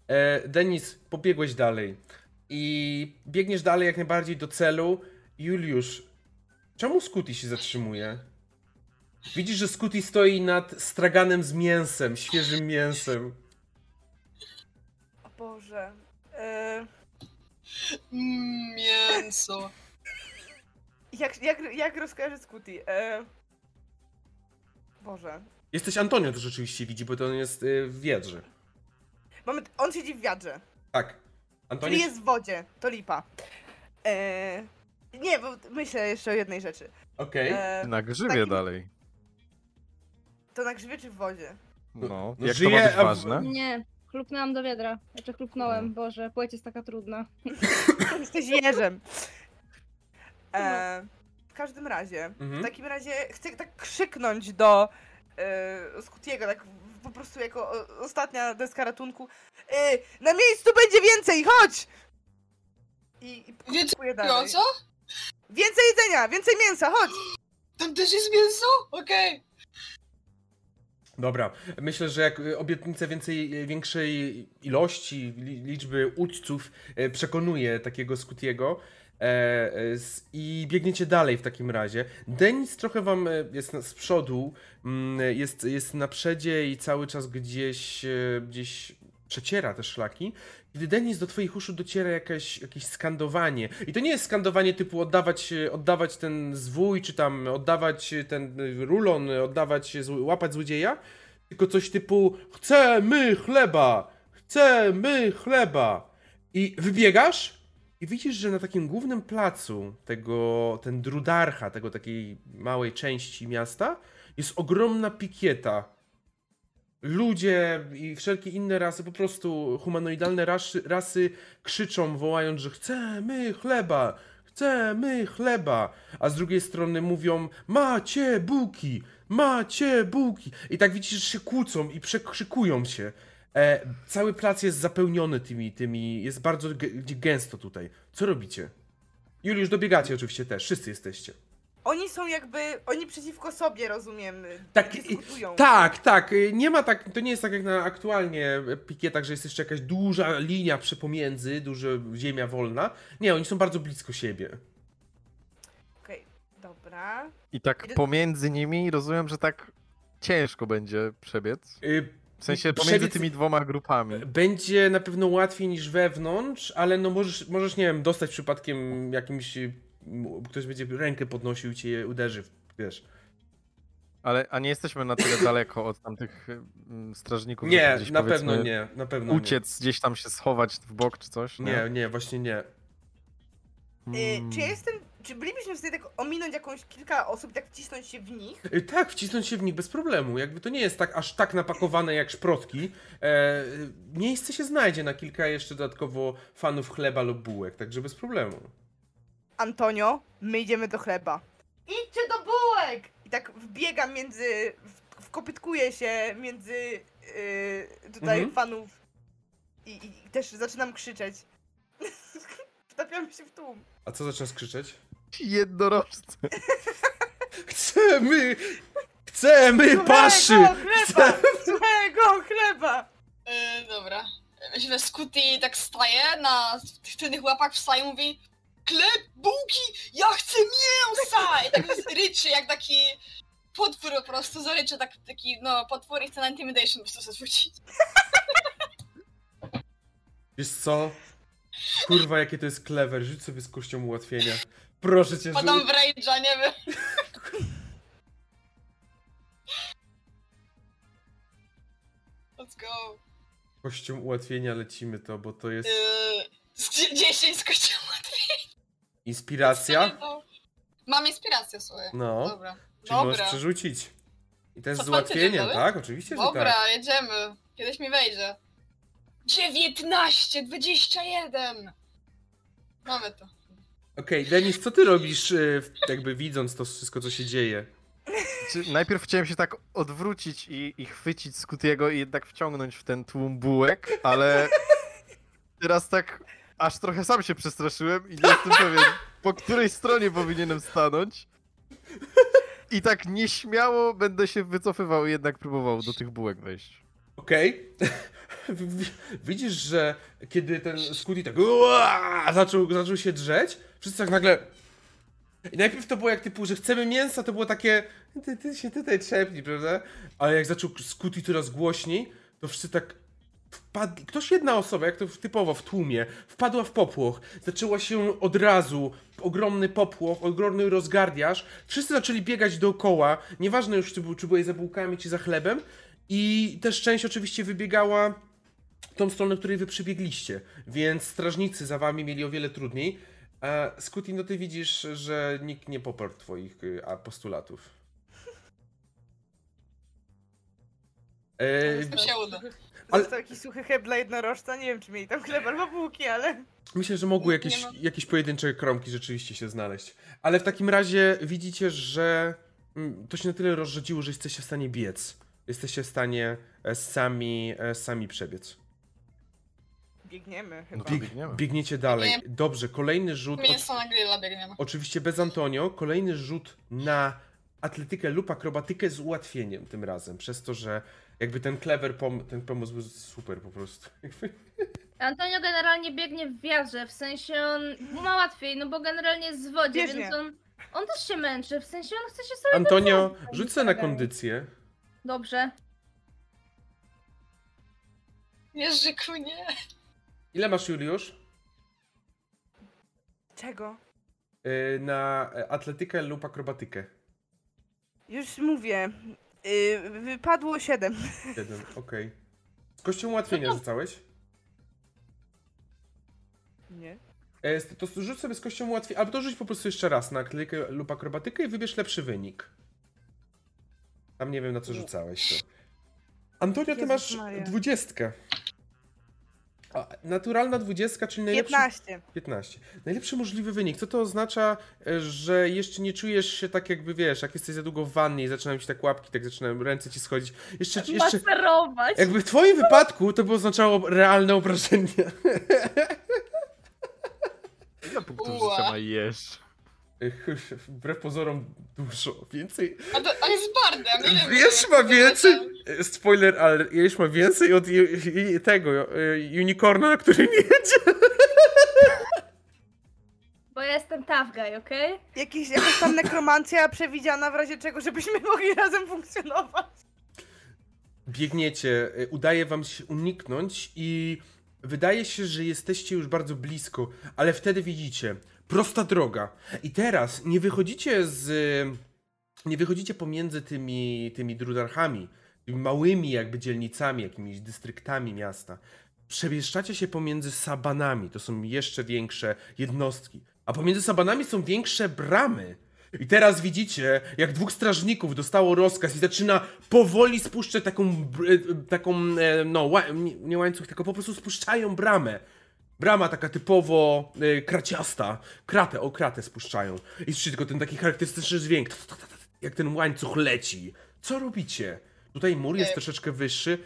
E, e, Denis, pobiegłeś dalej. I biegniesz dalej jak najbardziej do celu. Juliusz, czemu Scooty się zatrzymuje? Widzisz, że Scooty stoi nad straganem z mięsem, świeżym mięsem. O Boże. E... Mm, mięso. Jak, jak, jak rozkaże Scooty? E... Boże. Jesteś Antonio, to rzeczywiście widzi, bo to on jest y, w wiadrze. Moment, on siedzi w wiadrze. Tak. Antonio... Czyli jest w wodzie. To lipa. E... Nie, bo myślę jeszcze o jednej rzeczy. Okej. E... Na grzywie dalej. To na grzywie czy w wodzie? No, no jak żyje, to ma być ważne? Nie, chlupnęłam do wiadra. Znaczy chlupnąłem, no. Boże, płeć jest taka trudna. Jesteś jeżem. E, w każdym razie, mhm. w takim razie chcę tak krzyknąć do e, Scutiego, tak po prostu jako ostatnia deska ratunku. E, na miejscu będzie więcej, chodź! I, i więcej dalej. co? Więcej jedzenia, więcej mięsa, chodź! Tam też jest mięso? Okej. Okay. Dobra, myślę, że jak obietnica więcej, większej ilości, liczby uczców e, przekonuje takiego Scutiego, e, I biegniecie dalej w takim razie. Denis trochę wam e, jest z przodu, mm, jest, jest na przedzie i cały czas gdzieś, gdzieś przeciera te szlaki. Kiedy Denis do twoich uszu dociera jakieś, jakieś skandowanie. I to nie jest skandowanie typu oddawać, oddawać ten zwój, czy tam oddawać ten rulon, oddawać, łapać złodzieja, tylko coś typu chcemy chleba, chcemy chleba. I wybiegasz i widzisz, że na takim głównym placu tego, ten drudarcha, tego takiej małej części miasta, jest ogromna pikieta. Ludzie i wszelkie inne rasy, po prostu humanoidalne rasy, rasy krzyczą, wołając, że chcemy chleba, chcemy chleba. A z drugiej strony mówią, macie bułki, macie bułki. I tak widzisz, że się kłócą i przekrzykują się. E, cały plac jest zapełniony tymi, tymi, jest bardzo gęsto tutaj. Co robicie? Juliusz, dobiegacie oczywiście też, wszyscy jesteście. oni są jakby, oni przeciwko sobie, rozumiem, Tak, i- dyskutują. Tak, tak. y, Nie ma tak, to nie jest tak jak na aktualnie pikietach, że jest jeszcze jakaś duża linia przy pomiędzy, duża ziemia wolna. Nie, oni są bardzo blisko siebie. Okej, dobra. I tak pomiędzy nimi rozumiem, że tak ciężko będzie przebiec. Y, W sensie pomiędzy Przebiec- tymi dwoma grupami. Będzie na pewno łatwiej niż wewnątrz, ale no możesz, możesz nie wiem, dostać przypadkiem jakimś, ktoś będzie rękę podnosił i cię uderzy, wiesz. Ale a nie jesteśmy na tyle daleko od tamtych mm, strażników. Nie, gdzieś, na pewno nie, na pewno Uciec, gdzieś tam się schować w bok czy coś. nie. Nie, nie, właśnie nie. Y, Mm. czy ja jestem, czy bylibyśmy w stanie tak ominąć jakąś kilka osób tak wcisnąć się w nich? Tak, wcisnąć się w nich bez problemu. Jakby to nie jest tak aż tak napakowane jak szprotki. E, miejsce się znajdzie na kilka jeszcze dodatkowo fanów chleba lub bułek, także bez problemu. Antonio, my idziemy do chleba. Idźcie do bułek! I tak wbiegam między, w- wkopytkuję się między yy, tutaj Mhm. fanów i, i też zaczynam krzyczeć. Wtapiam się w tłum. A co zaczynasz krzyczeć? Jednorożce. Chcemy! Chcemy paszy! Złego chleba! Złego chleba! Yy, dobra. Źle Scooty tak staje, na tych tylnych łapach wstaje i mówi Chleb, bułki, ja chcę mięsa! I tak ryczy jak taki potwór po prostu, zaryczy tak, taki, no, potwór i chce na intimidation po prostu sobie zwrócić. Wiesz co? Kurwa, jakie to jest clever. Rzuć sobie z kością ułatwienia. Proszę cię, Padam rzuć. w rage'a, nie wiem. Let's go. Kością ułatwienia lecimy to, bo to jest Yy, z 10 z kościoła. inspiracja. Mam inspirację, słuchaj. No, Dobra. czyli możesz Dobra. przerzucić. I to jest z ułatwieniem, tak? Oczywiście, że Dobra, tak. jedziemy. Kiedyś mi wejdzie. 19, 21! Mamy to. Okej, Denis, co ty robisz, y, jakby widząc to wszystko, co się dzieje? Najpierw chciałem się tak odwrócić i, i chwycić Scootiego i jednak wciągnąć w ten tłum bułek, ale teraz tak aż trochę sam się przestraszyłem i nie jestem pewien, po której stronie powinienem stanąć. I tak nieśmiało będę się wycofywał i jednak próbował do tych bułek wejść. Okej. W- Widzisz, że kiedy ten Scooty tak zaczął, zaczął się drzeć, wszyscy tak nagle... I najpierw to było jak typu, że chcemy mięsa, to było takie ty, ty się tutaj trzepnij, prawda? Ale jak zaczął Scooty coraz głośniej, to wszyscy tak wpadli... Ktoś jedna osoba, jak to typowo w tłumie, wpadła w popłoch. Zaczęła się od razu ogromny popłoch, ogromny rozgardiaż. Wszyscy zaczęli biegać dookoła, nieważne już czy, był- czy byłeś za bułkami, czy za chlebem. I też część oczywiście wybiegała tą stronę, której wy przybiegliście, więc strażnicy za wami mieli o wiele trudniej. A Scooty, no ty widzisz, że nikt nie poparł twoich y, a, postulatów. E, To się uda. Ale- Został jakiś suchy chleb dla jednorożca, nie wiem czy mieli tam chleb albo bułki, ale... myślę, że mogły Nie jakieś, ma. jakieś pojedyncze kromki rzeczywiście się znaleźć. Ale w takim razie widzicie, że mm, to się na tyle rozrzedziło, że jesteście w stanie biec. Jesteście w stanie e, sami, e, sami przebiec. Biegniemy chyba. No Bieg, biegniemy. biegniecie dalej. Nie. Dobrze, kolejny rzut. Od, Mięso na grilla biegniemy. oczywiście bez Antonio. Kolejny rzut na atletykę lub akrobatykę z ułatwieniem tym razem. Przez to, że jakby ten clever pom- ten pomysł był super po prostu. Antonio generalnie biegnie w wiarze, w sensie on ma łatwiej, no bo generalnie jest w wodzie, Bieżnie. więc on, on też się męczy, w sensie on chce się sobie Antonio, rzuć sobie na kondycję. Dobrze. Jerzyku, nie. Ile masz Juliusz? Czego? Yy, na e, atletykę lub akrobatykę. Już mówię. Yy, wypadło 7. Jeden, okej. Z kością ułatwienia rzucałeś? Nie. E, z- To rzuć sobie z kością ułatwienia, albo to rzuć po prostu jeszcze raz na atletykę lub akrobatykę i wybierz lepszy wynik. Tam nie wiem na co rzucałeś to. Antonio, ty masz dwudziestkę. A, naturalna dwudziestka, czyli najlepszy... 15. 15. Najlepszy możliwy wynik. Co to oznacza, e, że jeszcze nie czujesz się tak jakby, wiesz, jak jesteś za długo w wannie i zaczynają ci tak łapki, tak zaczynają ręce ci schodzić. Jeszcze, jeszcze Maserować. jakby w twoim wypadku to by oznaczało realne obrażenia. Ile punktów Ua. życia ma jesz? wbrew pozorom dużo, więcej. A to, jest bardem, nie Wiesz, ma więcej. Spoiler, ale Jeś ma więcej od tego unicorna, który nie jedzie. Bo ja jestem tough guy, okej? Okay? Jakiś, jakaś tam nekromancja przewidziana w razie czego, żebyśmy mogli razem funkcjonować. Biegniecie, udaje wam się uniknąć i wydaje się, że jesteście już bardzo blisko, ale wtedy widzicie, prosta droga. I teraz nie wychodzicie z. Nie wychodzicie pomiędzy tymi, tymi drudarchami, tymi małymi jakby dzielnicami, jakimiś dystryktami miasta. Przemieszczacie się pomiędzy sabanami, to są jeszcze większe jednostki. A pomiędzy sabanami są większe bramy. I teraz widzicie, jak dwóch strażników dostało rozkaz i zaczyna powoli spuszczać taką, taką e, no, nie łańcuch, tylko po prostu spuszczają bramę. Brama taka typowo y, kraciasta. Kratę, o kratę spuszczają. I słyszycie tylko ten taki charakterystyczny dźwięk. Jak ten łańcuch leci. Co robicie? Tutaj mur jest troszeczkę wyższy.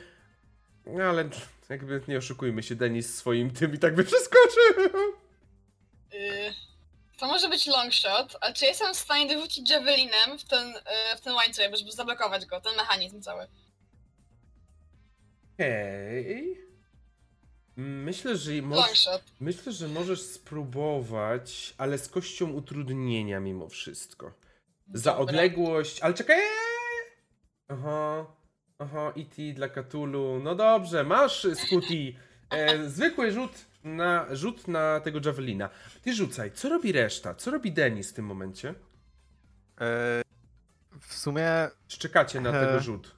Ale jakby nie oszukujmy się, Denis swoim tym i tak by przeskoczył. Y, to może być long shot, ale czy jestem w stanie wyrzucić javelinem w ten, y, w ten łańcuch, żeby zablokować go, ten mechanizm cały? Hej. Okay. Myślę, że myślę, że możesz spróbować, ale z kością utrudnienia mimo wszystko. Za Dobra. odległość, ale czekaj! Aha, aha, E.T. dla Katulu. No dobrze, masz Scooty. E, zwykły rzut na, rzut na tego Javelina. Ty rzucaj, co robi reszta? Co robi Denis w tym momencie? E, w sumie... Czekacie na e... tego rzut.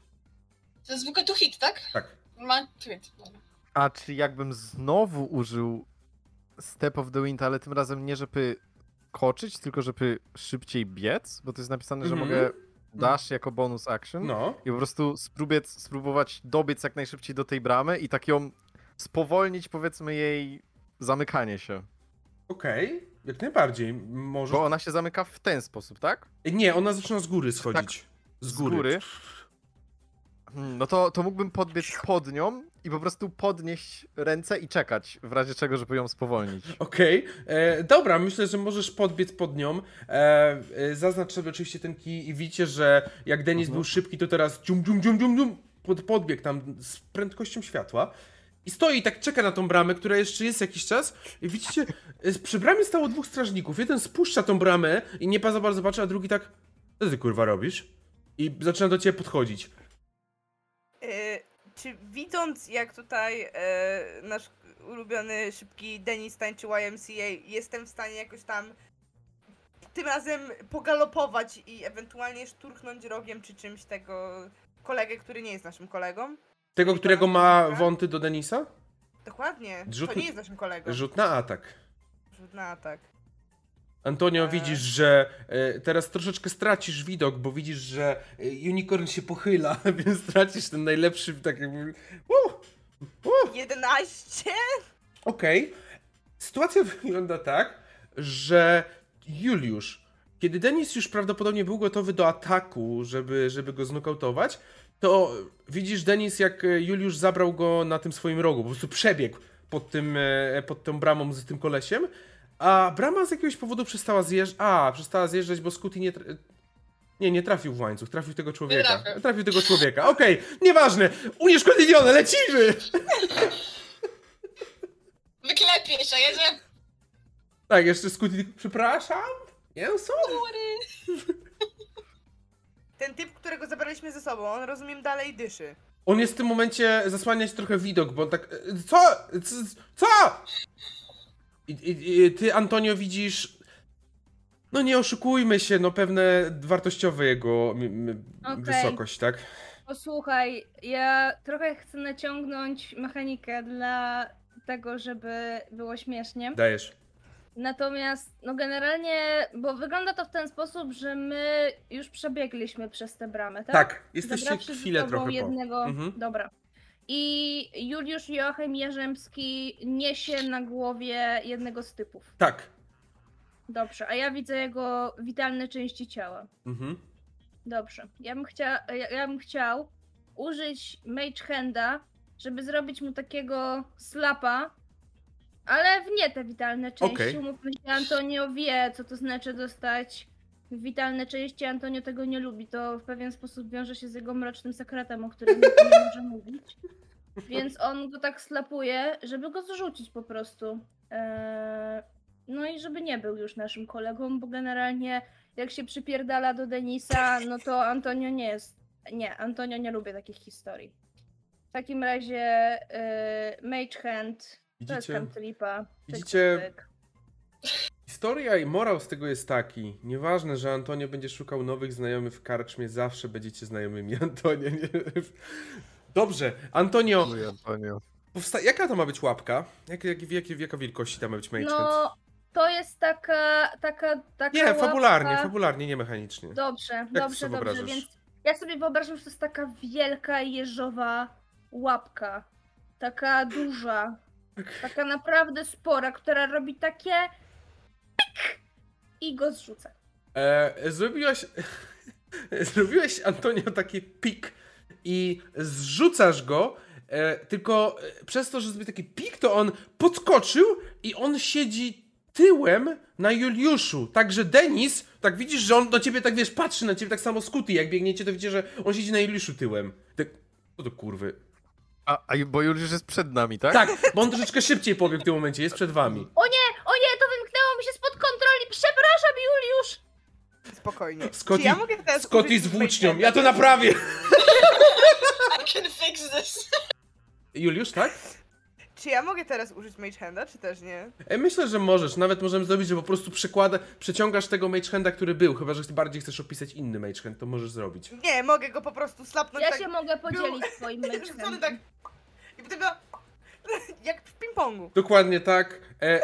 To jest zwykły tu hit, tak? Tak. Ma tu hit. Dobra. A czy jakbym znowu użył Step of the Wind, ale tym razem nie żeby koczyć, tylko żeby szybciej biec? Bo to jest napisane, że mm -hmm. mogę dash jako bonus action no. i po prostu spróbiec, spróbować dobiec jak najszybciej do tej bramy i tak ją spowolnić powiedzmy jej zamykanie się. Okej, okay. jak najbardziej. Może... Bo ona się zamyka w ten sposób, tak? Nie, ona zaczyna z góry schodzić. Tak. Z góry. Z góry. Hmm, no to, to mógłbym podbiec pod nią i po prostu podnieść ręce i czekać, w razie czego, żeby ją spowolnić. Okej, okay. E, dobra, myślę, że możesz podbiec pod nią. E, e, zaznacz sobie oczywiście ten kij i widzicie, że jak Denis mhm. był szybki, to teraz dzium, dzium, dzium, dzium, dzium, pod, podbiegł tam z prędkością światła. I stoi i tak czeka na tą bramę, która jeszcze jest jakiś czas. I widzicie, e, przy bramie stało dwóch strażników. Jeden spuszcza tą bramę i nie za bardzo patrzy, a drugi tak, co ty kurwa robisz? I zaczyna do ciebie podchodzić czy widząc jak tutaj e, nasz ulubiony szybki Denis tańczy YMCA, jestem w stanie jakoś tam tym razem pogalopować i ewentualnie szturchnąć rogiem czy czymś tego kolegę, który nie jest naszym kolegą? Tego, którego ma wąty do Denisa? Dokładnie. Rzut... To nie jest naszym kolegą. Rzut na atak. Rzut na atak. Antonio, e. widzisz, że e, teraz troszeczkę stracisz widok, bo widzisz, że e, unicorn się pochyla, więc tracisz ten najlepszy, tak jakby... Uh, uh. 11? Okej. Okay. Sytuacja wygląda tak, że Juliusz, kiedy Denis już prawdopodobnie był gotowy do ataku, żeby, żeby go znokautować, to widzisz, Denis, jak Juliusz zabrał go na tym swoim rogu, po prostu przebiegł pod, tym, pod tą bramą z tym kolesiem a brama z jakiegoś powodu przestała zjeżdżać. A, przestała zjeżdżać, bo Scooty nie. Nie, nie trafił w łańcuch, trafił tego człowieka. Trafił, trafił tego człowieka. Okej, okay, nieważne. Unieszkodliwione, lecimy! Wyklepię się, jedzie. Tak, jeszcze Scooty. Przepraszam? Jezu? Ten typ, którego zabraliśmy ze sobą, on rozumiem dalej dyszy. On jest w tym momencie zasłaniać trochę widok, bo on tak. Co? Co? I, i, I, ty, Antonio, widzisz. No nie oszukujmy się, no pewne wartościowe jego okay. wysokość, tak? Posłuchaj, ja trochę chcę naciągnąć mechanikę dla tego, żeby było śmiesznie. Dajesz. Natomiast, no generalnie, bo wygląda to w ten sposób, że my już przebiegliśmy przez tę bramę, tak? Tak, jesteście chwilę trochę jednego... po. Mhm. Dobra i Juliusz Joachim Jarzemski niesie na głowie jednego z typów. Tak. Dobrze, a ja widzę jego witalne części ciała. Mhm. Dobrze. Ja bym, chcia, ja, ja bym chciał użyć Mage Handa, żeby zrobić mu takiego slapa, ale w nie te witalne części. Okej. Umówmy się, Antonio wie, co to znaczy dostać witalne części. Antonio tego nie lubi. To w pewien sposób wiąże się z jego mrocznym sekretem, o którym nie może mówić. Więc on go tak slapuje, żeby go zrzucić po prostu. Eee, no i żeby nie był już naszym kolegą, bo generalnie jak się przypierdala do Denisa, no to Antonio nie jest. Nie, Antonio nie lubi takich historii. W takim razie yy, Mage Hand to jest Widzicie? Pyk, Widzicie? Historia i morał z tego jest taki. Nieważne, że Antonio będzie szukał nowych znajomych w karczmie, zawsze będziecie znajomymi Antonio. Nie? Dobrze, Antonio, Dziękuję, Antonio. powsta- jaka to ma być łapka? Jak, jak, w, jakiej, w jaka wielkości tam ma być Mage Hand? No, to jest taka, taka, taka Nie, fabularnie, łapka- fabularnie, nie mechanicznie. Dobrze, Jak dobrze, sobie dobrze, wyobrażasz? więc ja sobie wyobrażam, że to jest taka wielka jeżowa łapka. Taka duża. Taka naprawdę spora, która robi takie i go zrzuca. E, zrobiłaś. zrobiłeś Antonio taki pik i zrzucasz go. E, tylko e, przez to, że zrobił taki pik, to on podskoczył i on siedzi tyłem na Juliuszu. Także Denis, tak widzisz, że on do ciebie tak wiesz, patrzy na ciebie tak samo skuty, jak biegniecie, to widzicie, że on siedzi na Juliuszu tyłem. Tak, co to kurwy? A, a bo Juliusz jest przed nami, tak? Tak, bo on troszeczkę szybciej pobiegł w tym momencie, jest przed wami. O nie, Spokojnie. Scotty- Czy ja mogę teraz Scotty z włócznią, Mage ja to Handa? naprawię! I can fix this. Juliusz, tak? Czy ja mogę teraz użyć Mage Handa, czy też nie? E, Myślę, że możesz. Nawet możemy zrobić, że po prostu przekłada, przeciągasz tego magehanda, który był. Chyba, że bardziej chcesz opisać inny magehand, to możesz zrobić. Nie, mogę go po prostu slapnąć Ja tak. się mogę podzielić swoim rzucony meczem. tak. I potem go... Jak w ping-pongu. Dokładnie tak. E,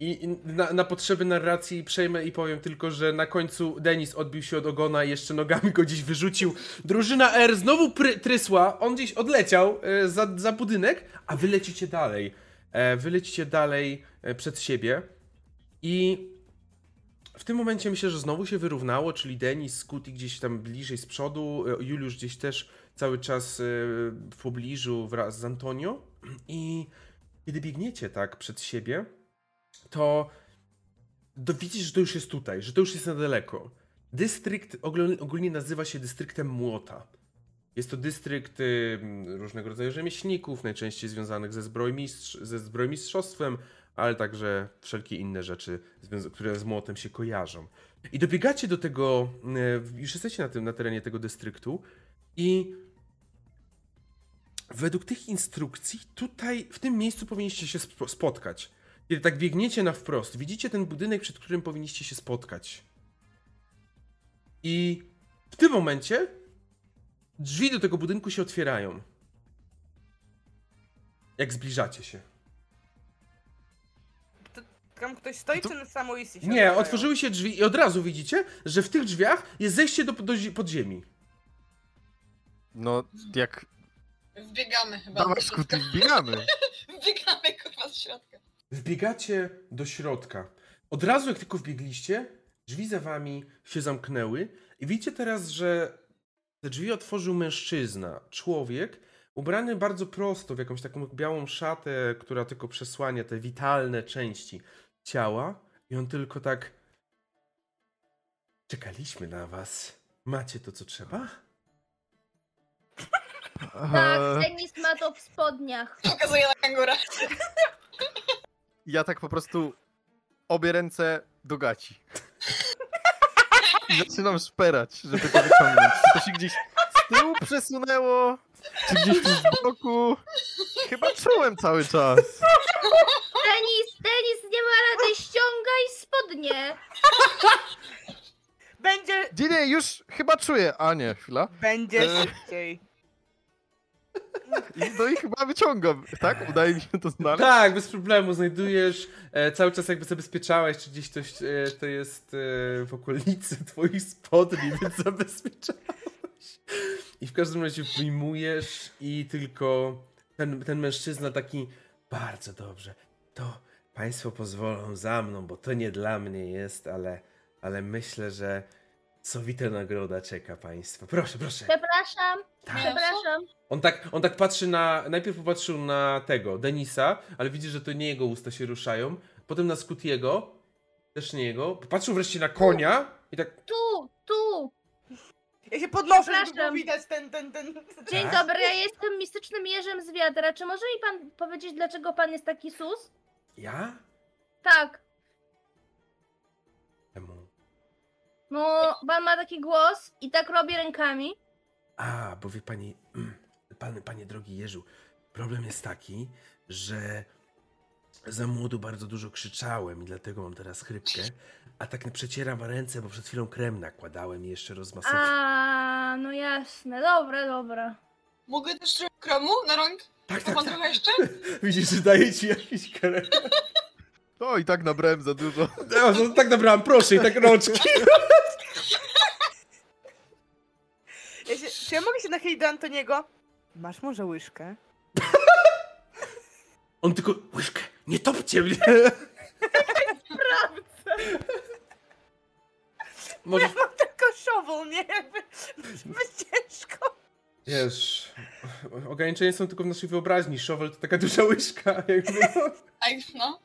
I na, na potrzeby narracji przejmę i powiem tylko, że na końcu Denis odbił się od ogona i jeszcze nogami go gdzieś wyrzucił. Drużyna R znowu trysła, on gdzieś odleciał e, za, za budynek, a wy lecicie dalej. E, wy lecicie dalej e, przed siebie i w tym momencie myślę, że znowu się wyrównało, czyli Denis, Scooty gdzieś tam bliżej z przodu, e, Juliusz gdzieś też cały czas e, w pobliżu wraz z Antonio i kiedy biegniecie tak przed siebie, to widzisz, że to już jest tutaj, że to już jest niedaleko. Dystrykt ogólnie, nazywa się dystryktem Młota. Jest to dystrykt różnego rodzaju rzemieślników, najczęściej związanych ze, zbrojmistrz, ze zbrojmistrzostwem, ale także wszelkie inne rzeczy, które z młotem się kojarzą. I dobiegacie do tego, y, już jesteście na, tym, na terenie tego dystryktu i według tych instrukcji tutaj, w tym miejscu powinniście się sp- spotkać. Kiedy tak biegniecie na wprost, widzicie ten budynek, przed którym powinniście się spotkać. I w tym momencie drzwi do tego budynku się otwierają. Jak zbliżacie się. Tam ktoś stoi, To- czy samoistnie się Nie, otwierają? otworzyły się drzwi i od razu widzicie, że w tych drzwiach jest zejście do, do zi- podziemi. No, jak... Wbiegamy chyba. Dawaj, wbiegamy. Wbiegamy kurwa do środka. Wbiegacie do środka. Od razu, jak tylko wbiegliście, drzwi za wami się zamknęły i widzicie teraz, że te drzwi otworzył mężczyzna, człowiek, ubrany bardzo prosto w jakąś taką białą szatę, która tylko przesłania te witalne części ciała i on tylko tak czekaliśmy na was. Macie to, co trzeba? Tak, Denis ma to w spodniach. Pokazuję na kangura. Ja tak po prostu obie ręce do gaci. I zaczynam szperać, żeby to wyciągnąć. Czy to się gdzieś z tyłu przesunęło? Czy gdzieś tu z boku? Chyba czułem cały czas. Denis, Denis nie ma rady, ściągaj spodnie. Będzie, Nie, nie, już chyba czuję. A nie, chwila. będzie E. szybciej. No i chyba wyciągam, tak? Udaje mi się to znaleźć? Tak, bez problemu znajdujesz. E, cały czas jakby zabezpieczałeś, czy gdzieś coś e, to jest e, w okolicy twoich spodni, więc zabezpieczałeś. I w każdym razie wyjmujesz i tylko ten, ten mężczyzna taki bardzo dobrze. To państwo pozwolą za mną, bo to nie dla mnie jest, ale, ale myślę, że Sowita nagroda czeka państwa. Proszę, proszę. Przepraszam, Tak. przepraszam. On tak, on tak patrzy na. Najpierw popatrzył na tego, Denisa, ale widzi, że to nie jego usta się ruszają. Potem na Scutiego, też nie jego. Popatrzył wreszcie na konia i tak. Tu, tu. Ja się podnoszę, żeby widać ten, ten, ten... Dzień Tak? dobry, ja jestem mistycznym jeżem z wiadra. Czy może mi pan powiedzieć, dlaczego pan jest taki sus? Ja? Tak. No, pan ma taki głos i tak robi rękami. A, bo wie pani, pan, panie drogi Jeżu, problem jest taki, że za młodu bardzo dużo krzyczałem i dlatego mam teraz chrypkę, a tak przecieram ręce, bo przed chwilą krem nakładałem i jeszcze rozmasowałem. A, no jasne, dobra, dobra. Mogę też trochę kremu na rąk? Tak, tak, pan tak. trochę jeszcze? Widzisz, że daje ci jakiś krem. No i tak nabrałem za dużo. No, no, tak nabrałem, proszę, i tak rączki. Ja się, czy ja mogę się nachylić do Antoniego? Masz może łyżkę? On tylko, łyżkę, nie topcie mnie. Możesz, Mam tylko shovel, nie? Jakby, jakby ciężko. wiesz, ograniczenia są tylko w naszej wyobraźni. Shovel to taka duża łyżka, jakby, no. No.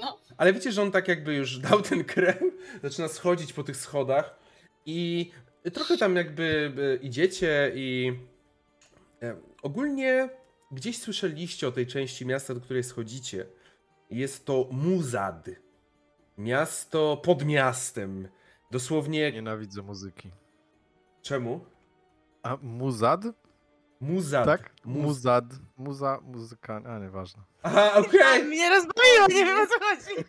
No. Ale wiecie, że on tak jakby już dał ten krem, zaczyna schodzić po tych schodach i trochę tam jakby e, idziecie i e, ogólnie gdzieś słyszeliście o tej części miasta, do której schodzicie. Jest to Muzad. Miasto pod miastem. Dosłownie... Nienawidzę muzyki. Czemu? A muzad? Muzad. Tak? Muz... Muzad. Muza, muzyka, a nieważne. Aha, okej. Okay. Mnie rozbawiło, nie wiem o co chodzi.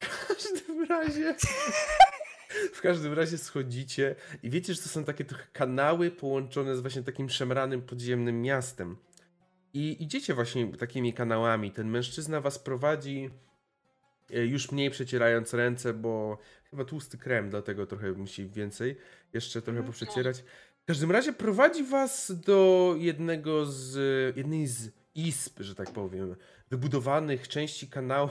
W każdym razie. W każdym razie schodzicie i wiecie, że to są takie trochę kanały połączone z właśnie takim szemranym podziemnym miastem. I idziecie właśnie takimi kanałami. Ten mężczyzna was prowadzi e, już mniej przecierając ręce, bo chyba tłusty krem, dlatego trochę musi więcej jeszcze trochę Mhm. poprzecierać. W każdym razie prowadzi was do jednego z, jednej z izb, że tak powiem, wybudowanych części kanału,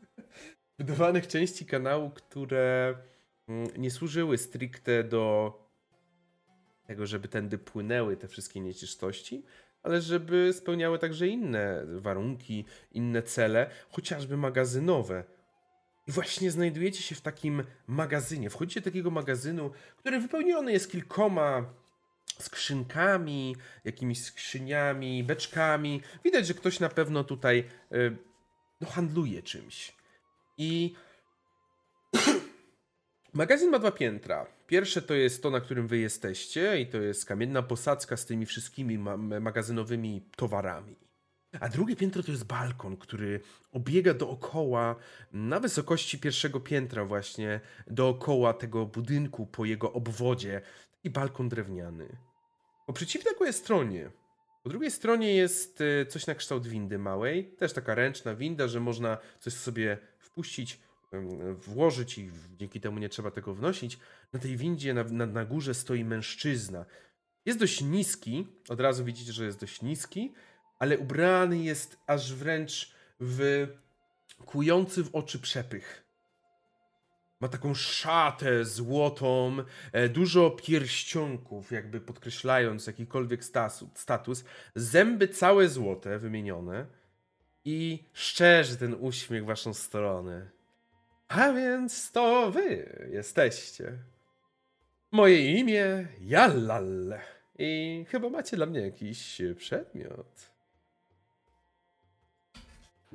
wybudowanych części kanału, które mm, nie służyły stricte do tego, żeby tędy płynęły te wszystkie nieczystości, ale żeby spełniały także inne warunki, inne cele, chociażby magazynowe. I właśnie znajdujecie się w takim magazynie. Wchodzicie do takiego magazynu, który wypełniony jest kilkoma skrzynkami, jakimiś skrzyniami, beczkami. Widać, że ktoś na pewno tutaj y, no, handluje czymś. I magazyn ma dwa piętra. Pierwsze to jest to, na którym wy jesteście, i to jest kamienna posadzka z tymi wszystkimi ma magazynowymi towarami. A drugie piętro to jest balkon, który obiega dookoła, na wysokości pierwszego piętra, właśnie dookoła tego budynku po jego obwodzie. Taki balkon drewniany. Po przeciwnej stronie, po drugiej stronie jest e, coś na kształt windy małej, też taka ręczna winda, że można coś sobie wpuścić, włożyć i dzięki temu nie trzeba tego wnosić. Na tej windzie na, na, na górze stoi mężczyzna. Jest dość niski, od razu widzicie, że jest dość niski, ale ubrany jest aż wręcz w kujący w oczy przepych. Ma taką szatę złotą, e, dużo pierścionków, jakby podkreślając jakikolwiek status. Zęby całe złote, wymienione. I szczerzy ten uśmiech w waszą stronę. A więc to wy jesteście. Moje imię Jalal. I chyba macie dla mnie jakiś przedmiot.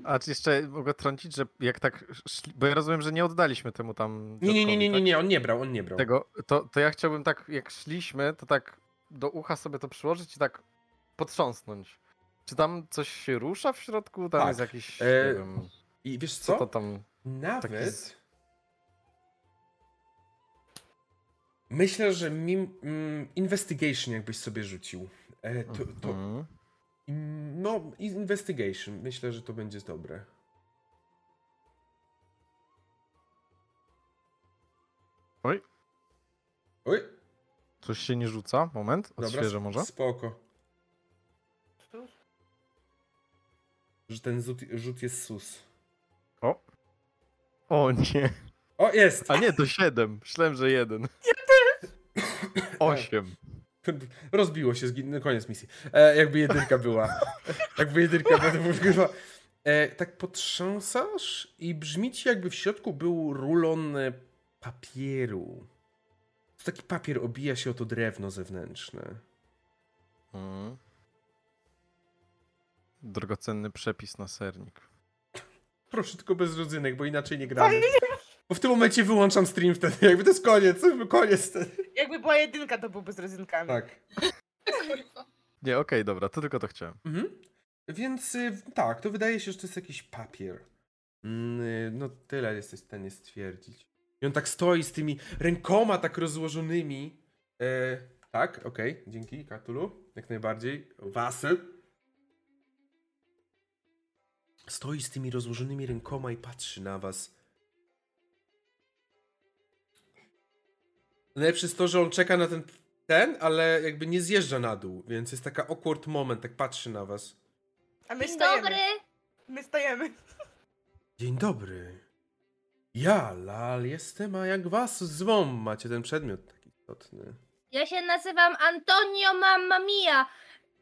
A czy jeszcze mogę trącić, że jak tak szli, bo ja rozumiem, że nie oddaliśmy temu tam Nie, nie, nie, nie, nie, tak? nie, on nie brał, on nie brał. Tego, to, to ja chciałbym tak, jak szliśmy, to tak do ucha sobie to przyłożyć i tak potrząsnąć. Czy tam coś się rusza w środku? Tam Tak. jest jakiś, E, nie wiem, I wiesz co co? to tam... Nawet taki myślę, że mim, mm, investigation jakbyś sobie rzucił. E, to, to, Mhm. No, investigation. Myślę, że to będzie dobre. Oj, Oj, coś się nie rzuca? Moment, odświeżę może. Spoko. Że ten rzut, rzut jest sus. O! O nie! O, jest! A nie, to 7. Myślałem, że 1. 8. Rozbiło się, zgin... no, koniec misji. E, jakby jedynka była. jakby jedynka była. E, tak potrząsasz i brzmi ci jakby w środku był rulon e, papieru. To taki papier obija się o to drewno zewnętrzne. Mm. Drogocenny przepis na sernik. Proszę tylko bez rodzynek, bo inaczej nie gramy. Bo w tym momencie wyłączam stream wtedy, jakby to jest koniec, koniec wtedy. Jakby była jedynka, to byłby z rodzynkami. Tak. Nie, okej, dobra, to tylko to chciałem. Mhm. Więc y, tak, to wydaje się, że to jest jakiś papier. Mm, y, no tyle jesteś w stanie stwierdzić. I on tak stoi z tymi rękoma tak rozłożonymi. E, tak, okej, dzięki Katulu, jak najbardziej. Wasy. Stoi z tymi rozłożonymi rękoma i patrzy na was. Najlepsze jest to, że on czeka na ten, ten, ale jakby nie zjeżdża na dół, więc jest taka awkward moment, tak patrzy na was. A my Dzień stajemy. dobry. My stajemy. Dzień dobry. Ja, Lal, jestem, a jak was zwą? Macie ten przedmiot taki istotny. Ja się nazywam Antonio Mamma Mia.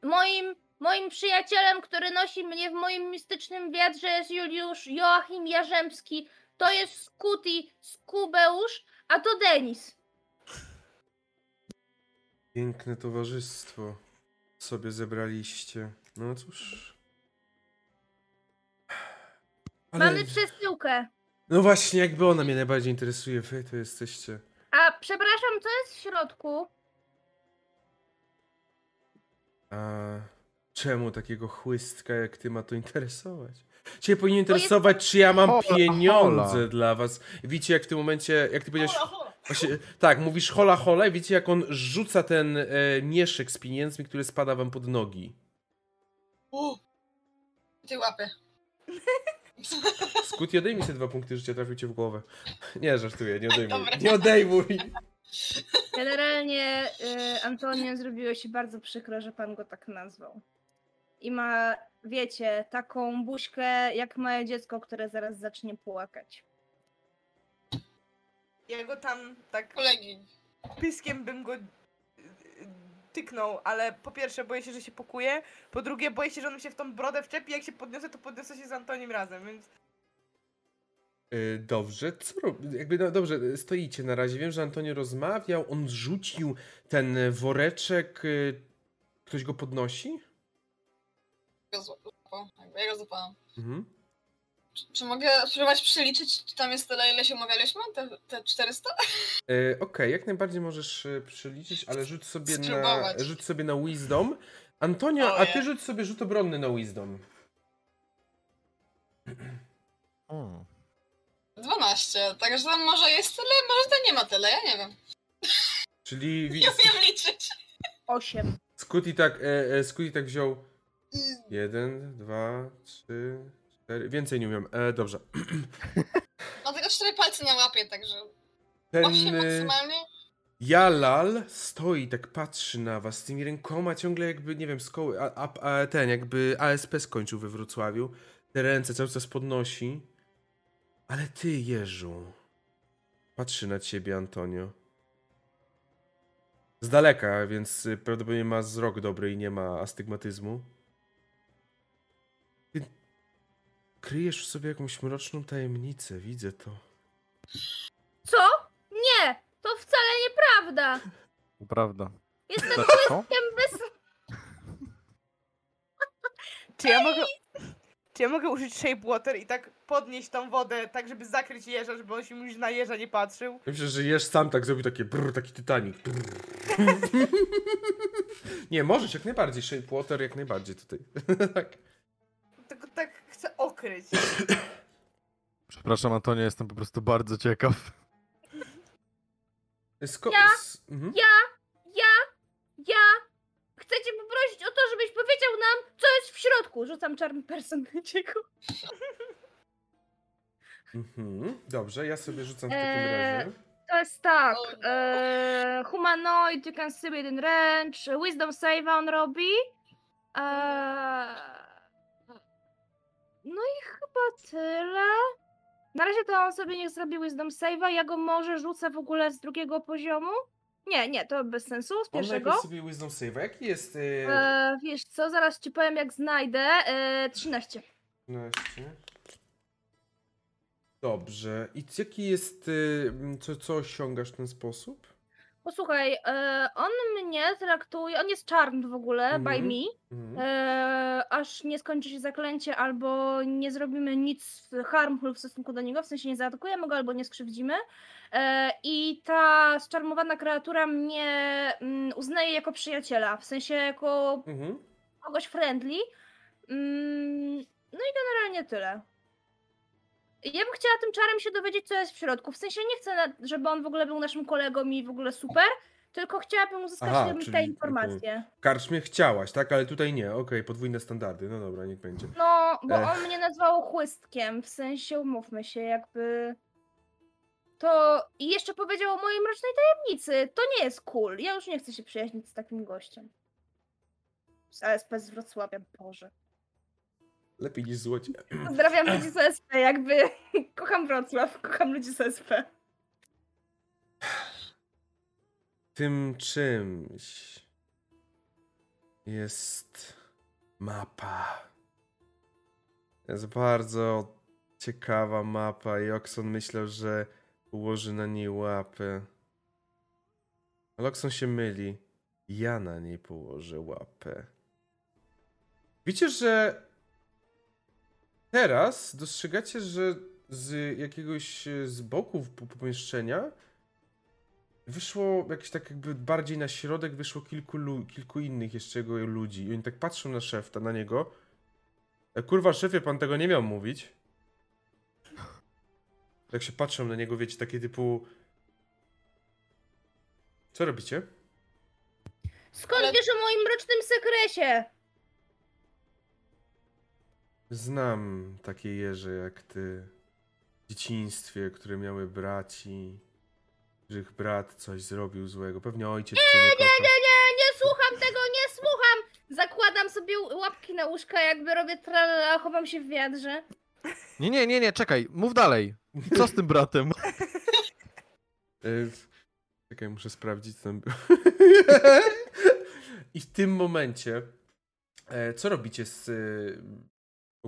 Moim, moim przyjacielem, który nosi mnie w moim mistycznym wiatrze jest Juliusz Joachim Jarzemski. To jest Skuti Skubeusz, a to Denis. Piękne towarzystwo sobie zebraliście. No cóż. Ale... Mamy przesyłkę. No właśnie, jakby ona mnie najbardziej interesuje. Wy to jesteście. A przepraszam, co jest w środku? A czemu takiego chłystka jak ty ma to interesować? Cię powinien Bo jest- interesować, czy ja mam Hola, pieniądze hola. dla was. Widzicie, jak w tym momencie, jak ty powiedziałeś, Hola, hola. Właśnie, tak, mówisz hola hola i wiecie jak on rzuca ten e, mieszek z pieniędzmi, który spada wam pod nogi. U. Ty łapy. Skut, odejmij sobie dwa punkty życia, trafił cię w głowę. Nie, żartuję, nie odejmuj. Dobra. Nie odejmuj! Generalnie y, Antonio zrobiło się bardzo przykro, że pan go tak nazwał. I ma, wiecie, taką buźkę jak małe dziecko, które zaraz zacznie płakać. Ja go tam tak Kolegi. piskiem bym go y, tyknął, ale po pierwsze boję się, że się pokuje, po drugie boję się, że on mi się w tą brodę wczepi, jak się podniosę, to podniosę się z Antonim razem, więc Y, dobrze, co robi? Jakby, no, dobrze, stoicie na razie. Wiem, że Antonio rozmawiał, on rzucił ten woreczek. y, Ktoś go podnosi? Go złapał. Jakby Ja go złapałam. Mhm. Czy, mogę spróbować przeliczyć, czy tam jest tyle, ile się umawialiśmy? Te, te 400? E, Okej, jak najbardziej możesz e, przeliczyć, ale rzuć sobie na, rzuć sobie na Wisdom. Antonio, a ty rzuć sobie rzut obronny na Wisdom. Mm. 12. Także może jest tyle, może to nie ma tyle, ja nie wiem. Czyli Nie umiem liczyć. Osiem. Scooty tak, e, e, Scooty tak wziął jeden, dwa, trzy, więcej nie umiem. E, dobrze. Mam tylko 4 palce na łapie, także Ten 8 e, maksymalnie. Jalal stoi, tak patrzy na was z tymi rękoma, ciągle jakby, nie wiem, z koły, a, a, a ten, jakby ASP skończył we Wrocławiu. Te ręce cały czas podnosi. Ale ty, Jeżu. Patrzy na ciebie, Antonio. Z daleka, więc y, prawdopodobnie ma wzrok dobry i nie ma astygmatyzmu. Kryjesz w sobie jakąś mroczną tajemnicę, widzę to. Co? Nie! To wcale nieprawda! Prawda. Jestem Znaczy co? błyskiem bez... czy ja mogę... Czy ja mogę użyć Shape Water i tak podnieść tą wodę, tak żeby zakryć jeża, żeby on się już na jeża nie patrzył? Ja Myślę, że Jesz sam tak zrobił takie brr, taki Titanic. Nie, możesz jak najbardziej. Shape Water jak najbardziej tutaj. tak. Chcę okryć. Przepraszam, Antonio, jestem po prostu bardzo ciekaw. Sko- Ja? s- mhm. Ja, ja, ja chcę cię poprosić o to, żebyś powiedział nam, co jest w środku. Rzucam czarny person na ciebie. Mhm. Dobrze, ja sobie rzucam w takim Eee, razie. To jest tak. O no. E, humanoid, you can see within range. Wisdom save on robi. E, no i chyba tyle. Na razie to on sobie niech zrobi Wisdom Save'a, ja go może rzucę w ogóle z drugiego poziomu. Nie, nie, to bez sensu, z pierwszego. najpierw sobie Wisdom Save. Jaki jest... Yy... E, wiesz co, zaraz ci powiem jak znajdę. E, 13. 15. Dobrze. I jaki jest... Yy, co, co osiągasz w ten sposób? Posłuchaj, e, on mnie traktuje, on jest charmed w ogóle, by Mhm. me, Mhm. e, aż nie skończy się zaklęcie albo nie zrobimy nic harmful w stosunku do niego, w sensie nie zaatakujemy go albo nie skrzywdzimy. E, I ta zczarmowana kreatura mnie mm, uznaje jako przyjaciela, w sensie jako Mhm. kogoś friendly. Mm, no i generalnie tyle. Ja bym chciała tym czarem się dowiedzieć, co jest w środku. W sensie nie chcę, żeby on w ogóle był naszym kolegą i w ogóle super, tylko chciałabym uzyskać Aha, czyli- te informacje. W karczmie chciałaś, tak? Ale tutaj nie. Okej, podwójne standardy. No dobra, niech będzie. No, bo Ech. on mnie nazwał chłystkiem, w sensie umówmy się, jakby. To i jeszcze powiedział o mojej mrocznej tajemnicy. To nie jest cool. Ja już nie chcę się przyjaźnić z takim gościem. Z ASP z Wrocławia, Boże. Lepiej niż złocie. Pozdrawiam ludzi z OSP, jakby kocham Wrocław, kocham ludzi z OSP. Tym czymś jest mapa. Jest bardzo ciekawa mapa i Oxon myślał, że ułoży na niej łapę. Ale Oxon się myli. Ja na niej położę łapę. Wiecie, że teraz dostrzegacie, że z jakiegoś e, z boków po- pomieszczenia wyszło jakieś tak jakby bardziej na środek, wyszło kilku, kilku innych jeszcze jego ludzi. I oni tak patrzą na szefta, na niego. E, kurwa, szefie, pan tego nie miał mówić. Jak się patrzą na niego, wiecie, takie typu... Co robicie? Skąd Ale- wiesz o moim mrocznym sekresie? Znam takie jeże jak ty. W dzieciństwie, które miały braci. Że ich brat coś zrobił złego. Pewnie ojciec cię nie kocha. Nie, nie, nie słucham tego, nie słucham! Zakładam sobie łapki na łóżka, jakby robię tralala, chowam się w wiadrze. Nie, nie, nie, nie, czekaj, mów dalej. Co z tym bratem? Czekaj, muszę sprawdzić, co tam było. I w tym momencie, e, co robicie z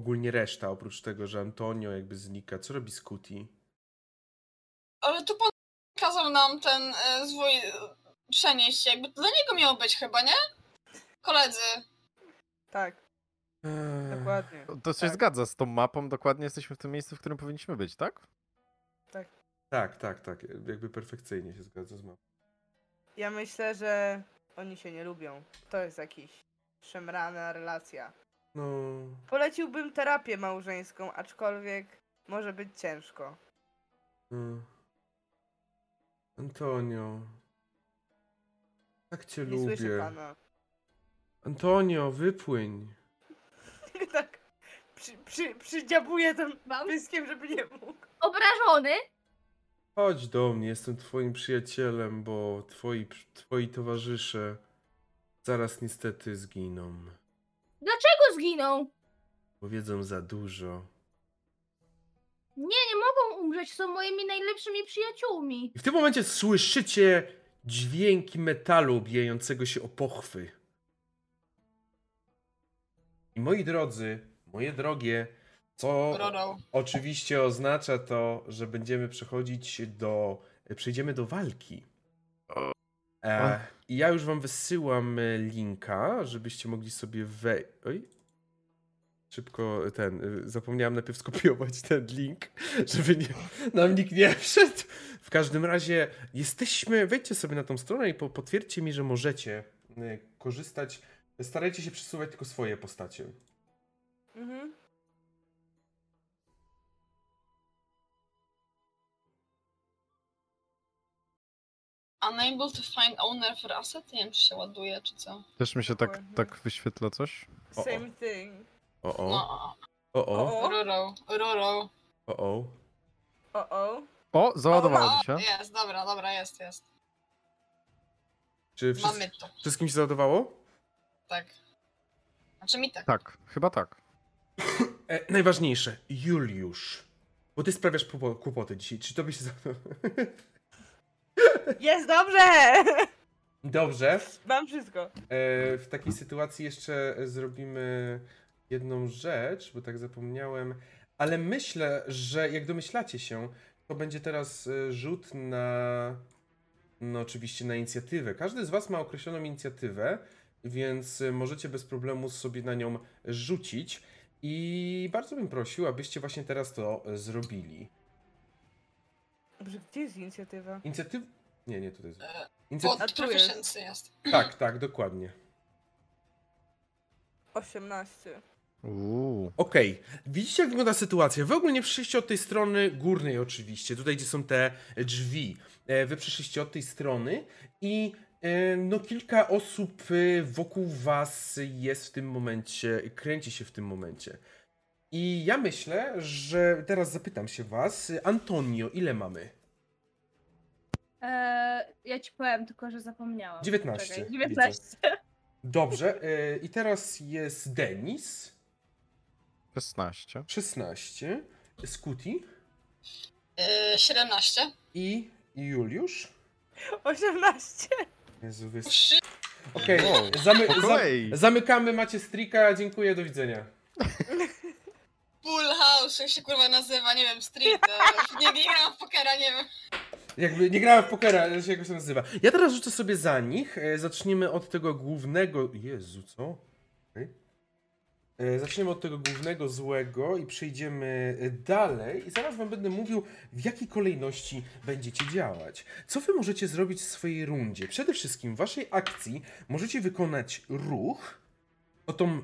ogólnie reszta, oprócz tego, że Antonio jakby znika? Co robi Scooty? Ale tu pan kazał nam ten e, zwój e, przenieść, jakby dla niego miało być chyba, nie? Koledzy. Tak, Eee, dokładnie. To się Tak. zgadza z tą mapą, dokładnie jesteśmy w tym miejscu, w którym powinniśmy być, tak? Tak, tak, tak. Jakby perfekcyjnie się zgadza z mapą. Ja myślę, że oni się nie lubią. To jest jakiś szemrana relacja. No, Poleciłbym terapię małżeńską, aczkolwiek może być ciężko. no. Antonio. Tak cię Nie słyszę lubię. pana. Antonio, wypłyń. tak. Przy, przy, przydziabuję tym Mam pyskiem, żeby nie mógł. obrażony. Chodź do mnie, jestem twoim przyjacielem, bo twoi, twoi towarzysze zaraz niestety zginą. Dlaczego zginął? Bo wiedzą za dużo. Nie, nie mogą umrzeć, są moimi najlepszymi przyjaciółmi. I w tym momencie słyszycie dźwięki metalu bijającego się o pochwy. I moi drodzy, moje drogie, co Roro. oczywiście oznacza to, że będziemy przechodzić do. przejdziemy do walki. E, I ja już wam wysyłam e, linka, żebyście mogli sobie we. Oj. Szybko ten. y, Zapomniałem najpierw skopiować ten link, żeby nie, nam nikt nie wszedł. W każdym razie jesteśmy. Wejdźcie sobie na tą stronę i po, potwierdźcie mi, że możecie y, korzystać. Starajcie się przesuwać tylko swoje postacie. Mhm. Unable to find owner for asset? Nie wiem, czy się ładuje, czy co. Też mi się tak, tak wyświetla coś. Same thing. O o. O o. O. Roro, Roro. O o. O, o. O, mi się. jest, dobra, dobra, jest, jest. Czy wszyscy, Mamy to, wszystkim się załadowało? tak. Znaczy mi tak. Tak, chyba tak. E, najważniejsze, Juliusz. Bo ty sprawiasz kłopoty dzisiaj. Czy to by się... Jest dobrze! Dobrze. Mam wszystko. E, w takiej sytuacji jeszcze zrobimy jedną rzecz, bo tak zapomniałem. Ale myślę, że jak domyślacie się, to będzie teraz e, rzut na. No, oczywiście na inicjatywę. Każdy z Was ma określoną inicjatywę, więc e, możecie bez problemu sobie na nią rzucić. I bardzo bym prosił, abyście właśnie teraz to zrobili. Dobrze, gdzie jest inicjatywa? Inicjatyw... Nie, nie, tutaj jest. Inicjatyw... Od proficiency jest. Tak, tak, dokładnie. 18. Okej, okay. widzicie jak wygląda sytuacja? Wy ogólnie przyszliście od tej strony górnej oczywiście, tutaj gdzie są te drzwi. E, wy przyszliście od tej strony i e, no kilka osób e, wokół was jest w tym momencie, kręci się w tym momencie. I ja myślę, że teraz zapytam się was, Antonio, ile mamy? Eee, ja ci powiem, tylko że zapomniałam. 19. Czekaj, 19. Widzę. Dobrze, i teraz jest Denis. 16. 16. Skuti. Yy, 17. I Juliusz. 18. Jezu, wy... Okej, okay. Zamy za zamykamy, macie strika, dziękuję, do widzenia. Full House, jak się kurwa nazywa, nie wiem, street, nie, nie grałam w pokera, nie wiem. Jakby nie grałem w pokera, jak się to nazywa. Ja teraz rzucę sobie za nich. E, zaczniemy od tego głównego. Jezu, co? E, zaczniemy od tego głównego złego i przejdziemy e, dalej. I zaraz Wam będę mówił, w jakiej kolejności będziecie działać. Co Wy możecie zrobić w swojej rundzie? Przede wszystkim w Waszej akcji możecie wykonać ruch o tą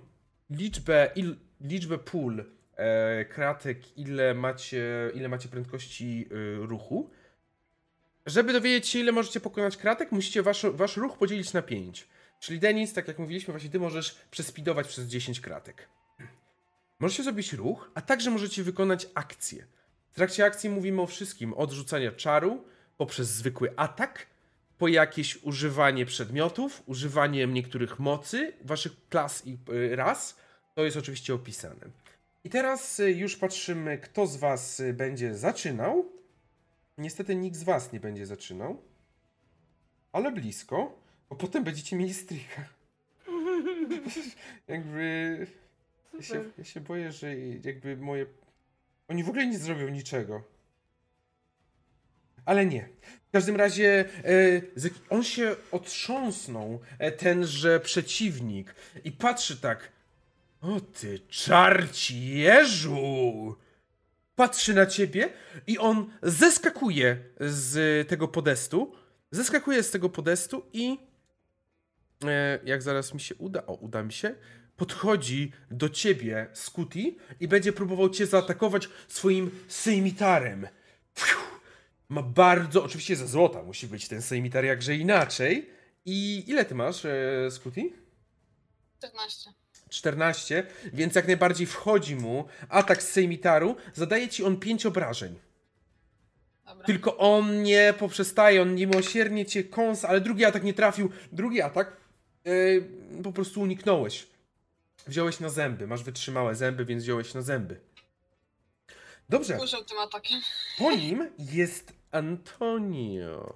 liczbę, il, liczbę pól e, kratek, ile macie, ile macie prędkości e, ruchu. Żeby dowiedzieć się, ile możecie pokonać kratek, musicie wasz, wasz ruch podzielić na 5. Czyli Denis, tak jak mówiliśmy, właśnie ty możesz przespidować przez 10 kratek. Możecie zrobić ruch, a także możecie wykonać akcję. W trakcie akcji mówimy o wszystkim: od rzucania czaru, poprzez zwykły atak, po jakieś używanie przedmiotów, używanie niektórych mocy, waszych klas i y, ras. To jest oczywiście opisane. I teraz y, już patrzymy, kto z was y, będzie zaczynał. Niestety nikt z was nie będzie zaczynał. Ale blisko. Bo potem będziecie mieli strycha. jakby... Ja się, ja się boję, że jakby moje... Oni w ogóle nie zrobią niczego. Ale nie. W każdym razie e, on się otrząsnął, e, tenże przeciwnik, i patrzy tak. O ty czarci jeżu! Patrzy na ciebie i on zeskakuje z tego podestu. Zeskakuje z tego podestu i jak zaraz mi się uda, o, uda mi się, podchodzi do ciebie, Scooty, i będzie próbował cię zaatakować swoim sejmitarem. Ma bardzo, oczywiście za złota musi być ten sejmitar, jakże inaczej. I ile ty masz, e, Scooty? 14. 14, więc jak najbardziej wchodzi mu atak z sejmitaru, zadaje ci on 5 obrażeń. Dobra. Tylko on nie poprzestaje, on niemiłosiernie cię kąsa, ale drugi atak nie trafił. Drugi atak yy, po prostu uniknąłeś. Wziąłeś na zęby, masz wytrzymałe zęby, więc wziąłeś na zęby. Dobrze. Użył tym atakiem. Po nim jest Antonio.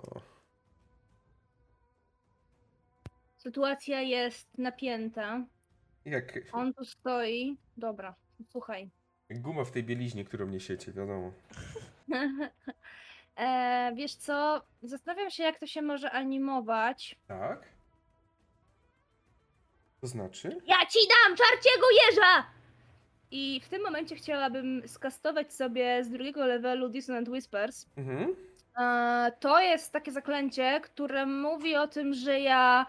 Sytuacja jest napięta. Jak... On tu stoi. Dobra, słuchaj. Guma w tej bieliźnie, którą niesiecie, wiadomo. e, wiesz co? Zastanawiam się, jak to się może animować. Tak? To znaczy? Ja ci dam czarciego jeża! I w tym momencie chciałabym skastować sobie z drugiego levelu Dissonant Whispers. Mhm. E, to jest takie zaklęcie, które mówi o tym, że ja.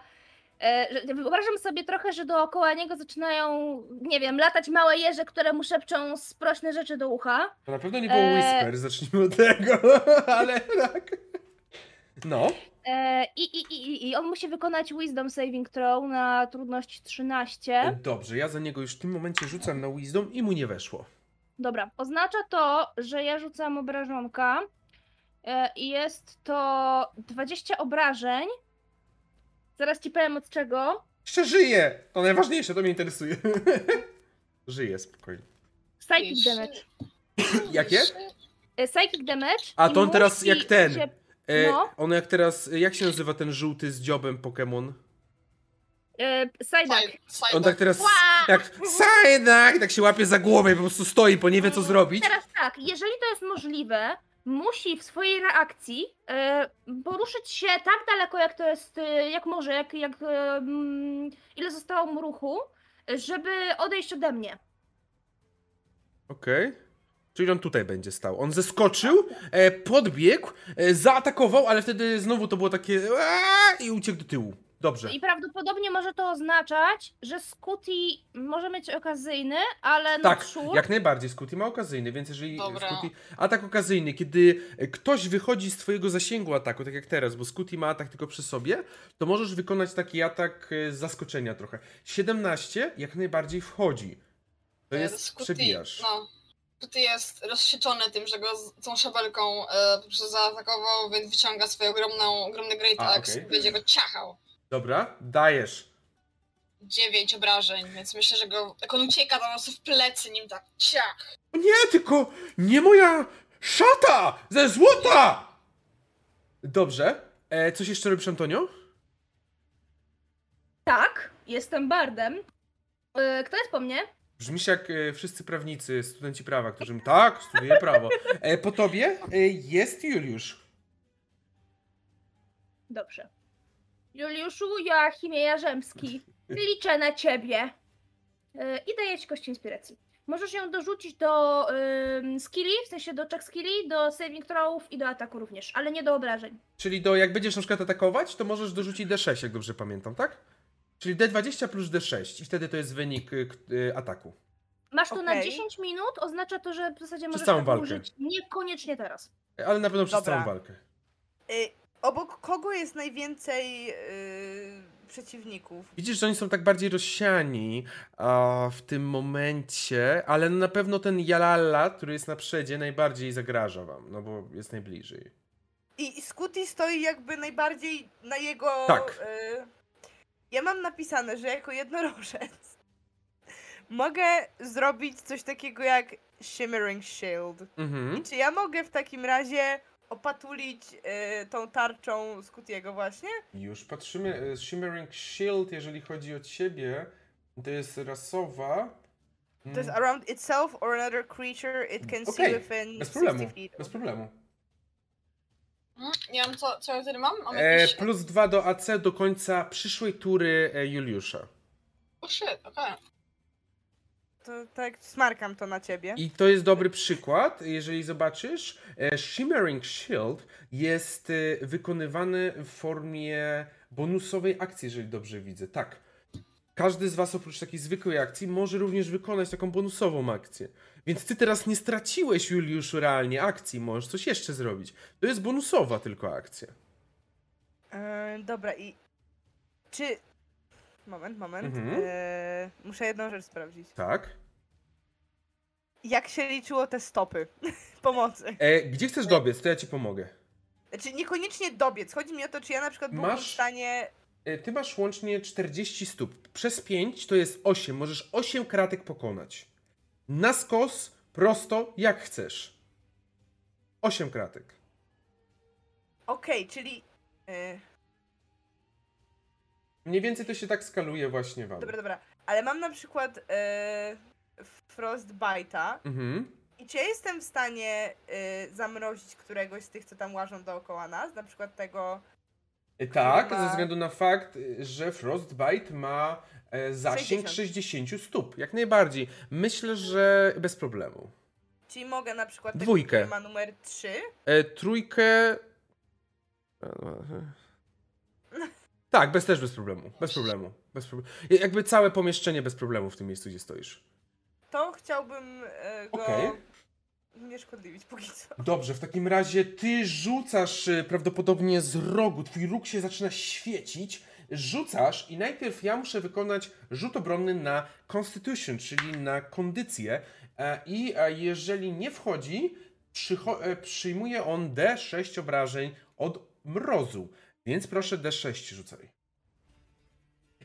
E, że wyobrażam sobie trochę, że dookoła niego zaczynają, nie wiem, latać małe jeże, które mu szepczą sprośne rzeczy do ucha. To na pewno nie było e... Whisper, zacznijmy od tego, ale tak. No. E, i, i, i, I on musi wykonać Wisdom Saving Throw na trudność 13. Dobrze, ja za niego już w tym momencie rzucam na Wisdom i mu nie weszło. Dobra, oznacza to, że ja rzucam obrażonka e, i jest to 20 obrażeń. Zaraz ci powiem od czego. Jeszcze żyje! To najważniejsze, to mnie interesuje. żyje spokojnie. Psychic damage. Jakie? e, psychic damage. A to on teraz jak ten. Się... E, No. On jak teraz, jak się nazywa ten żółty z dziobem Pokémon? E, side- On tak teraz, Ła! jak Sajdak, tak się łapie za głowę i po prostu stoi, bo nie wie co zrobić. Teraz tak, jeżeli to jest możliwe, musi w swojej reakcji e, poruszyć się tak daleko, jak to jest, e, jak może, jak, jak e, mm, ile zostało mu ruchu, żeby odejść ode mnie. Okej. Czyli on tutaj będzie stał. On zeskoczył, e, podbiegł, e, zaatakował, ale wtedy znowu to było takie aaa, i uciekł do tyłu. Dobrze. I prawdopodobnie może to oznaczać, że Scooty może mieć okazyjny, ale Tak, not sure. jak najbardziej. Scooty ma okazyjny, więc jeżeli Dobra. Scooty... Atak okazyjny, kiedy ktoś wychodzi z twojego zasięgu ataku, tak jak teraz, bo Scooty ma atak tylko przy sobie, to możesz wykonać taki atak e, z zaskoczenia trochę. 17 jak najbardziej wchodzi. To E, jest Scooty, przebijasz. No. Scooty jest rozsieczony tym, że go z tą szabelką e, po prostu zaatakował, więc wyciąga swoją ogromną, ogromny Great A, Axe okej. i będzie go ciachał. Dobra, dajesz. Dziewięć obrażeń, więc myślę, że go, jak on ucieka, to po prostu w plecy nim tak ciach. Nie, tylko nie moja szata ze złota! Dobrze. E, coś jeszcze robisz, Antonio? Tak, jestem bardem. E, Kto jest po mnie? Brzmisz jak e, wszyscy prawnicy, studenci prawa, którzy tak, studiuję prawo. E, po tobie e, jest Juliusz. Dobrze. Juliuszu, Joachimie Jarzemski, liczę na ciebie. I daję ci kość inspiracji. Możesz ją dorzucić do ym, skilli, w sensie do check skilli, do saving throwów i do ataku również, ale nie do obrażeń. Czyli do, jak będziesz na przykład atakować, to możesz dorzucić D6, jak dobrze pamiętam, tak? Czyli D20 plus D6 i wtedy to jest wynik y, y, ataku. Masz to na Okej. 10 minut, oznacza to, że w zasadzie możesz całą walkę. użyć niekoniecznie teraz. E, Ale na pewno przez Dobra. całą walkę. Y, obok kogo jest najwięcej y, przeciwników? Widzisz, że oni są tak bardziej rozsiani a, w tym momencie, ale na pewno ten Jalala, który jest na przedzie, najbardziej zagraża wam, no bo jest najbliżej. I Scooty stoi jakby najbardziej na jego. Tak. Y, ja mam napisane, że jako jednorożec mogę zrobić coś takiego jak Shimmering Shield. Mhm. I czy ja mogę w takim razie opatulić y, tą tarczą Scootiego właśnie? Już patrzymy. e, Shimmering Shield, jeżeli chodzi o ciebie, to jest rasowa. To jest Mm, around itself or another creature it can see Okej, within Bez 60 problemu. feet. Bez problemu. Mm, Nie wiem, co, co ja wtedy mam? Mam E, plus dwa do AC do końca przyszłej tury e, Juliusza. Oh shit, okej. To tak smarkam to na ciebie. I to jest dobry przykład, jeżeli zobaczysz. e, Shimmering Shield jest e, wykonywany w formie bonusowej akcji, jeżeli dobrze widzę. Tak. Każdy z Was oprócz takiej zwykłej akcji może również wykonać taką bonusową akcję. Więc ty teraz nie straciłeś, Juliuszu, realnie akcji, możesz coś jeszcze zrobić. To jest bonusowa tylko akcja. E, dobra i czy... Moment, moment. Mhm. E, muszę jedną rzecz sprawdzić. Tak. Jak się liczyło te stopy pomocy? E, gdzie chcesz dobiec, to ja ci pomogę. Znaczy niekoniecznie dobiec. Chodzi mi o to, czy ja na przykład byłbym Masz- w stanie... E, Ty masz łącznie 40 stóp. Przez 5 to jest 8. Możesz 8 kratek pokonać. Na skos, prosto, jak chcesz. 8 kratek. Okej, czyli... E, Mniej więcej to się tak skaluje właśnie wam. dobra, dobra. Ale mam na przykład e, Frostbite'a Mhm. i czy ja jestem w stanie e, zamrozić któregoś z tych, co tam łażą dookoła nas? Na przykład tego... E, Tak, ma- ze względu na fakt, y, że Frostbite ma e, zasięg 60. 60 stóp. Jak najbardziej. Myślę, że bez problemu. Czyli mogę na przykład Dwójkę. ma numer 3 E, trójkę. Tak, bez też bez problemu. Bez problemu. Bez problemu. Jakby całe pomieszczenie bez problemu w tym miejscu, gdzie stoisz. to chciałbym e, go Okej. Nie szkodliwić póki co. Dobrze, w takim razie ty rzucasz y, prawdopodobnie z rogu, twój róg się zaczyna świecić, rzucasz i najpierw ja muszę wykonać rzut obronny na Constitution, czyli na kondycję e, i e, jeżeli nie wchodzi, przycho- e, przyjmuje on D6 obrażeń od mrozu, więc proszę D6 rzucaj.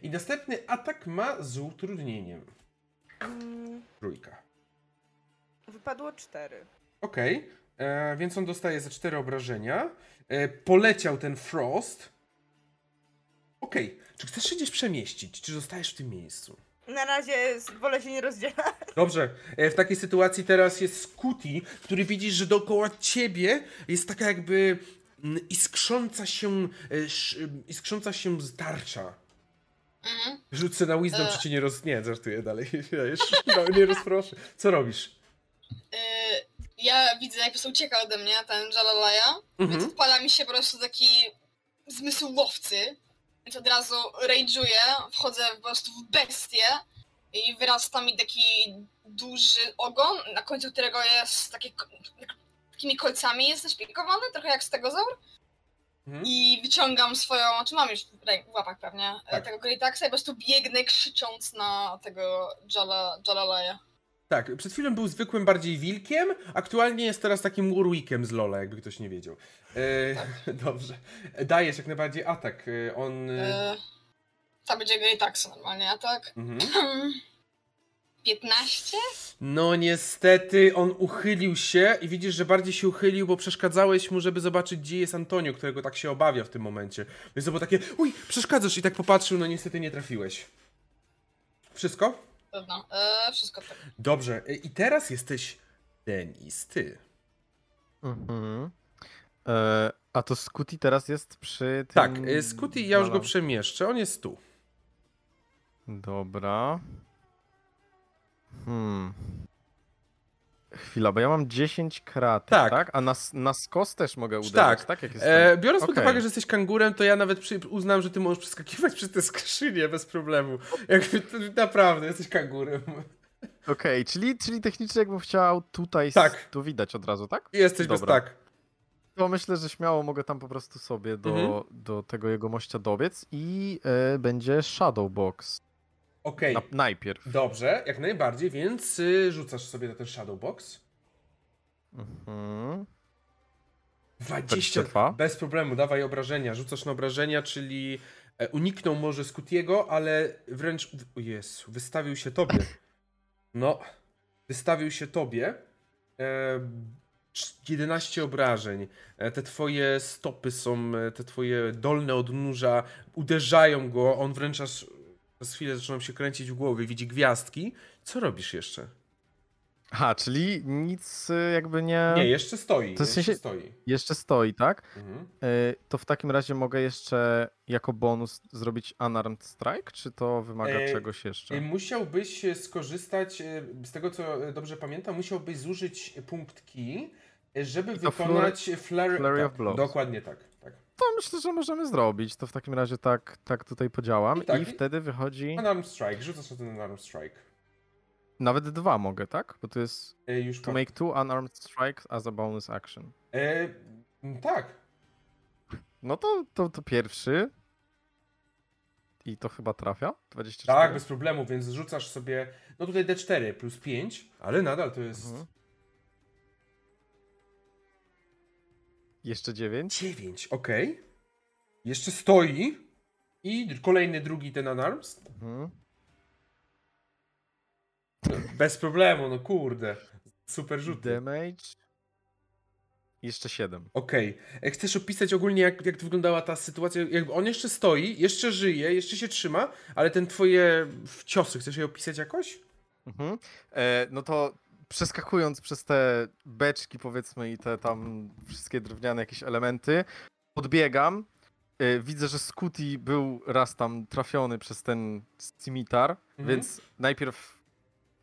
I następny atak ma z utrudnieniem. Mm, Trójka. Wypadło 4. Okej. e, więc on dostaje za 4 obrażenia. E, poleciał ten Frost. Okej, okay. czy chcesz się gdzieś przemieścić, czy zostajesz w tym miejscu? Na razie wolę się nie rozdzielać. Dobrze, e, w takiej sytuacji teraz jest Scooty, który widzisz, że dookoła ciebie jest taka jakby mm, iskrząca się, iskrząca się tarcza. Mhm. Rzucę na wisdom, e... czy cię nie roz... Nie, żartuję dalej. Ja nie rozproszę. Co robisz? E... Ja widzę, jak po prostu ucieka ode mnie ten Jalalaja, mhm. więc odpala mi się po prostu taki zmysł łowcy, więc od razu rage'uję, wchodzę po prostu w bestię i wyrasta mi taki duży ogon, na końcu którego jest takie, takimi kolcami jest zaszpikowany, trochę jak stegozaur. Mhm. I wyciągam swoją, czy mam już w łapach pewnie, tak. tego Greataxa i po prostu biegnę krzycząc na tego Jala, Jalalaja. Tak, przed chwilą był zwykłym bardziej wilkiem, aktualnie jest teraz takim urwikiem z Lola, jakby ktoś nie wiedział. E, tak. Dobrze. Dajesz jak najbardziej atak. E, on... E... To będzie Greatax normalnie atak. Mhm. 15? No niestety on uchylił się i widzisz, że bardziej się uchylił, bo przeszkadzałeś mu, żeby zobaczyć, gdzie jest Antonio, którego tak się obawia w tym momencie. Więc to było takie, uj, przeszkadzasz i tak popatrzył, no niestety nie trafiłeś. Wszystko? Pewno, eee, wszystko tak. Dobrze, e, i teraz jesteś Denis, ty. Mhm. E, a to Scooty teraz jest przy tym... Tak, e, Scooty, ja już go przemieszczę, on jest tu. Dobra. Hmm. Chwila, bo ja mam 10 kratek, tak? tak? A na, na skos też mogę uderzyć, tak? tak? Jak e, biorąc okay. pod uwagę, że jesteś kangurem, to ja nawet przy, uznam, że ty możesz przeskakiwać przez te skrzynie bez problemu. Jakby naprawdę, jesteś kangurem. Okej, okay, czyli, czyli technicznie jakbym chciał tutaj, tak. tu widać od razu, tak? Jesteś Dobra. bez tak. To myślę, że śmiało mogę tam po prostu sobie do, mhm. do tego jego mościa dobiec i e, będzie Shadowbox. Okej. Okay. najpierw. Dobrze, jak najbardziej, więc y, rzucasz sobie na ten Shadowbox. Mhm. 20. Bez problemu, dawaj obrażenia. Rzucasz na obrażenia, czyli e, uniknął może Scutiego, ale wręcz. O Jezu, wystawił się tobie. No, wystawił się tobie. E, 11 obrażeń. E, te twoje stopy są, e, te twoje dolne odnóża uderzają go, on wręcz aż przez chwilę zaczynam się kręcić w głowie, widzi gwiazdki. Co robisz jeszcze? Aha, czyli nic y, jakby nie. Nie, jeszcze stoi. To jeszcze stoi. Jeszcze stoi, tak? Mhm. Y, to w takim razie mogę jeszcze jako bonus zrobić Unarmed Strike, czy to wymaga e, czegoś jeszcze? E, musiałbyś skorzystać, e, z tego co dobrze pamiętam, musiałbyś zużyć punkt key, żeby wykonać flurry, flurry, flurry tak, of blows. Dokładnie tak to myślę, że możemy zrobić. To w takim razie tak, tak tutaj podziałam i, tak, i wtedy wychodzi... Unarmed Strike, rzucasz ten Unarmed Strike. Nawet dwa mogę, tak? Bo to jest e, już to make two unarmed strikes as a bonus action. E, tak. No to, to, to pierwszy. I to chyba trafia? 24? Tak, bez problemu, więc rzucasz sobie, no tutaj D4 plus 5, ale nadal to jest mhm. Jeszcze dziewięć. Dziewięć, okej. Okay. Jeszcze stoi. I kolejny, drugi ten unarms. Mhm. Bez problemu, no kurde. Super rzut. Damage. Jeszcze 7. Okej. Okay. E, chcesz opisać ogólnie, jak, jak wyglądała ta sytuacja? Jakby on jeszcze stoi, jeszcze żyje, jeszcze się trzyma, ale ten twoje ciosy, chcesz je opisać jakoś? Mhm. E, no to przeskakując przez te beczki, powiedzmy, i te tam wszystkie drewniane jakieś elementy, podbiegam. Yy, widzę, że Scooty był raz tam trafiony przez ten cimitar, mhm. więc najpierw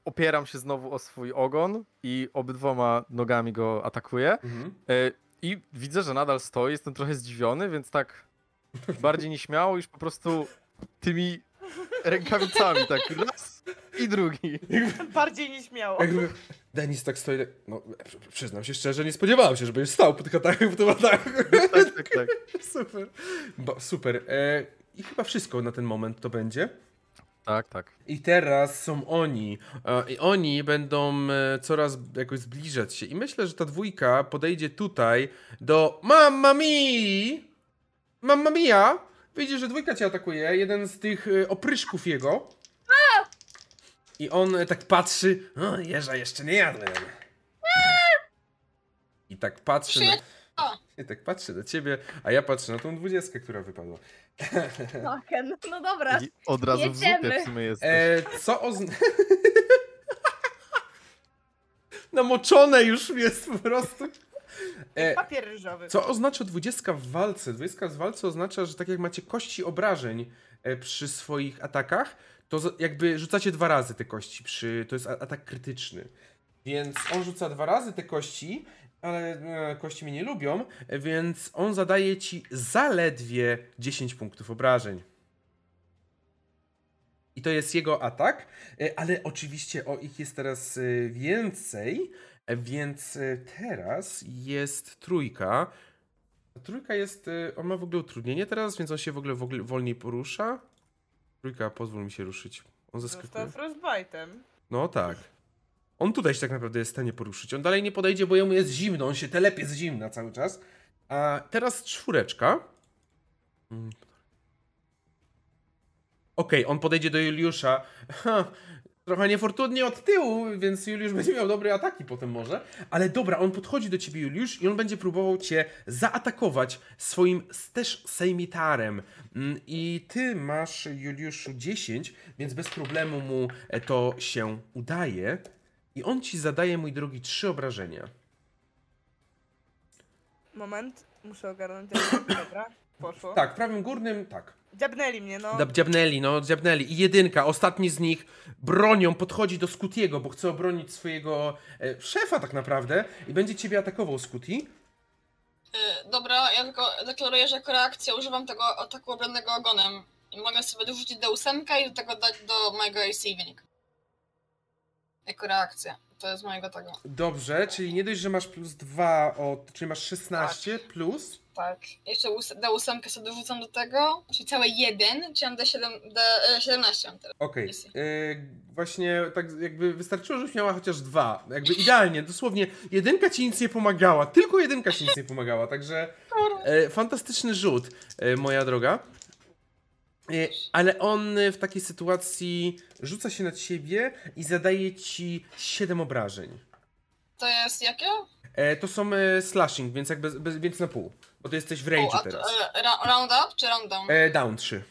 opieram się znowu o swój ogon i obydwoma nogami go atakuję. Mhm. Yy, I widzę, że nadal stoi, jestem trochę zdziwiony, więc tak bardziej nieśmiało już po prostu tymi rękawicami, tak raz i drugi. Bardziej nieśmiało. Jakby Denis tak stoi, no przyznam się szczerze, nie spodziewałem się, żeby stał po tych atakach, po tym ataku. Tak, tak, tak. Super. Bo, super. E, I chyba wszystko na ten moment to będzie. Tak, tak. I teraz są oni. E, I oni będą e, coraz jakoś zbliżać się. I myślę, że ta dwójka podejdzie tutaj do Mamma mi! Mamma mia! Widzisz, że dwójka cię atakuje. Jeden z tych y, opryszków jego. I on tak patrzy. O, jeża jeszcze nie jadłem. I tak patrzę na... I tak patrzę na ciebie, a ja patrzę na tą dwudziestkę, która wypadła. Fucking, no dobra. I od razu w zupie w sumie jesteś. E, co oznacza... Namoczone już jest po prostu. E, Papier ryżowy. co oznacza dwudziestka w walce? Dwudziestka w walce oznacza, że tak jak macie kości obrażeń e, przy swoich atakach, to jakby rzucacie dwa razy te kości przy... To jest atak krytyczny. Więc on rzuca dwa razy te kości, ale e, kości mnie nie lubią, więc on zadaje ci zaledwie 10 punktów obrażeń. I to jest jego atak, e, ale oczywiście o ich jest teraz e, więcej, więc teraz jest trójka. Trójka jest, on ma w ogóle utrudnienie teraz, więc on się w ogóle, w ogóle wolniej porusza. Trójka, pozwól mi się ruszyć. On zaskakuje. Został frostbite'em. No tak. On tutaj się tak naprawdę jest w stanie poruszyć. On dalej nie podejdzie, bo jemu jest zimno. On się telepie z zimna cały czas. A teraz czwóreczka. Mm. Okej, on podejdzie do Juliusza. Ha, trochę niefortunnie od tyłu, więc Juliusz będzie miał dobre ataki potem może. Ale dobra, on podchodzi do ciebie, Juliusz, i on będzie próbował cię zaatakować swoim też sejmitarem. Mm, I ty masz, Juliuszu, 10, więc bez problemu mu e, to się udaje. I on ci zadaje, mój drogi, trzy obrażenia. Moment, muszę ogarnąć. Dobra, poszło. Tak, w prawym górnym, tak. Dziabnęli mnie, no. Dab- Dziabnęli, no, dziabnęli. I jedynka, ostatni z nich bronią podchodzi do Scutiego, bo chce obronić swojego e, szefa tak naprawdę i będzie ciebie atakował Scuti. Y, Dobra, ja tylko deklaruję, że jako reakcję używam tego ataku obronnego ogonem. I mogę sobie dorzucić do ósemkę i do tego dać do mojego AC wynik. Jako reakcję. To jest mojego tego. Dobrze, czyli nie dość, że masz plus dwa, od, czyli masz 16 plus. Tak. Jeszcze ós- do ósemkę sobie dorzucam do tego, czyli całe jeden, czyli mam D7, D17 mam teraz. Okej, e, właśnie tak jakby wystarczyło, żebyś miała chociaż dwa. Jakby idealnie, dosłownie jedynka ci nic nie pomagała, tylko jedynka ci nic nie pomagała, także e, fantastyczny rzut, e, moja droga. Ale on w takiej sytuacji rzuca się na ciebie i zadaje ci 7 obrażeń. To jest jakie? To są slashing, więc jakby bez, więc na pół, bo ty jesteś w rage O, a, teraz. e, ra, round up czy round down? E, down 3.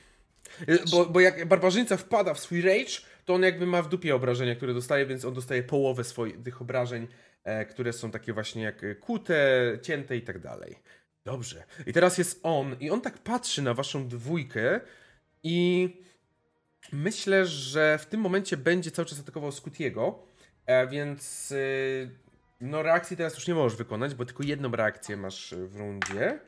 E, Bo, bo jak barbarzyńca wpada w swój rage, to on jakby ma w dupie obrażenia, które dostaje, więc on dostaje połowę swoich tych obrażeń, e, które są takie właśnie jak kute, cięte i tak dalej. Dobrze. I teraz jest on i on tak patrzy na waszą dwójkę i myślę, że w tym momencie będzie cały czas atakował Scutiego, e, więc e, no reakcji teraz już nie możesz wykonać, bo tylko jedną reakcję masz e, w rundzie.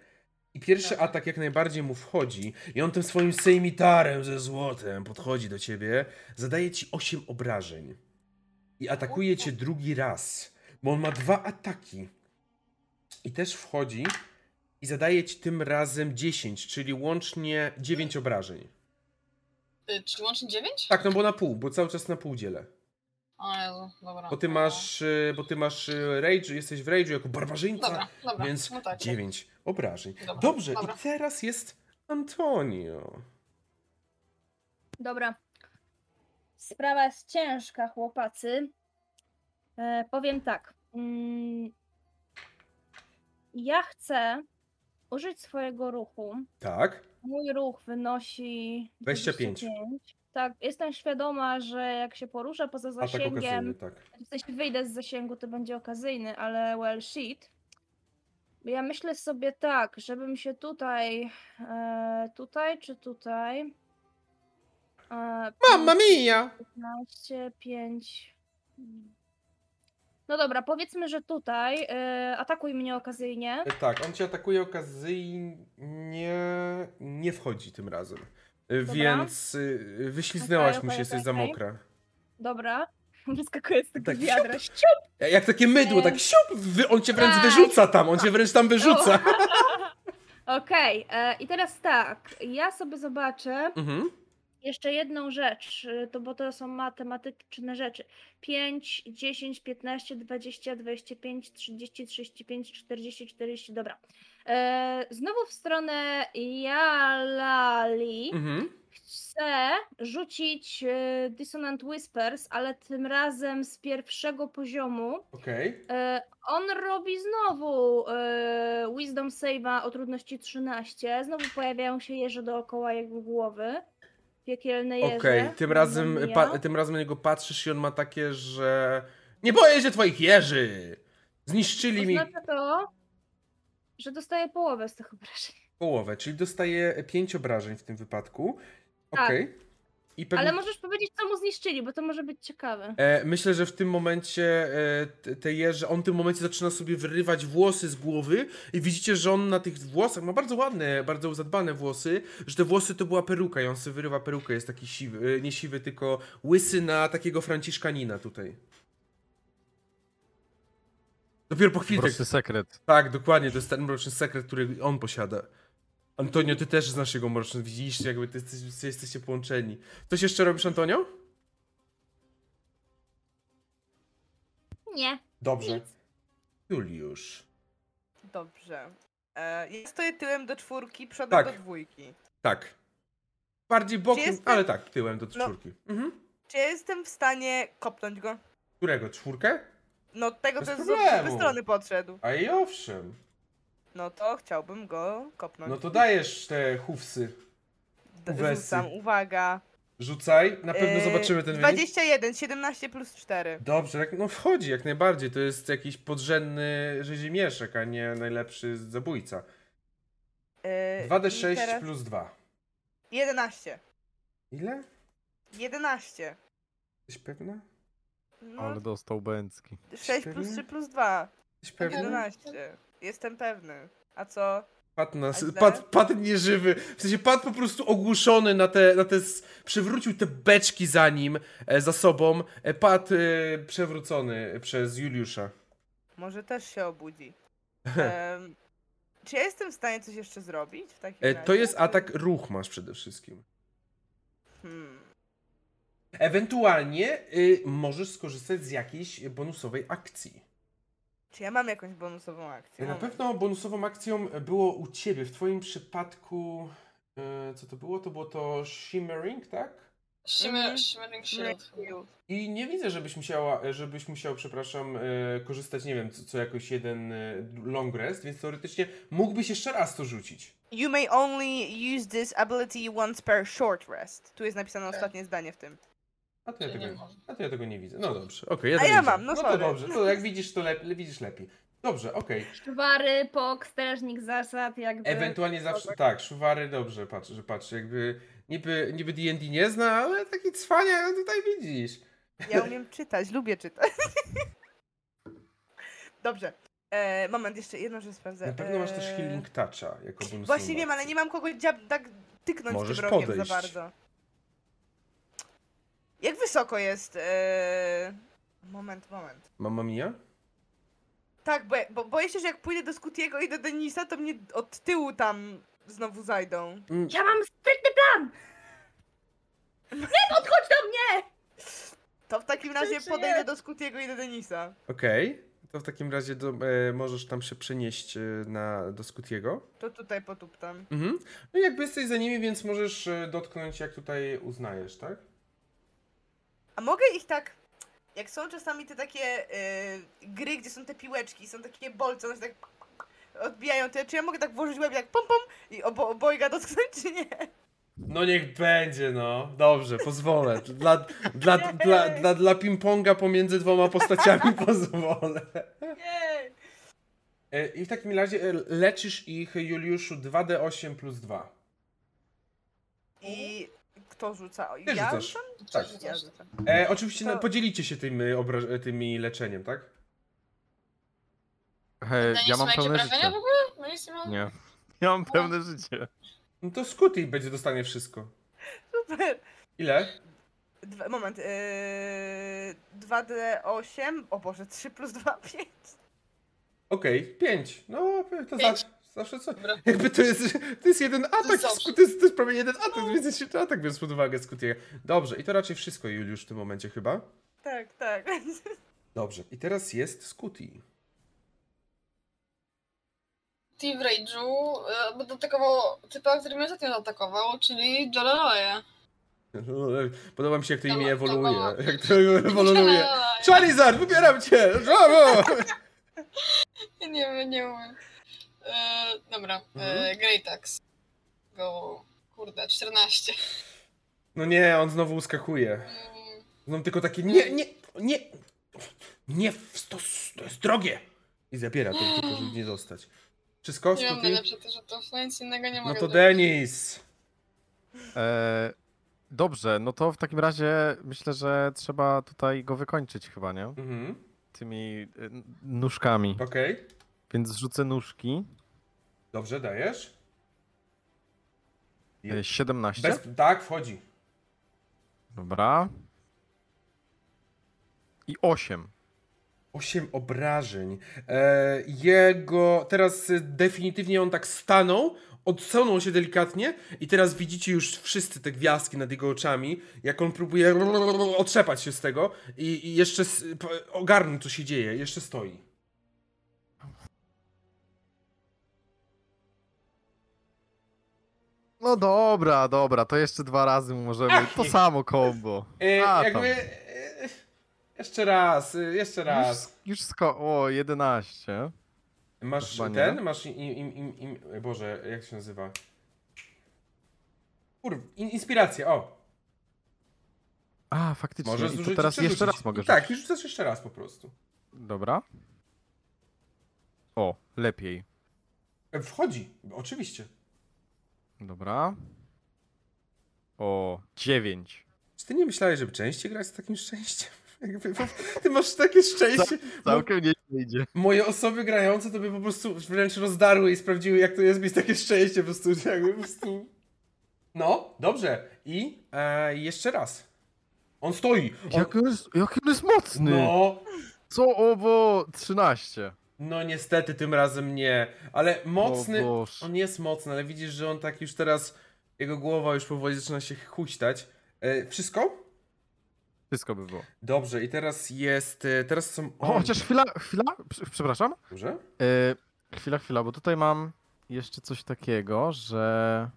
I pierwszy Dobra. atak jak najbardziej mu wchodzi i on tym swoim sejmitarem ze złotem podchodzi do ciebie, zadaje ci 8 obrażeń i atakuje cię drugi raz, bo on ma dwa ataki. I też wchodzi i zadaje ci tym razem 10, czyli łącznie 9 obrażeń. Y, Czy łącznie 9? Tak, no bo na pół, bo cały czas na pół dzielę. O Jezu, dobra. Bo ty masz, y, bo ty masz y, rage, jesteś w rage'u jako barbarzyńca, Dobra, dobra. więc no tak. 9 obrażeń. Dobra, Dobrze, dobra. i teraz jest Antonio. Dobra. Sprawa jest ciężka, chłopacy. E, powiem tak. Mm, ja chcę użyć swojego ruchu. Tak. Mój ruch wynosi 25. 25. Tak, jestem świadoma, że jak się poruszę poza zasięgiem, tak. w sensie wyjdę z zasięgu, to będzie okazyjny, ale well shit. Ja myślę sobie tak, żebym się tutaj, e, tutaj czy tutaj. E, Mamma mia! 15, 5. No dobra, powiedzmy, że tutaj e, atakuj mnie okazyjnie. E, Tak, on cię atakuje okazyjnie, nie wchodzi tym razem. E, Więc y, wyśliznęłaś Okej, mu się, jesteś za okej. mokra. Dobra. Wyskakuje z tego Tak, wiadra. Ja- Jak takie mydło, tak siup, on cię wręcz tak. wyrzuca tam, on cię wręcz tam wyrzuca. Okej, e, i teraz tak. Ja sobie zobaczę Mhm. jeszcze jedną rzecz, e, to bo to są matematyczne rzeczy. 5, 10, 15, 20, 25, 30, 35, 40, 40, dobra. E, znowu w stronę Jalali. Mhm. chcę rzucić e, Dissonant Whispers, ale tym razem z pierwszego poziomu. Okej. E, On robi znowu Wisdom Save'a o trudności 13. Znowu pojawiają się jeże dookoła jego głowy. Piekielne jeże. Okej, tym razem pa, tym razem na niego patrzysz i on ma takie, że nie boję się twoich jeży! Zniszczyli mi Oznacza to, że dostaje połowę z tych obrażeń. połowę, czyli dostaje 5 obrażeń w tym wypadku. Tak. Okej. I pewnie... Ale możesz powiedzieć, co mu zniszczyli, bo to może być ciekawe. E, myślę, że w tym momencie e, te- te jeże, on w tym momencie zaczyna sobie wyrywać włosy z głowy i widzicie, że on na tych włosach ma bardzo ładne, bardzo zadbane włosy, że te włosy to była peruka i on sobie wyrywa perukę, jest taki siwy, e, nie siwy, tylko łysy na takiego franciszkanina tutaj. Dopiero po chwili tak, Prosty sekret. tak, dokładnie, to jest ten mroczny sekret, który on posiada. Antonio, ty też znasz jego mroczny, widzisz, jakby ty jesteś, jesteście połączeni. Coś jeszcze robisz, Antonio? Nie. Dobrze. Nic. Juliusz. Dobrze. E, ja stoję tyłem do czwórki, przodem Tak. do dwójki. Tak. Bardziej bokiem, jestem- ale tak, tyłem do No. czwórki. Mhm. Czy ja jestem w stanie kopnąć go? Którego? Czwórkę? No tego Bez to jest z problemu. obydwu strony podszedł. A i owszem. No to chciałbym go kopnąć. No to dajesz te hufsy. D- uwesy. Rzucam, uwaga. Rzucaj, na pewno E, zobaczymy ten wynik. 21, 17 plus 4. Dobrze, jak, no wchodzi jak najbardziej. To jest jakiś podrzędny rzezimieszek, a nie najlepszy zabójca. E, 2d6 i teraz plus 2. 11. Ile? 11. Jesteś pewna? No, Ale dostał bęcki. 6 plus pewny? 3 plus 2. Jesteś pewna? 11. Jestem pewny. A co? Pat, nas, A źle? pat, pat nieżywy. W sensie pat po prostu ogłuszony na te, na te s- przywrócił te beczki za nim, e, za sobą. E, pat e, przewrócony przez Juliusza. Może też się obudzi. Em, czy ja jestem w stanie coś jeszcze zrobić w takim E, razie? to jest atak ruch masz przede wszystkim. Hmm. Ewentualnie y, możesz skorzystać z jakiejś bonusowej akcji. Czy ja mam jakąś bonusową akcję? Na pewno bonusową akcją było u ciebie, w twoim przypadku, e, co to było? To było to Shimmering, tak? Shimmer, Mhm. Shimmering Shield. I nie widzę, żebyś musiała, żebyś musiał, przepraszam, e, korzystać, nie wiem, co, co jakoś jeden e, long rest, więc teoretycznie mógłbyś jeszcze raz to rzucić. You may only use this ability once per short rest. Tu jest napisane Tak. ostatnie zdanie w tym. A to ja nie tego, można. a to ja tego nie widzę. No dobrze, okej. ja A ja nie mam, widzę. no No to dobrze, to jak widzisz, to lep, widzisz lepiej. Dobrze, okej. Szwary, pok, strażnik zasad, jakby. Ewentualnie zawsze, tak, szuwary, dobrze, patrz, że patrz, jakby niby, niby D&D nie zna, ale taki cwania tutaj widzisz. Ja umiem czytać, lubię czytać. Dobrze. E, moment, jeszcze jedną rzecz sprawdzę. Na pewno masz E, też Healing Toucha jako bonusową Właśnie wiem, ale nie mam kogo dziab, tak tyknąć Możesz tym rokiem podejść. za bardzo. Jak wysoko jest? E... Moment, moment. Mamma mia? Tak, bo, bo boję się, że jak pójdę do Scutiego i do Denisa, to mnie od tyłu tam znowu zajdą. Mm, Ja mam sprytny plan! Nie podchodź do mnie! To w takim razie podejdę do Scutiego i do Denisa. Okej, to w takim razie do, e, możesz tam się przenieść e, na, do Scutiego. To tutaj potuptam. Mhm. No i jakby jesteś za nimi, więc możesz e, dotknąć jak tutaj uznajesz, tak? A mogę ich tak. Jak są czasami te takie y, gry, gdzie są te piłeczki, są takie bolce, one się tak odbijają, to czy ja mogę tak włożyć łeb jak pom pom i obo, obojga dotknąć, czy nie? No niech będzie, no. Dobrze, pozwolę. Dla, dla, dla, dla, dla ping-ponga pomiędzy dwoma postaciami pozwolę. Nie. E, I w takim razie e, leczysz ich, Juliuszu, 2d8 plus 2. I kto rzuca? Ty ja rzucasz. rzucam? Tak. Ja rzucam. E, oczywiście To- no, podzielicie się tymi, obra- e, tymi leczeniem, tak? He, Denis ja mam pełne życie. w ogóle? No nic nie. Ja mam pełne życie. No to Scooty będzie dostanie wszystko. Super. Ile? Dwa, moment. Yy, 2D8. O Boże, 3 plus 2, 5. Okej, 5. No, to Pięć. Zawsze, co? Jakby to jest, to jest jeden atak, zawsze. Scoot- to jest, to jest prawie jeden atak, więc jest jeszcze atak biorąc pod uwagę Scootiego. Dobrze, i to raczej wszystko Juliusz w tym momencie chyba. Tak, tak. Dobrze, i teraz jest Scooty. T w Rage'u e, będę atakował typa, który mnie ostatnio zaatakował, czyli Jalalaja. Podoba mi się, jak to imię To- to ewoluuje. Jak to ewoluuje. Charizard, wybieram cię! Brawo! Nie wiem, nie umiem. E, dobra, Mhm. e, Greatax. Go, kurde, 14. No nie, on znowu uskakuje. Mm, Znowu tylko takie nie, nie, nie, nie, w- to, to jest drogie. I zabiera to tylko, żeby nie dostać. Wszystko, Nie mam najlepsze to, że to nic innego nie mogę No to zrobić. Denis. E, dobrze, no to w takim razie myślę, że trzeba tutaj go wykończyć chyba, nie? Mhm, Tymi e, n- nóżkami. okej. Więc rzucę nóżki. Dobrze, dajesz? E, 17. Bez, tak, wchodzi. Dobra. I 8. Osiem obrażeń. E, jego. Teraz e, definitywnie on tak stanął, odsunął się delikatnie i teraz widzicie już wszyscy te gwiazdki nad jego oczami, jak on próbuje otrzepać się z tego i, i jeszcze s- p- ogarnąć, co się dzieje. Jeszcze stoi. No dobra, dobra, to jeszcze dwa razy możemy. Ach, To samo combo. E, A, jakby. E, jeszcze raz, e, jeszcze raz. Już, już sko- O, 11. Masz chyba nie. ten? Masz im, im, im, im, Boże, jak się nazywa? Kurw, in, inspiracja, o. A, faktycznie. Możesz I to teraz jeszcze raz mogę I Tak, i rzucasz jeszcze raz po prostu. Dobra. O, lepiej. E, Wchodzi, oczywiście. Dobra. O, 9. Czy ty nie myślałeś, żeby częściej grać z takim szczęściem? Jakby, ty masz takie szczęście. Całkiem nie idzie. moje osoby grające to by po prostu wręcz rozdarły i sprawdziły, jak to jest mieć takie szczęście. Po prostu, jakby po prostu... No, dobrze. I e, jeszcze raz. On stoi. On... Jak on jest, jak on jest mocny! No, Co obo 13. no niestety tym razem nie. Ale mocny... On jest mocny, ale widzisz, że on tak już teraz... Jego głowa już powoli zaczyna się huśtać. E, wszystko? Wszystko by było. Dobrze, i teraz jest. e, Teraz są. O, chociaż chwila, chwila, prze- przepraszam. Dobrze? E, chwila, chwila, bo tutaj mam jeszcze coś takiego, że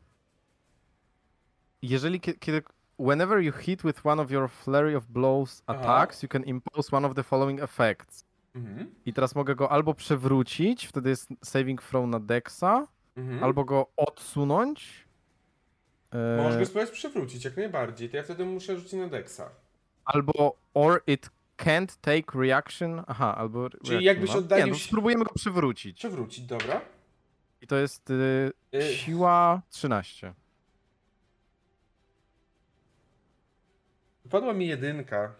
jeżeli kie- kiedy whenever you hit with one of your flurry of blows Aha. attacks, you can impose one of the following effects. Mhm. I teraz mogę go albo przewrócić, wtedy jest saving throw na dexa, mhm. albo go odsunąć. E, Możesz go spróbować przewrócić, jak najbardziej. To ja wtedy muszę rzucić na Dexa. Albo or it can't take reaction. Aha, albo. reaction jakbyś oddalił Nie, no, spróbujemy go przewrócić. Przewrócić, dobra. I to jest y, Y, siła 13. Wypadła mi jedynka.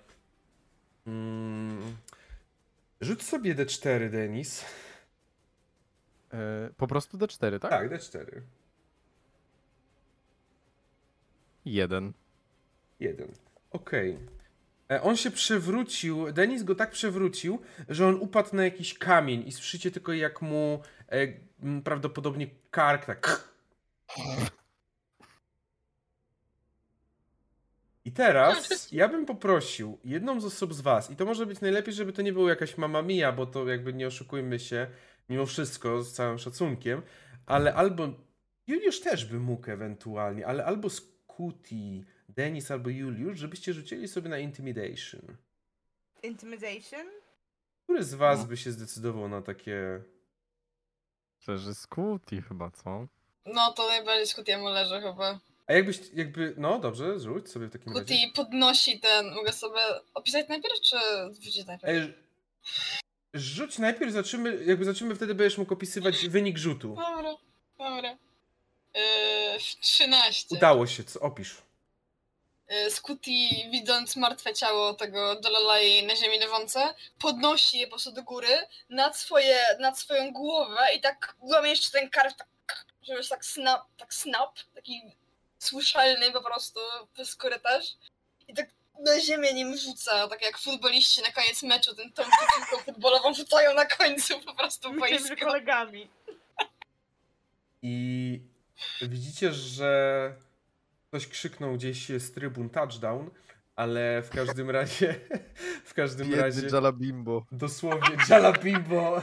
Mm. Rzuć sobie D4, Denis. Y, po prostu D4, tak? Tak, D4. Jeden. Jeden. Okej. E, On się przewrócił, Denis go tak przewrócił, że on upadł na jakiś kamień i słyszycie tylko jak mu e, prawdopodobnie kark tak. I teraz ja bym poprosił jedną z osób z was, i to może być najlepiej, żeby to nie było jakaś mama mia, bo to jakby nie oszukujmy się, mimo wszystko, z całym szacunkiem, ale albo Juliusz też by mógł ewentualnie, ale albo Skuti, Denis albo Juliusz, żebyście rzucili sobie na Intimidation. Intimidation? Który z was No. by się zdecydował na takie... Że Scooty chyba, co? No to najbardziej Scootiemu leży chyba. A jakbyś, jakby, no dobrze, rzuć sobie w takim razie. Scooty podnosi ten, mogę sobie opisać najpierw, czy wrzucić najpierw? E, rzuć najpierw, zobaczymy, jakby zobaczymy, wtedy będziesz mógł opisywać wynik rzutu. Dobra, dobra. Yy, 13. Udało się, co opisz. Yy, Scooty, widząc martwe ciało tego Jalalai na ziemi leżące, podnosi je po prostu do góry nad, swoje, nad swoją głowę i tak łamie jeszcze ten karp, tak, żeby tak snap, tak snap, taki słyszalny po prostu przez korytarz. I tak na ziemię nim rzuca, tak jak futboliści na koniec meczu, ten tą piłką futbolową rzucają na końcu po prostu boisko. kolegami. I widzicie, że ktoś krzyknął gdzieś z trybun touchdown, ale w każdym razie W każdym Biedny razie. Jalabimbo. Dosłownie, Jalabimbo,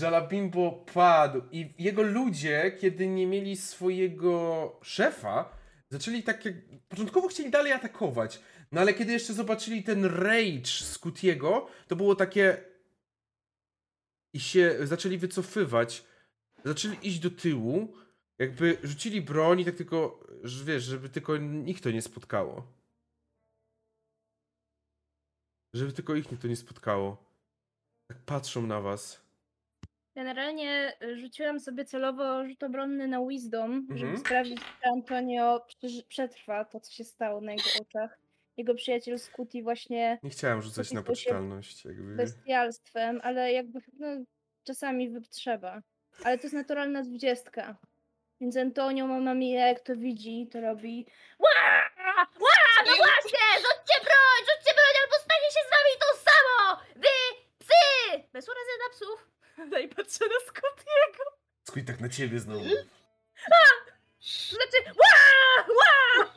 Jalabimbo padł i jego ludzie, kiedy nie mieli swojego szefa, zaczęli tak jak... Początkowo chcieli dalej atakować, no ale kiedy jeszcze zobaczyli ten rage Scutiego, to było takie... I się zaczęli wycofywać, zaczęli iść do tyłu, jakby rzucili broń i tak tylko, wiesz, żeby tylko ich to nie spotkało. Żeby tylko ich to nie spotkało. Tak patrzą na was. Generalnie y, rzuciłam sobie celowo rzut obronny na Wisdom, żeby Mhm. sprawdzić, czy Antonio przetrwa to, co się stało na jego oczach. Jego przyjaciel Scooty właśnie Nie chciałem rzucać na poczytalność. Jakby. bestialstwem, ale jakby no, czasami trzeba. Ale to jest naturalna dwudziestka. Więc Antonio ma mamie, jak to widzi, to robi Ła! Ła! No właśnie! Rzućcie broń! Rzućcie broń, albo stanie się z wami to samo! Wy, psy! Bez urazy na psów. No i patrzę na Scooty'ego. Skuj tak na ciebie znowu. To znaczy Ła! Ła!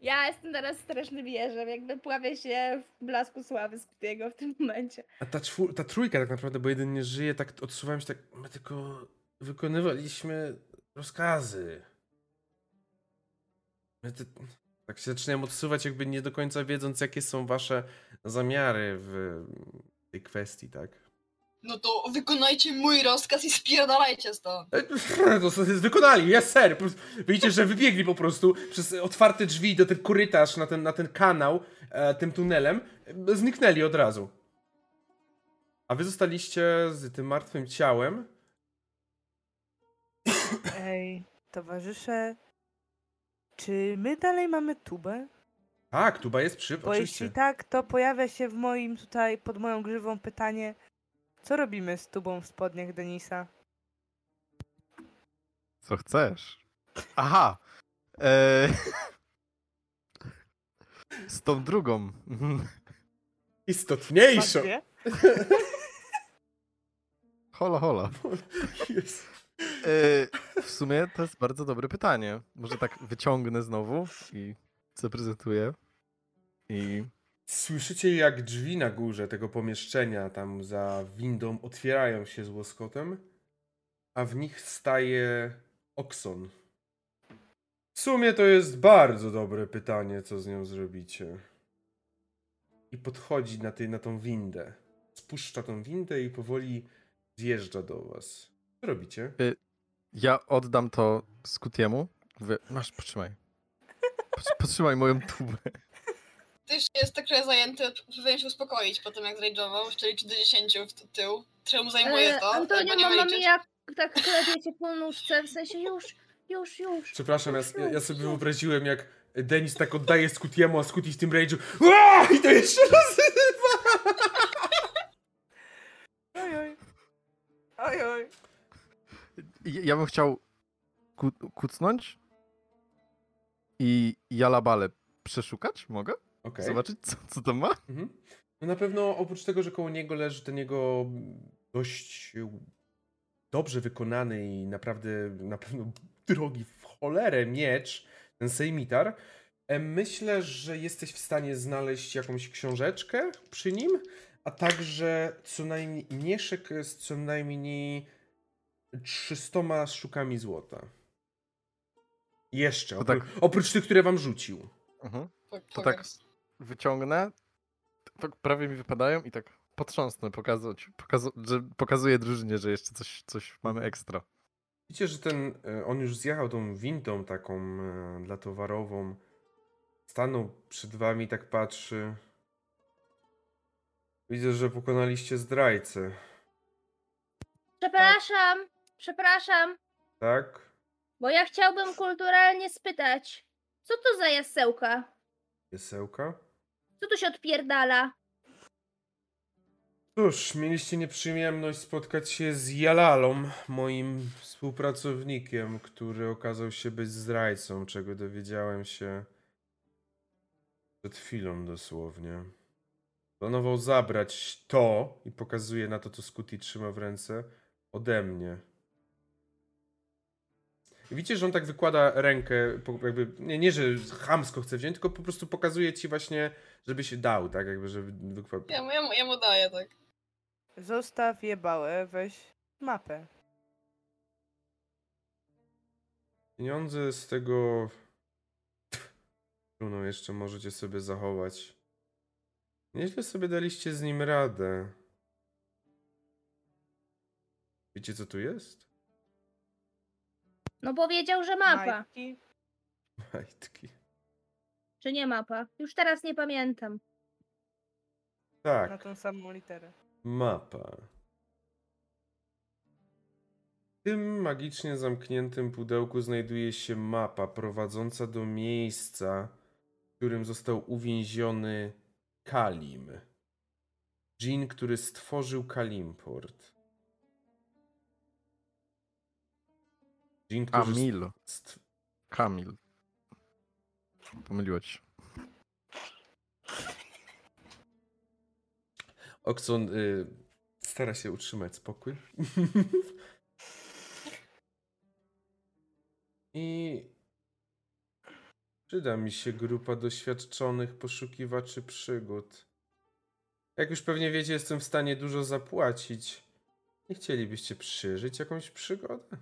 Ja jestem teraz strasznym wieżem, jakby pławię się w blasku sławy Scooty'ego w tym momencie. A ta, czwór, ta trójka tak naprawdę, bo jeden nie żyje, tak odsuwałem się tak. My tylko wykonywaliśmy rozkazy. Ty, tak się zaczynałem odsuwać, jakby nie do końca wiedząc, jakie są wasze zamiary w tej kwestii, tak? No to wykonajcie mój rozkaz i spierdalajcie stąd. E, To sobie wykonali, jest ser. Po prostu Widzicie, że wybiegli po prostu przez otwarte drzwi do ten korytarz, na ten, na ten kanał, e, tym tunelem. E, Zniknęli od razu. A wy zostaliście z tym martwym ciałem. Ej, towarzysze, czy my dalej mamy tubę? Tak, tuba jest przy, Bo oczywiście. jeśli tak, to pojawia się w moim tutaj, pod moją grzywą pytanie, co robimy z tubą w spodniach Denisa? Co chcesz? Aha! Eee... Z tą drugą. Mhm. Istotniejszą. Hola, hola. Eee, w sumie to jest bardzo dobre pytanie. Może tak wyciągnę znowu i zaprezentuję. I Słyszycie, jak drzwi na górze tego pomieszczenia, tam za windą, otwierają się z łoskotem, a w nich staje Okson. W sumie to jest bardzo dobre pytanie, co z nią zrobicie. I podchodzi na, tej, na tą windę. Spuszcza tą windę i powoli zjeżdża do was. Co robicie? ja oddam to Skutiemu. Mówię, masz, potrzymaj. Pot- Potrzymaj moją tubę. Ty jeszcze jest tak trochę zajęty, powinien się uspokoić po tym jak zrajdżował, jeszcze liczy do 10 w tył. Trochę mu zajmuje to, Antonio, nie mi jak tak klepie cię po nóżce, w sensie już, już, już. Przepraszam, ja, już, ja, ja sobie już. wyobraziłem, jak Denis tak oddaje Scutiemu, a Scuti w tym rage'u i to jeszcze rozrywa! Oj, oj. Oj, oj. Ja ja bym chciał ku- kucnąć i Jalabale przeszukać, mogę? Okej. Zobaczyć, co, co to ma? Mhm. No na pewno oprócz tego, że koło niego leży ten jego dość dobrze wykonany i naprawdę na pewno drogi w cholerę miecz, ten sejmitar, e, myślę, że jesteś w stanie znaleźć jakąś książeczkę przy nim, a także co najmniej mieszek z co najmniej 300 sztukami złota. Jeszcze, To oprócz, tak- oprócz tych, które wam rzucił. Mhm. Po- To pokaż. tak wyciągnę, tak prawie mi wypadają i tak potrząsnę, pokazać, pokazu że pokazuję drużynie, że jeszcze coś, coś mamy ekstra. Widzicie, że ten, e, on już zjechał tą windą taką e, dla towarową. Stanął przed wami, tak patrzy. Widzę, że pokonaliście zdrajcę, Przepraszam, przepraszam, tak? bo ja chciałbym kulturalnie spytać, co to za jasełka? Jesełka? Co tu się odpierdala? Cóż, mieliście nieprzyjemność spotkać się z Jalalą, moim współpracownikiem, który okazał się być zdrajcą, czego dowiedziałem się przed chwilą dosłownie. Planował zabrać to, i pokazuje na to, co Scooty trzyma w ręce, ode mnie. Widzicie, że on tak wykłada rękę, jakby, nie, nie, że chamsko chce wziąć, tylko po prostu pokazuje ci właśnie, żeby się dał, tak, jakby, żeby wykłada. Ja, ja, ja mu daję, tak. Zostaw jebałę, weź mapę. Pieniądze z tego... No jeszcze możecie sobie zachować. Nieźle sobie daliście z nim radę. Wiecie co tu jest? No powiedział, że mapa. Majtki. Majtki. Czy nie mapa? Już teraz nie pamiętam. Tak, Na tą samą literę. mapa. W tym magicznie zamkniętym pudełku znajduje się mapa prowadząca do miejsca, w którym został uwięziony Kalim. Dżin, który stworzył Kalimport. Dżin, który Amil. st- Kamil. Pomyliło ci się. Okson y, stara się utrzymać spokój. I przyda mi się grupa doświadczonych poszukiwaczy przygód. Jak już pewnie wiecie, jestem w stanie dużo zapłacić. Nie chcielibyście przeżyć jakąś przygodę?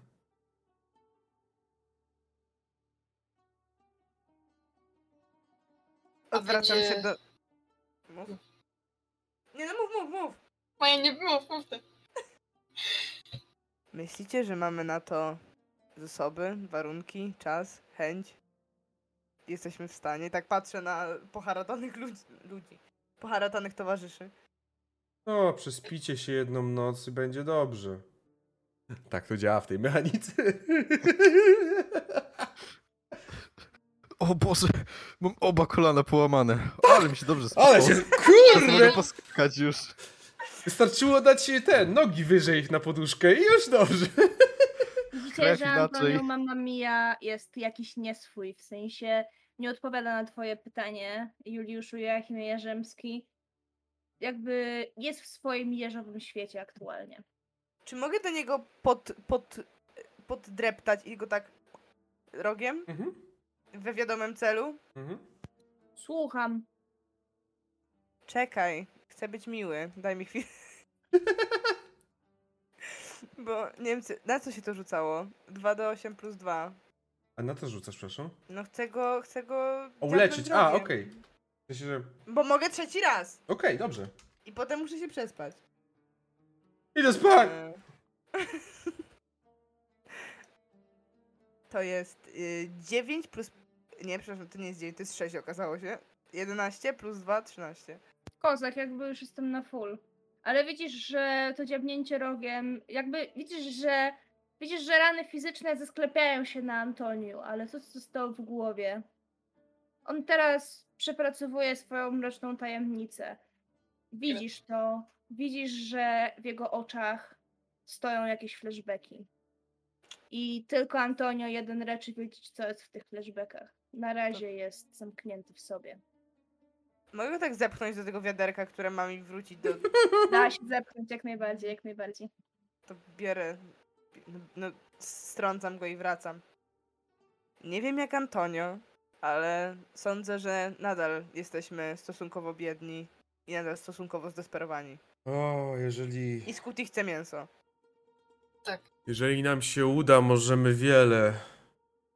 Odwracam będzie- się do... Mów. Nie no, mów, mów, mów. Moje nie było, mów ty. Myślicie, że mamy na to zasoby, warunki, czas, chęć? Jesteśmy w stanie? Tak patrzę na poharatanych ludzi. ludzi. Poharatanych towarzyszy. No, przespicie się jedną noc i będzie dobrze. Tak to działa w tej mechanice. O Boże, mam oba kolana połamane. Ale mi się dobrze spało. Ale się, kurde! poskakać już. Wystarczyło dać te nogi wyżej na poduszkę i już dobrze. Widzicie, Krew że inaczej. Antonio Mamma Mia jest jakiś nieswój, w sensie nie odpowiada na twoje pytanie, Juliuszu Joachimie Jarzemski. Jakby jest w swoim jeżowym świecie aktualnie. Czy mogę do niego pod, pod, poddreptać i go tak rogiem Mhm, we wiadomym celu? mhm. Słucham. Czekaj, chcę być miły, daj mi chwilę. Bo nie wiem, co- na co się to rzucało? 2 do 8 plus 2. A na to rzucasz, przepraszam? No chcę go, chcę go... O, uleczyć. A, okej. W sensie, że... Bo mogę trzeci raz Okej, dobrze. i potem muszę się przespać. Idę spać! E. To jest y, 9 plus... Nie, przepraszam, to nie jest 9, to jest 6 okazało się. 11 plus 2, 13. Kozak, jakby już jestem na full. Ale widzisz, że to dziabnięcie rogiem, jakby widzisz, że widzisz, że rany fizyczne zesklepiają się na Antoniu, ale co zostało w głowie? On teraz przepracowuje swoją mroczną tajemnicę. Widzisz to, widzisz, że w jego oczach stoją jakieś flashbacki. I tylko Antonio jeden reczy wiedzieć, co jest w tych flashbackach. Na razie jest zamknięty w sobie. Mogę go tak zepchnąć do tego wiaderka, które ma mi wrócić do... Da się zepchnąć jak najbardziej, jak najbardziej. To bierę... No, no, strącam go i wracam. Nie wiem jak Antonio, ale sądzę, że nadal jesteśmy stosunkowo biedni i nadal stosunkowo zdesperowani. O, jeżeli... I Scooty chce mięso. Tak. Jeżeli nam się uda, możemy wiele,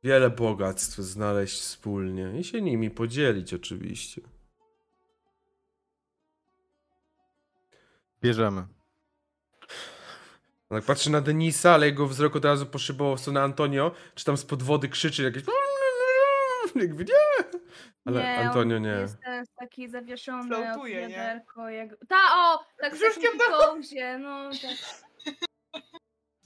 wiele bogactw znaleźć wspólnie i się nimi podzielić oczywiście. Bierzemy. Tak patrzy na Denisa, ale jego wzrok od razu poszybował w stronę Antonio, czy tam spod wody krzyczy jakieś... Jakby nie! Ale nie, Antonio on nie. Jest teraz taki zawieszony Floatuje, od wiaderko. Jak... Ta, o! Tak do- kołzie, no tak.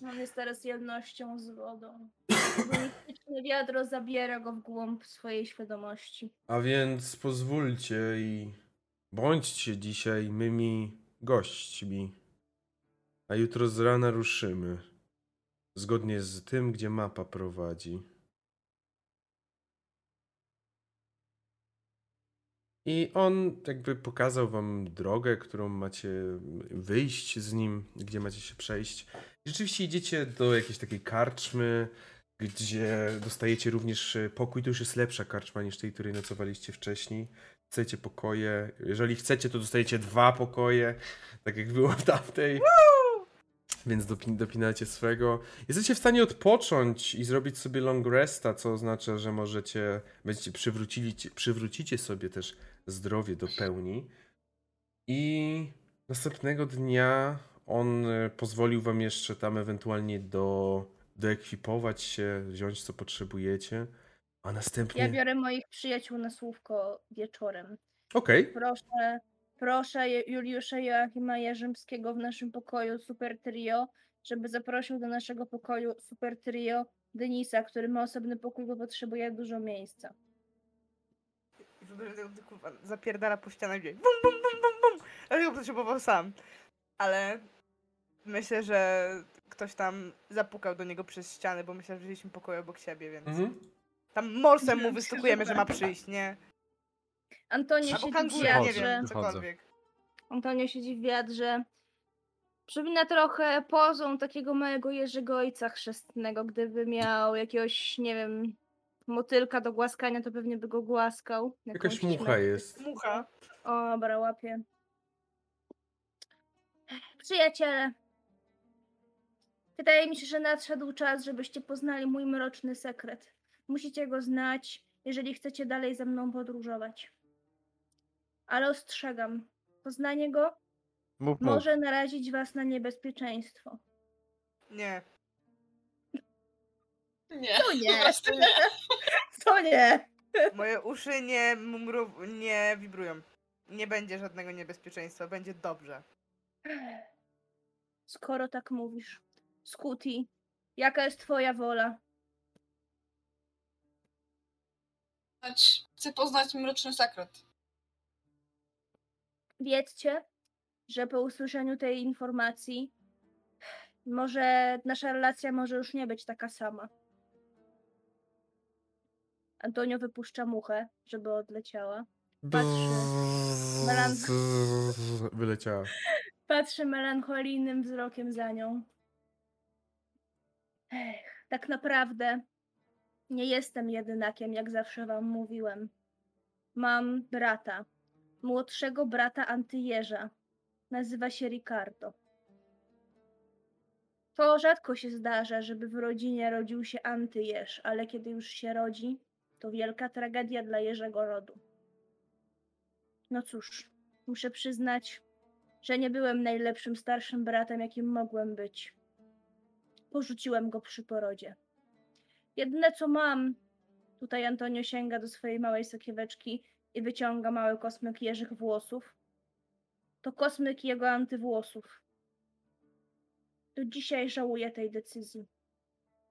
On jest teraz jednością z wodą. Mistyczne wiadro zabiera go w głąb swojej świadomości. A więc pozwólcie i bądźcie dzisiaj mymi gośćmi. A jutro z rana ruszymy. Zgodnie z tym, gdzie mapa prowadzi. I on jakby pokazał wam drogę, którą macie wyjść z nim, gdzie macie się przejść. Rzeczywiście idziecie do jakiejś takiej karczmy, gdzie dostajecie również e, pokój. To już jest lepsza karczma niż tej, której nocowaliście wcześniej. Chcecie pokoje. Jeżeli chcecie, to dostajecie dwa pokoje, tak jak było w tamtej. Więc dopin dopinacie swego. Jesteście w stanie odpocząć i zrobić sobie long resta, co oznacza, że możecie, będziecie przywrócili, przywrócicie sobie też zdrowie do pełni. I następnego dnia on e, pozwolił wam jeszcze tam ewentualnie do, doekwipować się, wziąć co potrzebujecie, a następnie... Ja biorę moich przyjaciół na słówko wieczorem. Okej. Proszę, proszę Je- Juliusza Joachima Jarzymskiego w naszym pokoju Super Trio, żeby zaprosił do naszego pokoju Super Trio Denisa, który ma osobny pokój, bo potrzebuje dużo miejsca. Kurwa zapierdala po ścianach gdzieś. Bum, bum, bum, bum, bum. Ale go potrzebował sam. Ale myślę, że ktoś tam zapukał do niego przez ścianę, bo myślę, że wzięliśmy pokój obok siebie, więc Mhm. tam morsem mu wystukujemy, że ma przyjść, nie? Antonio Albo siedzi w kangura, nie Wychodzę. wiem, wiadrze. cokolwiek. Antonio siedzi w wiadrze. Przypomina trochę pozą takiego małego Jerzego Ojca chrzestnego. Gdyby miał jakiegoś, nie wiem, motylka do głaskania, to pewnie by go głaskał. Jakaś Jakąś mucha jest. Mucha. O, dobra, łapie. Przyjaciele, wydaje mi się, że nadszedł czas, żebyście poznali mój mroczny sekret. Musicie go znać, jeżeli chcecie dalej ze mną podróżować. Ale ostrzegam, poznanie go Mów, mów. może narazić was na niebezpieczeństwo. Nie. Nie, To nie. Co nie? Moje uszy nie mumru, nie wibrują. Nie będzie żadnego niebezpieczeństwa, będzie dobrze. Skoro tak mówisz. Skuti, jaka jest twoja wola? Choć Chcę poznać mroczny sekret. Wiedzcie, że po usłyszeniu tej informacji może nasza relacja może już nie być taka sama. Antonio wypuszcza muchę, żeby odleciała. Patrzy. Melan- Wyleciała. Patrzy melancholijnym wzrokiem za nią. Ech, tak naprawdę nie jestem jedynakiem, jak zawsze wam mówiłem. Mam brata, młodszego brata Antyjeża. Nazywa się Ricardo. To rzadko się zdarza, żeby w rodzinie rodził się Antyjeż, ale kiedy już się rodzi, to wielka tragedia dla Jerzego rodu. No cóż, muszę przyznać, że nie byłem najlepszym starszym bratem, jakim mogłem być. Porzuciłem go przy porodzie. Jedyne co mam, tutaj Antonio sięga do swojej małej sakieweczki i wyciąga mały kosmyk jeżych włosów, to kosmyk jego antywłosów. Do dzisiaj żałuję tej decyzji.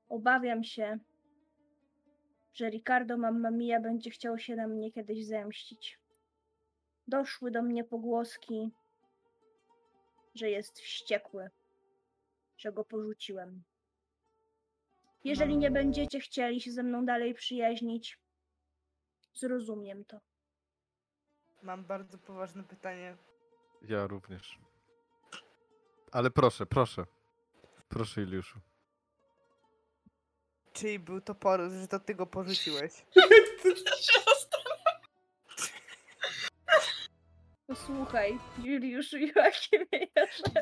Obawiam się, że Ricardo Mamma Mia będzie chciał się na mnie kiedyś zemścić. Doszły do mnie pogłoski, że jest wściekły, że go porzuciłem. Jeżeli nie będziecie chcieli się ze mną dalej przyjaźnić, zrozumiem to. Mam bardzo poważne pytanie. Ja również. Ale proszę, proszę. Proszę, Iliuszu. Czyli był to poród, że to ty go porzuciłeś? Posłuchaj, Juliuszu Joachimie.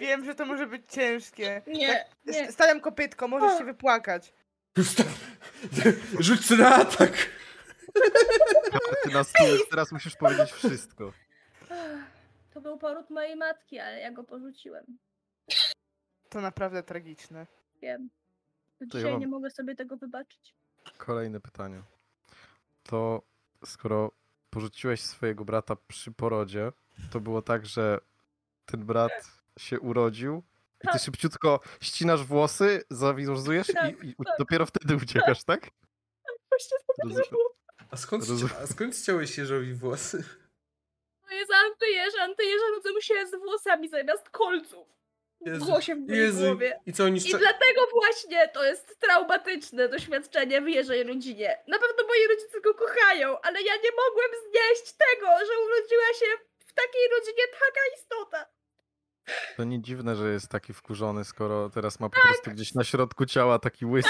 Wiem, że to może być ciężkie. Nie, nie. S- Stawiam kopytko, możesz się wypłakać. Rzuć na atak! Ty na stół teraz musisz powiedzieć wszystko. To był poród mojej matki, ale ja go porzuciłem. To naprawdę tragiczne. Wiem. Do To ja dzisiaj mam- nie mogę sobie tego wybaczyć. Kolejne pytanie. To skoro porzuciłeś swojego brata przy porodzie, to było tak, że ten brat się urodził i ty Tak. szybciutko ścinasz włosy, zawiązujesz Tak, i, i u- dopiero wtedy uciekasz, tak? Właśnie Rozumiem. A skąd, Rozumiem. a skąd ściąłeś Jeżowi włosy? To jest antyjeż, antyjeża rodzą się z włosami zamiast kolców. Jezu, głosie w mojej Jezu. głowie. I co oni I dlatego właśnie to jest traumatyczne doświadczenie w Jerzej rodzinie. Na pewno moi rodzice go kochają, ale ja nie mogłem znieść tego, że urodziła się w takiej rodzinie taka istota. To nie dziwne, że jest taki wkurzony, skoro teraz ma po Tak. prostu gdzieś na środku ciała taki łysy.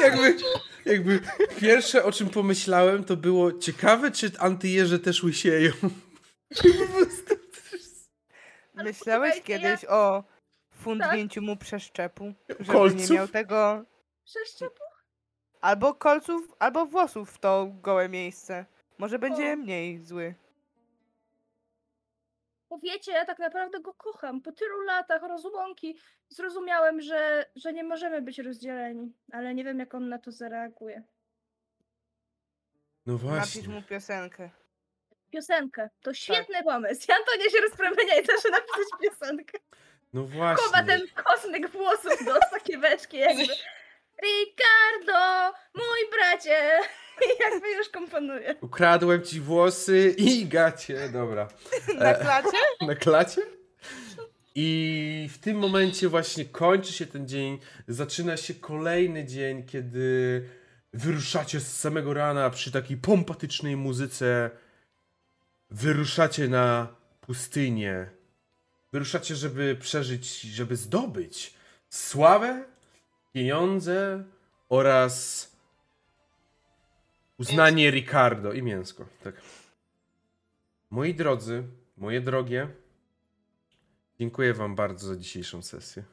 Jakby, jakby pierwsze o czym pomyślałem to było ciekawe czy antyjeże też łysieją. Myślałeś kiedyś o fundnięciu mu przeszczepu? Żeby nie Kolców? miał tego... Przeszczepu? Albo kolców, albo włosów w to gołe miejsce. Może będzie O. mniej zły. Bo wiecie, ja tak naprawdę go kocham. Po tylu latach rozłąki zrozumiałem, że, że nie możemy być rozdzieleni. Ale nie wiem, jak on na to zareaguje. No Napisz właśnie. mu piosenkę. Piosenkę. To świetny pomysł. I Antonia się rozprawienia i zaczyna napisać piosenkę. No Chowa właśnie. ten kosmyk włosów do sakieweczki jakby. Ricardo, mój bracie! I jakby już komponuje. Ukradłem ci włosy i gacie. Dobra. Na E, klacie? na klacie. I w tym momencie właśnie kończy się ten dzień, zaczyna się kolejny dzień, kiedy wyruszacie z samego rana przy takiej pompatycznej muzyce. Wyruszacie na pustynię. Wyruszacie, żeby przeżyć, żeby zdobyć sławę, pieniądze oraz uznanie Ricardo i mięsko. Tak. Moi drodzy, moje drogie, dziękuję Wam bardzo za dzisiejszą sesję.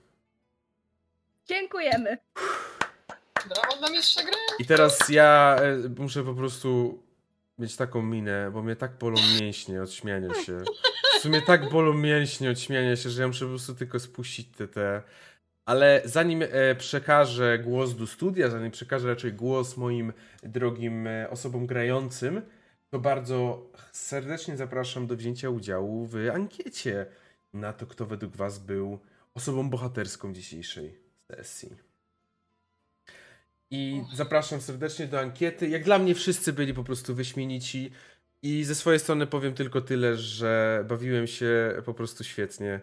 Dziękujemy. Brawo dla mistrza gry. I teraz ja e, muszę po prostu mieć taką minę, bo mnie tak bolą mięśnie od śmiania się. W sumie tak bolą mięśnie od śmiania się, że ja muszę po prostu tylko spuścić te te. Ale zanim e, przekażę głos do studia, zanim przekażę raczej głos moim drogim e, osobom grającym, to bardzo serdecznie zapraszam do wzięcia udziału w ankiecie na to, kto według Was był osobą bohaterską dzisiejszej sesji. I zapraszam serdecznie do ankiety. Jak dla mnie wszyscy byli po prostu wyśmienici. I ze swojej strony powiem tylko tyle, że bawiłem się po prostu świetnie.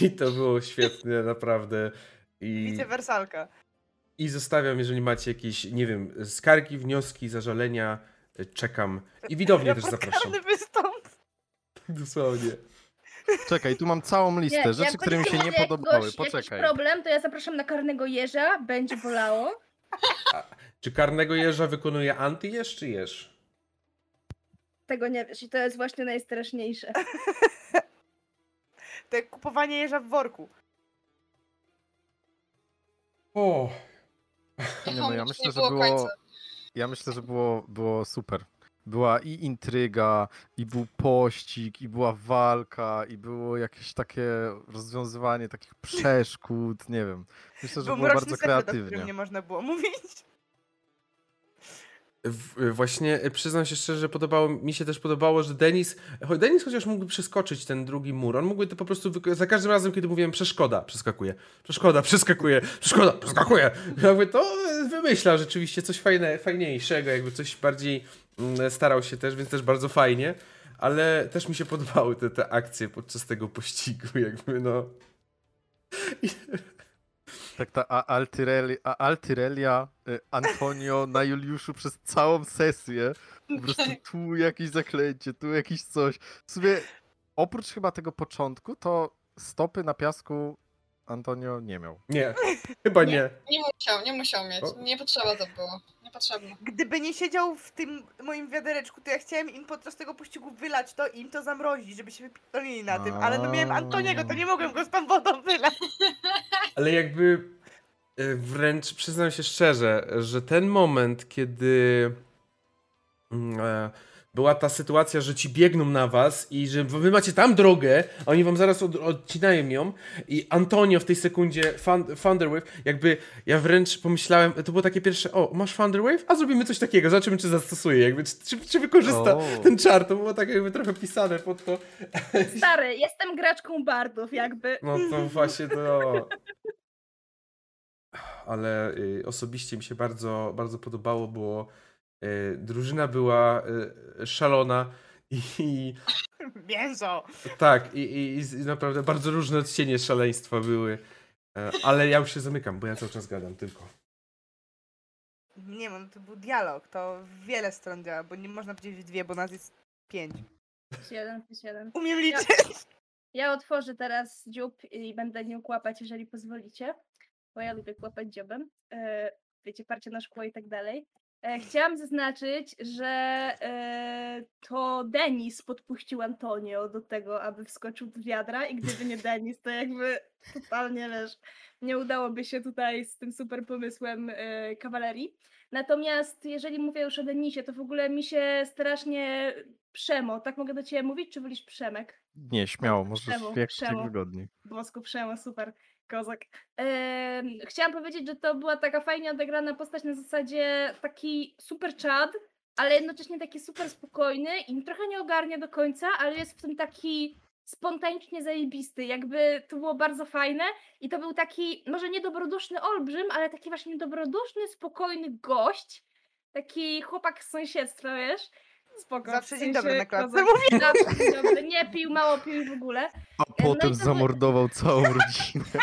I to było świetne, naprawdę. I, Wicewersalka. I zostawiam, jeżeli macie jakieś, nie wiem, skargi, wnioski, zażalenia, czekam. I widownię też zapraszam. Wystąp. Dosłownie. Czekaj, tu mam całą listę jak rzeczy, które mi się nie podobały. Poczekaj. problem, to ja zapraszam na karnego jeża. Będzie bolało. Czy karnego jeża wykonuje antyjeż, czy jeż? Tego nie wiesz i to jest właśnie najstraszniejsze. To jak kupowanie jeża w worku. O, Nie, no ja myślę, że było. Ja myślę, że było, było super. Była i intryga, i był pościg, i była walka, i było jakieś takie rozwiązywanie takich przeszkód, nie wiem. Myślę, że Był było bardzo sekret, o kreatywnie. którym nie można było mówić. W, właśnie e, przyznam się szczerze, że podobało mi się też podobało, że Denis, Denis chociaż mógłby przeskoczyć ten drugi mur, on mógłby to po prostu za każdym razem, kiedy mówiłem przeszkoda, przeskakuje, przeszkoda, przeskakuje, przeszkoda, przeskakuje. Jakby to e, wymyślał rzeczywiście coś fajne, fajniejszego, jakby coś bardziej starał się też, więc też bardzo fajnie, ale też mi się podobały te, te akcje podczas tego pościgu, jakby no. Tak ta a- Altyreli, Altyrelia, y, Antonio na Juliuszu przez całą sesję. Po prostu tu jakieś zaklęcie, tu jakieś coś. W sumie oprócz chyba tego początku, to stopy na piasku Antonio nie miał. Nie, chyba nie. Nie musiał, nie musiał mieć. Nie potrzeba to było. Niepotrzebne. Gdyby nie siedział w tym moim wiadereczku, to ja chciałem im podczas tego pościgu wylać to i im to zamrozić, żeby się wypitolili na tym. Ale no miałem Antoniego, to nie mogłem go z tą wodą wylać. Ale jakby e, wręcz przyznam się szczerze, że ten moment, kiedy mm, e, była ta sytuacja, że ci biegną na was i że wy macie tam drogę, a oni wam zaraz od, odcinają ją i Antonio w tej sekundzie Thun- Thunderwave, jakby ja wręcz pomyślałem, to było takie pierwsze, o masz Thunderwave? A zrobimy coś takiego, zobaczymy czy zastosuje, jakby czy, czy, czy wykorzysta O. ten czar, to było tak jakby trochę pisane pod to. Stary, jestem graczką bardów, jakby. No to właśnie to. Ale y, osobiście mi się bardzo, bardzo podobało, bo y, drużyna była y, szalona i Mięso! tak, i, i, i naprawdę bardzo różne odcienie szaleństwa były. E, Ale ja już się zamykam, bo ja cały czas gadam tylko. Nie wiem, to był dialog, to wiele stron działa, bo nie można powiedzieć dwie, bo nas jest pięć. Plus jeden. Umiem liczyć! Ja otworzę teraz dziób i będę nią kłapać, jeżeli pozwolicie. Bo ja lubię kłapać dziobem. E, wiecie, parcie na szkło i tak dalej. E, chciałam zaznaczyć, że e, to Denis podpuścił Antonio do tego, aby wskoczył do wiadra i gdyby nie Denis, to jakby totalnie, wiesz, nie udałoby się tutaj z tym super pomysłem e, kawalerii. Natomiast jeżeli mówię już o Denisie, to w ogóle mi się strasznie Przemo, tak mogę do ciebie mówić, czy wolisz Przemek? Nie, śmiało, możesz Przemo, jak Przemo. wygodniej. Bosko Przemo, super, kozak. Em, chciałam powiedzieć, że to była taka fajnie odegrana postać na zasadzie taki super czad, ale jednocześnie taki super spokojny i trochę nie ogarnia do końca, ale jest w tym taki spontanicznie zajebisty, jakby to było bardzo fajne i to był taki, może nie dobroduszny olbrzym, ale taki właśnie dobroduszny, spokojny gość, taki chłopak z sąsiedztwa, wiesz? Spoko. Zawsze w dzień dobry na klatce kozak. Zawsze dzień dobry, nie pił, mało pił w ogóle. A no potem to by- zamordował całą rodzinę.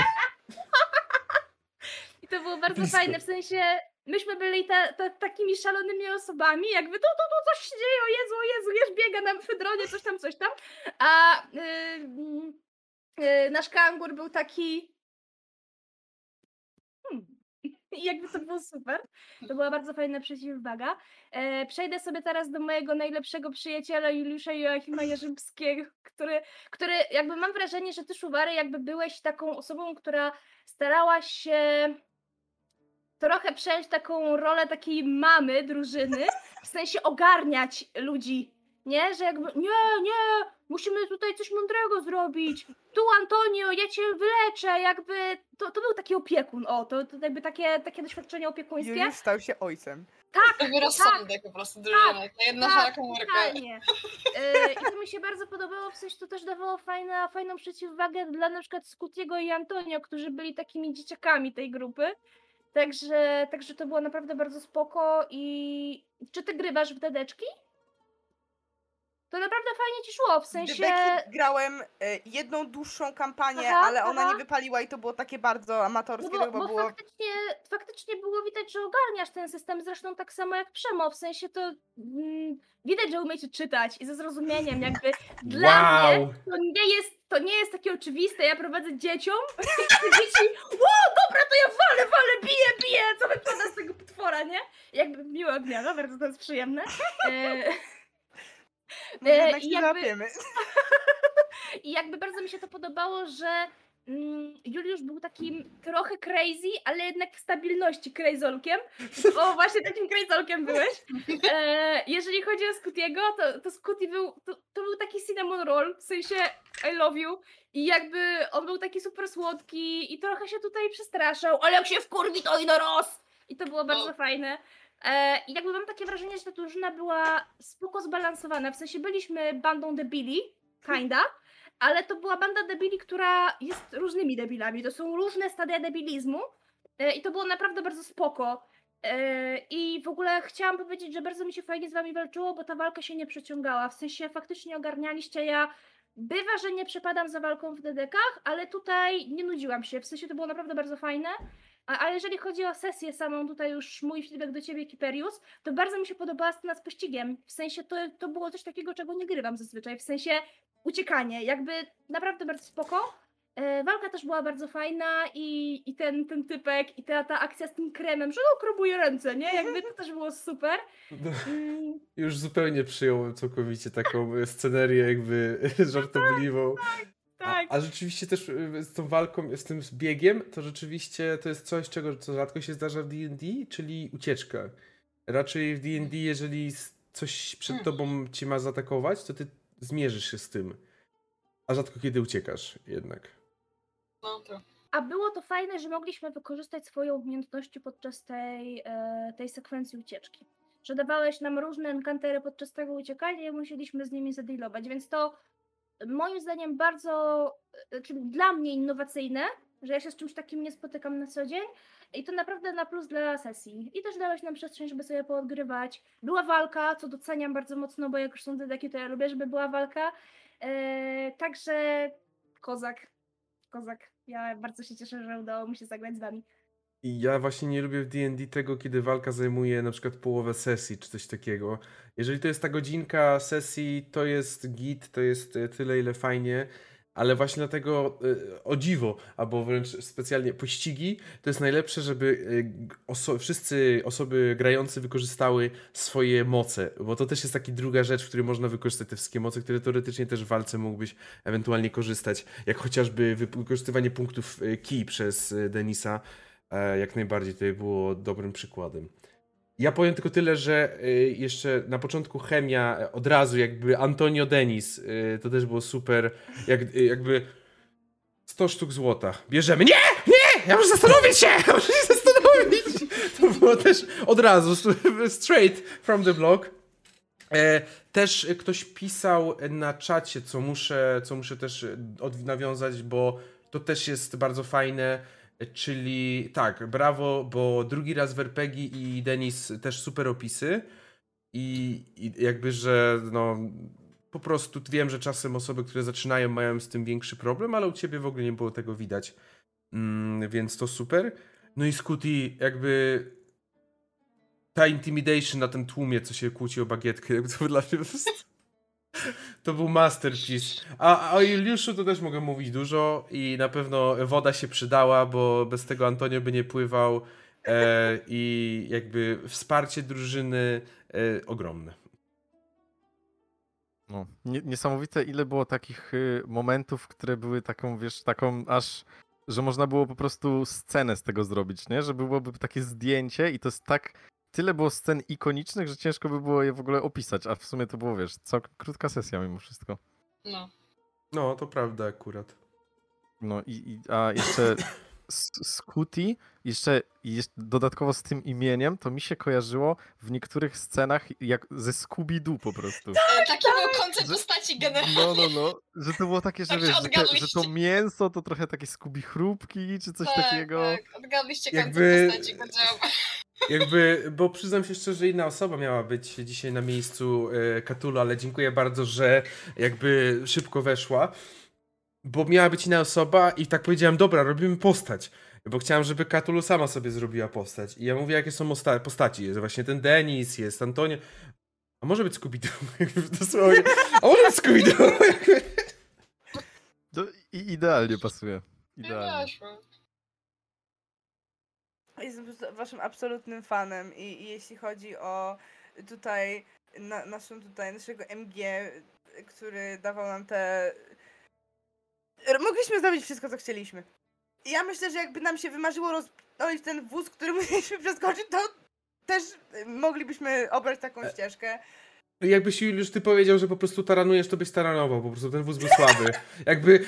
I to było bardzo Blisko. fajne, w sensie myśmy byli ta, ta, takimi szalonymi osobami, jakby to, to, to coś się dzieje, o Jezu, o Jezu, wiesz, biega na mefedronie, coś tam, coś tam, a y, mm, y, nasz kangur był taki hmm. I jakby to było super, to była bardzo fajna przeciwwaga. E, przejdę sobie teraz do mojego najlepszego przyjaciela Juliusza Joachima Jerzymskiego, który, który jakby mam wrażenie, że ty Szuwary jakby byłeś taką osobą, która starałaś się trochę przejąć taką rolę takiej mamy drużyny, w sensie ogarniać ludzi, nie? Że jakby nie, nie, musimy tutaj coś mądrego zrobić. Tu Antonio, ja cię wyleczę, jakby to, to był taki opiekun, o, to, to jakby takie, takie doświadczenie opiekuńskie. Juliusz stał się ojcem. Tak, To rozsądek po prostu drużyny. Ta jedna tak, komórka. Yy, I to mi się bardzo podobało, w sensie to też dawało fajna, fajną przeciwwagę dla na przykład Scutiego i Antonio, którzy byli takimi dzieciakami tej grupy. Także, także to było naprawdę bardzo spoko i czy ty grywasz w dedeczki? To naprawdę fajnie ci szło, w sensie... Debeki grałem e, jedną dłuższą kampanię, Aha, ale ona aha. nie wypaliła i to było takie bardzo amatorskie, No to bo, chyba bo było... faktycznie, faktycznie było widać, że ogarniasz ten system, zresztą tak samo jak Przemo, w sensie to mm, widać, że umiecie czytać i ze zrozumieniem, jakby dla mnie Wow! to nie jest, to nie jest takie oczywiste, ja prowadzę dzieciom i dzieci, o dobra, to ja walę, walę, biję, biję, co wypada z tego potwora, nie? Jakby miłe dnia, no bardzo to jest przyjemne. E, Może e, jednak i się jakby-. I jakby bardzo mi się to podobało, że mm, Juliusz był takim trochę crazy, ale jednak w stabilności crazolkiem. O, właśnie takim crazolkiem byłeś. E, jeżeli chodzi o Scootiego, to, to Scooty był, to, to był taki cinnamon roll, w sensie I love you. I jakby on był taki super słodki i trochę się tutaj przestraszał, ale jak się wkurwi, to i na roz! I to było bardzo No. fajne. E, I jakby mam takie wrażenie, że ta drużyna była spoko zbalansowana. W sensie byliśmy bandą debili, kinda, ale to była banda debili, która jest różnymi debilami. To są różne stadia debilizmu e, i to było naprawdę bardzo spoko. E, I w ogóle chciałam powiedzieć, że bardzo mi się fajnie z wami walczyło, bo ta walka się nie przeciągała. W sensie faktycznie ogarnialiście. Ja bywa, że nie przepadam za walką w dedekach, ale tutaj nie nudziłam się. W sensie to było naprawdę bardzo fajne. A, a jeżeli chodzi o sesję samą, tutaj już mój feedback do ciebie, Kiperius, to bardzo mi się podobała scena z pościgiem. W sensie to, to było coś takiego, czego nie grywam zazwyczaj. W sensie uciekanie, jakby naprawdę bardzo spoko. E, walka też była bardzo fajna i, i ten, ten typek i ta, ta akcja z tym kremem, że no krobuje ręce, nie? Jakby to też było super. Mm, Już zupełnie przyjąłem całkowicie taką scenerię jakby żartobliwą. Tak. A, a rzeczywiście też y, z tą walką, z tym biegiem, to rzeczywiście to jest coś, czego co rzadko się zdarza w D&D, czyli ucieczka. Raczej w D&D, jeżeli s- coś przed tobą ci ma zaatakować, to ty zmierzysz się z tym. A rzadko kiedy uciekasz jednak. No, to. A było to fajne, że mogliśmy wykorzystać swoją umiejętności podczas tej, e, tej sekwencji ucieczki. Że dawałeś nam różne enkantery podczas tego uciekania i musieliśmy z nimi zadealować, więc to moim zdaniem bardzo, czyli dla mnie innowacyjne, że ja się z czymś takim nie spotykam na co dzień i to naprawdę na plus dla sesji. I też dałeś nam przestrzeń, żeby sobie poodgrywać. Była walka, co doceniam bardzo mocno, bo jak już są dedeki, to ja lubię, żeby była walka. E, także kozak, kozak. Ja bardzo się cieszę, że udało mi się zagrać z wami. Ja właśnie nie lubię w D&D tego, kiedy walka zajmuje na przykład połowę sesji, czy coś takiego. Jeżeli to jest ta godzinka sesji, to jest git, to jest e, tyle, ile fajnie, ale właśnie dlatego y, o dziwo, albo wręcz specjalnie pościgi, to jest najlepsze, żeby y, oso wszyscy osoby grające wykorzystały swoje moce, bo to też jest taka druga rzecz, w której można wykorzystać te wszystkie moce, które teoretycznie też w walce mógłbyś ewentualnie korzystać, jak chociażby wykorzystywanie punktów key przez Denisa, e, jak najbardziej tutaj było dobrym przykładem. Ja powiem tylko tyle, że y, jeszcze na początku chemia e, od razu jakby Antonio Denis, y, to też było super, jak, y, jakby 100 sztuk złota. Bierzemy. Nie! Nie! Ja muszę zastanowić się! Ja muszę się zastanowić! To było też od razu, straight from the block. E, też ktoś pisał na czacie, co muszę, co muszę też nawiązać, bo to też jest bardzo fajne Czyli tak, brawo, bo drugi raz w RPG i Denis też super opisy. I, I, jakby, że no po prostu wiem, że czasem osoby, które zaczynają, mają z tym większy problem, ale u ciebie w ogóle nie było tego widać. Mm, więc to super. No i Scooty, jakby ta intimidation na tym tłumie, co się kłóci o bagietkę, jakby to dla mnie to był masterpiece. A, o Juliuszu to też mogę mówić dużo i na pewno woda się przydała, bo bez tego Antonio by nie pływał e, i jakby wsparcie drużyny e, ogromne. No, niesamowite ile było takich y, momentów, które były taką, wiesz, taką aż, że można było po prostu scenę z tego zrobić, nie? Że byłoby takie zdjęcie i to jest tak tyle było scen ikonicznych, że ciężko by było je w ogóle opisać, a w sumie to było, wiesz, całkiem krótka sesja mimo wszystko. No. No, to prawda akurat. No i, i a jeszcze Scooty, jeszcze, jeszcze dodatkowo z tym imieniem, to mi się kojarzyło w niektórych scenach jak ze Scooby-Doo po prostu. Tak, taki był koncept postaci generalnie. No, no, no, że to było takie, że tak, wiesz, że, te, że, to mięso to trochę takie Scooby chrupki czy coś tak, takiego. Tak, odgadliście koncept Jakby... postaci, Jakby, bo przyznam się szczerze, inna osoba miała być dzisiaj na miejscu e, Katulu, ale dziękuję bardzo, że jakby szybko weszła. Bo miała być inna osoba i tak powiedziałem, dobra, robimy postać. Bo chciałem, żeby Katulu sama sobie zrobiła postać. I ja mówię, jakie są postaci. Jest właśnie ten Denis, jest Antonio. A może być Scooby-Doo? A może być Scooby-Doo? To idealnie pasuje. Idealnie. Jestem waszym absolutnym fanem i, i jeśli chodzi o tutaj na, naszą tutaj, naszego MG, który dawał nam te... Mogliśmy zrobić wszystko, co chcieliśmy. I ja myślę, że jakby nam się wymarzyło rozpocząć ten wóz, który musieliśmy przeskoczyć, to też moglibyśmy obrać taką e... ścieżkę. Jakbyś już ty powiedział, że po prostu taranujesz, to byś taranował, po prostu ten wóz był słaby. Jakby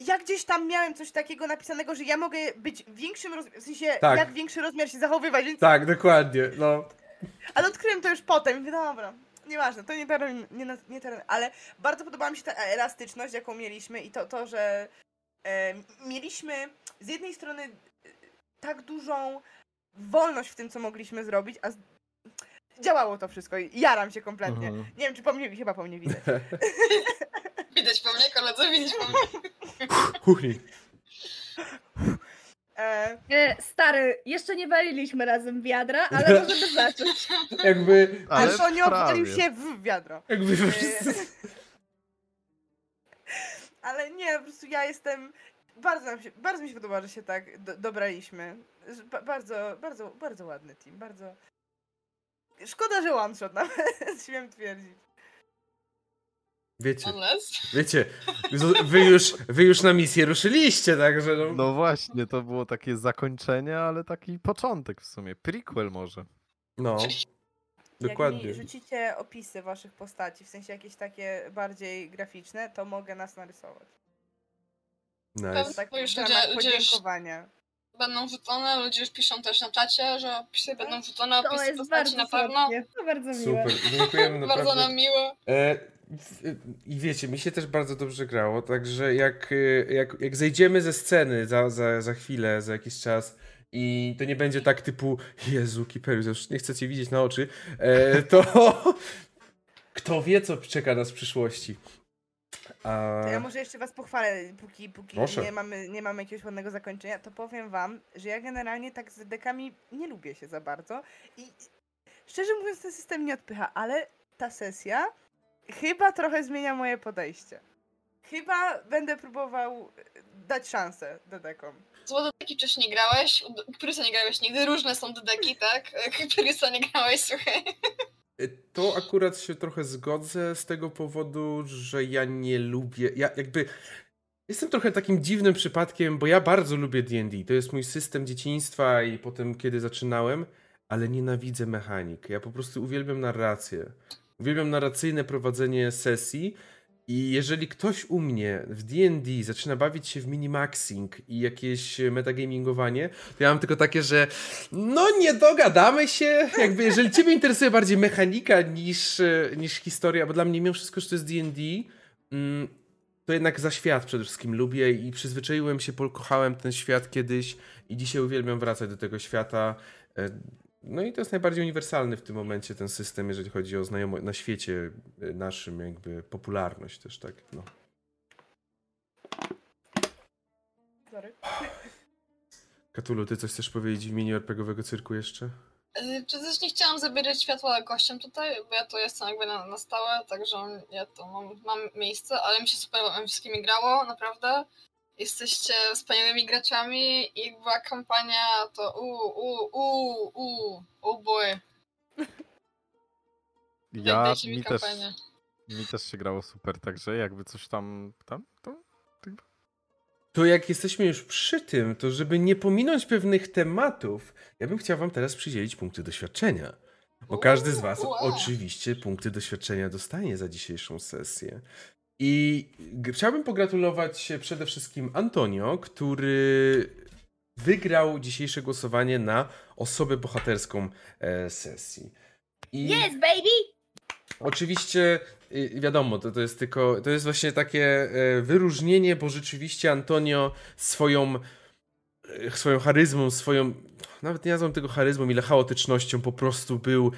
ja gdzieś tam miałem coś takiego napisanego, że ja mogę być większym rozmiarem, w sensie tak. jak większy rozmiar się zachowywać, więc... Tak, dokładnie, no. Ale odkryłem to już potem i mówię, dobra, nieważne, to nie teren, nie, nie teren, ale bardzo podobała mi się ta elastyczność, jaką mieliśmy i to, to że e, mieliśmy z jednej strony e, tak dużą wolność w tym, co mogliśmy zrobić, a z... działało to wszystko i jaram się kompletnie. Mhm. Nie wiem, czy po mnie, chyba po mnie widać. widać po mnie, koledzy, widać po mnie. Kuchni. E, e, stary, jeszcze nie waliliśmy razem wiadra, ale możemy zacząć. Jakby... Ale Antonio walił się w wiadro. Jakby e, ale nie, po prostu ja jestem... Bardzo, nam się, bardzo mi się podoba, że się tak do, dobraliśmy. Ba bardzo, bardzo, bardzo ładny team, bardzo... Szkoda, że one shot nawet, śmiem twierdzić. Wiecie, wiecie, wy już, wy już na misję ruszyliście, także no. No właśnie, to było takie zakończenie, ale taki początek w sumie, prequel może. No, dokładnie. Jak mi rzucicie opisy waszych postaci, w sensie jakieś takie bardziej graficzne, to mogę nas narysować. Nice. Tak, już ludzie, podziękowania. Będą wrzucone, ludzie już piszą też na czacie, że opisy będą wrzucone, opisy to jest postaci na pewno. To bardzo miłe. Super, dziękujemy naprawdę. Bardzo nam miło. E, i wiecie, mi się też bardzo dobrze grało, także jak, jak, jak zejdziemy ze sceny za, za, za chwilę, za jakiś czas i to nie będzie tak typu Jezu, Kiperius, już nie chcę cię widzieć na oczy, e, to kto wie, co czeka nas w przyszłości. A... Ja może jeszcze was pochwalę, póki, póki nie mamy, nie mamy jakiegoś ładnego zakończenia, to powiem wam, że ja generalnie tak z dekami nie lubię się za bardzo i szczerze mówiąc ten system nie odpycha, ale ta sesja chyba trochę zmienia moje podejście. chyba będę próbował dać szansę dedekom. Zło Dedeki wcześniej grałeś, Prysa nie grałeś nigdy, różne są Dedeki, tak? Prysa nie grałeś, słuchaj. To akurat się trochę zgodzę z tego powodu, że ja nie lubię. Ja jakby. Jestem trochę takim dziwnym przypadkiem, bo ja bardzo lubię DD. To jest mój system dzieciństwa i potem, kiedy zaczynałem, ale nienawidzę mechanik. Ja po prostu uwielbiam narrację. Uwielbiam narracyjne prowadzenie sesji i jeżeli ktoś u mnie w D&D zaczyna bawić się w minimaxing i jakieś metagamingowanie, to ja mam tylko takie, że no nie dogadamy się, jakby jeżeli ciebie interesuje bardziej mechanika niż, niż historia, bo dla mnie mimo wszystko, że to jest D&D, mm, to jednak za świat przede wszystkim lubię i przyzwyczaiłem się, pokochałem ten świat kiedyś i dzisiaj uwielbiam wracać do tego świata. No i to jest najbardziej uniwersalny w tym momencie ten system, jeżeli chodzi o znajomość na świecie y, naszym, jakby popularność też, tak. No. Sorry. Katulu, ty coś chcesz powiedzieć w imieniu RPGowego cyrku jeszcze? Y, przecież nie chciałam zabierać światła gościom tutaj, bo ja tu jestem jakby na, na stałe, także ja to mam, mam miejsce, ale mi się super wszystkimi grało, naprawdę jesteście wspaniałymi graczami i jak była kampania, to u, u, u, u, boy. Ja, mi, mi też, mi też się grało super, także jakby coś tam, tam, to... To jak jesteśmy już przy tym, to żeby nie pominąć pewnych tematów, ja bym chciał wam teraz przydzielić punkty doświadczenia. Bo każdy z was oczywiście punkty doświadczenia dostanie za dzisiejszą sesję. I chciałbym pogratulować przede wszystkim Antonio, który wygrał dzisiejsze głosowanie na osobę bohaterską e, sesji. I yes, baby! Oczywiście y, wiadomo, to, to jest tylko, to jest właśnie takie e, wyróżnienie, bo rzeczywiście Antonio swoją e, swoją charyzmą, swoją, nawet nie nazwę tego charyzmą, ile chaotycznością po prostu był,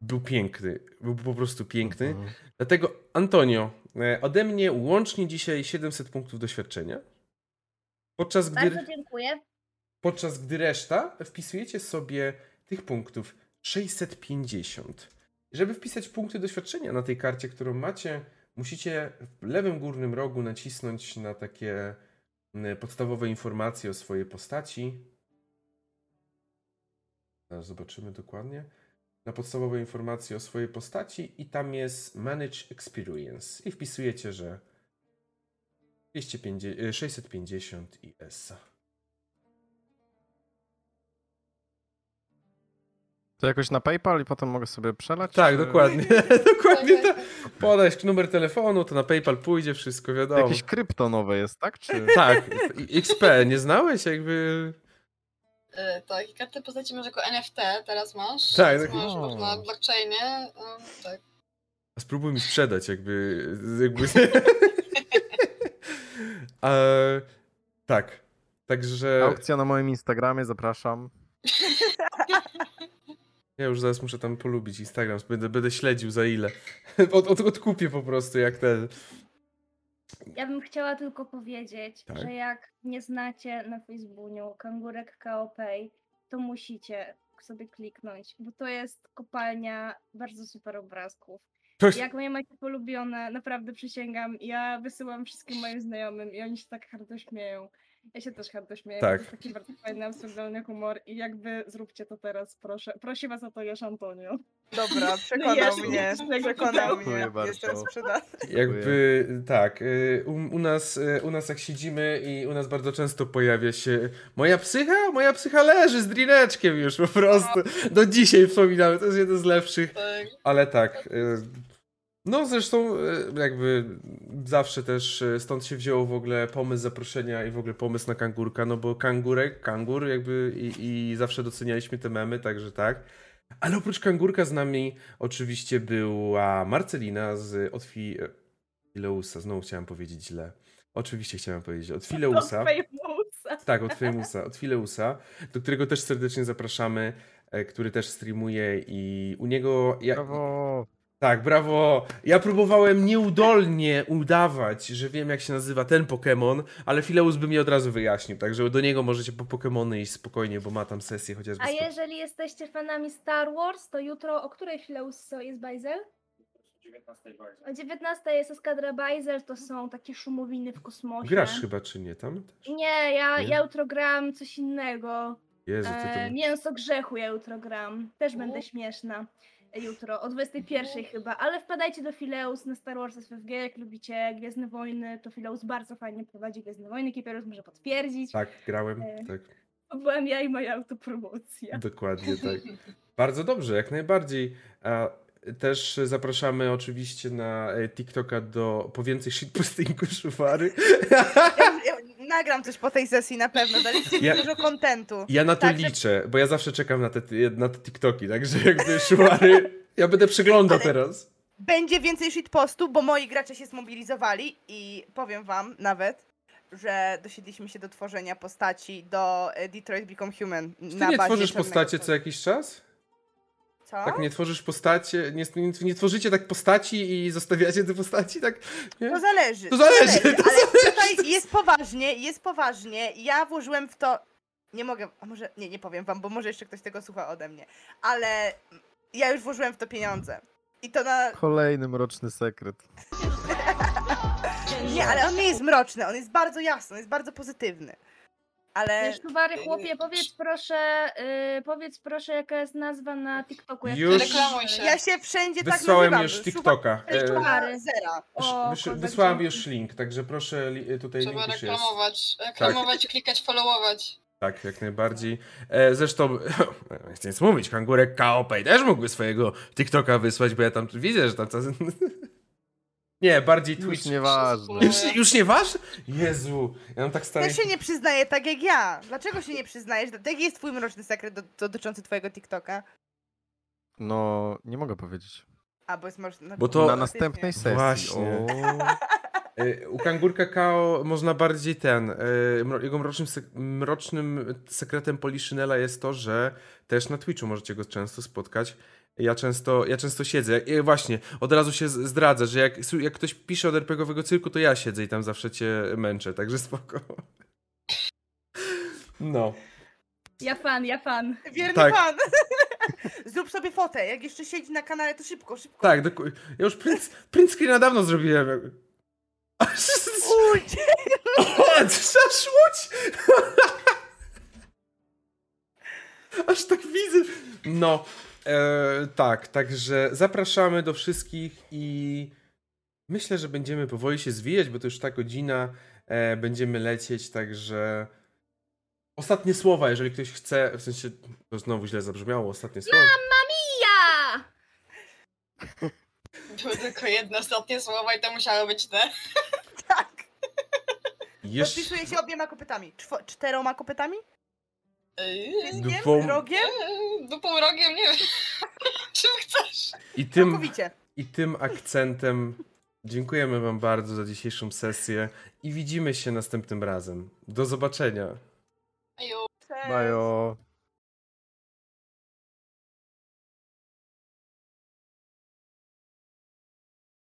był piękny. Był po prostu piękny. Mhm. Dlatego Antonio, ode mnie łącznie dzisiaj 700 punktów doświadczenia. Podczas gdy, Bardzo dziękuję. Podczas gdy reszta wpisujecie sobie tych punktów 650. Żeby wpisać punkty doświadczenia na tej karcie, którą macie, musicie w lewym górnym rogu nacisnąć na takie podstawowe informacje o swojej postaci. Zaraz zobaczymy dokładnie na podstawowe informacje o swojej postaci i tam jest Manage Experience i wpisujecie, że 250, 650 i ESA. To jakoś na PayPal i potem mogę sobie przelać? Tak, czy... dokładnie. dokładnie tak. Podać numer telefonu, to na PayPal pójdzie, wszystko wiadomo. Jakieś krypto nowe jest, tak? Czy... Tak, XP, nie znałeś? Jakby tak, i kartę postaci masz jako NFT teraz masz. Tak, tak. Masz, masz na blockchainie. Yy, tak. A spróbuj mi sprzedać, jakby. jakby... e, tak. Także. Aukcja na moim Instagramie, zapraszam. Ja już zaraz muszę tam polubić Instagram, będę, będę śledził za ile. Od, od, odkupię po prostu jak ten. Ja bym chciała tylko powiedzieć, tak? że jak nie znacie na Facebooku kangurek KOPay, to musicie sobie kliknąć, bo to jest kopalnia bardzo super obrazków. Jak moje macie polubione, naprawdę przysięgam, ja wysyłam wszystkim moim znajomym i oni się tak hardo śmieją. Ja się też chętnie śmieję. Tak. To jest taki bardzo fajny, absurdalny humor i jakby zróbcie to teraz, proszę. Prosi was o to już Antonio. Dobra, przekonał mnie. Przekonał mnie. Jestem przydatny. Jakby tak, y, u, u, nas, y, u nas jak siedzimy i u nas bardzo często pojawia się moja psycha, moja psycha leży z drineczkiem już po prostu. Do dzisiaj wspominamy, to jest jeden z lepszych. Tak. Ale tak, y, no zresztą jakby zawsze też stąd się wziął w ogóle pomysł zaproszenia i w ogóle pomysł na kangurka, no bo kangurek, kangur jakby i, i zawsze docenialiśmy te memy, także tak. Ale oprócz kangurka z nami oczywiście była Marcelina z od Fi... E, Fileusa, znowu chciałem powiedzieć źle. Oczywiście chciałem powiedzieć od Fileusa. Od Fileusa. Tak, od Fileusa, od Fileusa, do którego też serdecznie zapraszamy, który też streamuje i u niego... Ja, Brawo. Tak, brawo. Ja próbowałem nieudolnie udawać, że wiem jak się nazywa ten Pokémon, ale Fileus by mi od razu wyjaśnił, także do niego możecie po Pokémony iść spokojnie, bo ma tam sesję chociażby. A jeżeli jesteście fanami Star Wars, to jutro o której Fileus jest Bajzel? O 19 jest Eskadra Bajzel, to są takie szumowiny w kosmosie. Grasz chyba, czy nie tam też? Nie, ja, Nie? ja jutro gram coś innego. Jezu, ty E, to... mięso grzechu ja jutro gram. Też będę U. śmieszna. Jutro, o 21 chyba, ale wpadajcie do Fileus na Star Wars FFG, jak lubicie Gwiezdne Wojny, to Fileus bardzo fajnie prowadzi Gwiezdne Wojny, Kipierus może potwierdzić. Tak, grałem, E. tak. Byłam ja i moja autopromocja. Dokładnie tak. Bardzo dobrze, jak najbardziej. A też zapraszamy oczywiście na e, TikToka do po więcej shitpostingu Szufary. Ja, ja nagram coś po tej sesji na pewno, daliście mi Ja- dużo kontentu. Ja na to Tak, że- liczę, bo ja zawsze czekam na te, na te TikToki, także jakby Szufary, ja będę przeglądał Ale- teraz. Będzie więcej shitpostu, bo moi gracze się zmobilizowali i powiem wam nawet, że dosiedliśmy się do tworzenia postaci do e, Detroit Become Human. Czy ty nie tworzysz postacie co jakiś czas? Co? Tak, nie tworzysz postacie, nie, nie, nie tworzycie tak postaci i zostawiacie te postaci, tak? Nie? To zależy. To zależy, to ale tutaj jest poważnie, jest poważnie. Ja włożyłem w to. Nie mogę, a może. Nie, nie powiem wam, bo może jeszcze ktoś tego słucha ode mnie. Ale ja już włożyłem w to pieniądze. I to na. Kolejny mroczny sekret. Nie, ale on nie jest mroczny, on jest bardzo jasny, on jest bardzo pozytywny. Ale. Sztuwary chłopie, powiedz proszę, y, powiedz proszę jaka jest nazwa na TikToku. Jak Już- Reklamuj się. Ja się wszędzie tak Wysłałem nazywam. już TikToka. E, Szufary. Zera. O, wysłałem już link, także proszę li, tutaj Trzeba link już jest. reklamować. Reklamować, klikać, followować. Tak, jak najbardziej. E, zresztą, nie chcę nic mówić, kangurek KOP też mógłby swojego TikToka wysłać, bo ja tam widzę, że tam... Nie, bardziej Już Twitch. nieważne. Już, już nie waż? Jezu, ja mam tak stary... Też się nie przyznaje tak jak ja. Dlaczego się nie przyznajesz? Jaki jest twój mroczny sekret do, dotyczący twojego TikToka? No, nie mogę powiedzieć. A, bo jest mroczny. no, Bo to- Na następnej sesji. Właśnie. E, U kangurka KO można bardziej ten. mro- Jego mrocznym, sek- mrocznym sekretem Poliszynela jest to, że też na Twitchu możecie go często spotkać. Ja często, ja często siedzę. I właśnie, od razu się zdradzę, że jak, jak ktoś pisze od RPGowego cyrku, to ja siedzę i tam zawsze cię męczę, także spoko. No. Ja fan, ja fan. Wierny Tak. fan. Zrób sobie fotę. Jak jeszcze siedzi na kanale, to szybko, szybko. Tak, doku- ja już print, print screena dawno zrobiłem. Aż łódź! Aż tak widzę. No, e, tak, także zapraszamy do wszystkich i myślę, że będziemy powoli się zwijać, bo to już ta godzina, e, będziemy lecieć, także ostatnie słowa, jeżeli ktoś chce, w sensie, to znowu źle zabrzmiało, ostatnie słowa. Ja! Były tylko jedne ostatnie słowa i to musiały być te. tak. Jeszcze Podpisuję się obiema kopytami. Czwo- czteroma kopytami? Yy, Dwiem? Dwom- Rogiem? Dupą rogiem, nie wiem. Czym chcesz? i tym, Całkowicie. I tym akcentem dziękujemy Wam bardzo za dzisiejszą sesję i widzimy się następnym razem. Do zobaczenia. Ajo. Cześć. Bajo.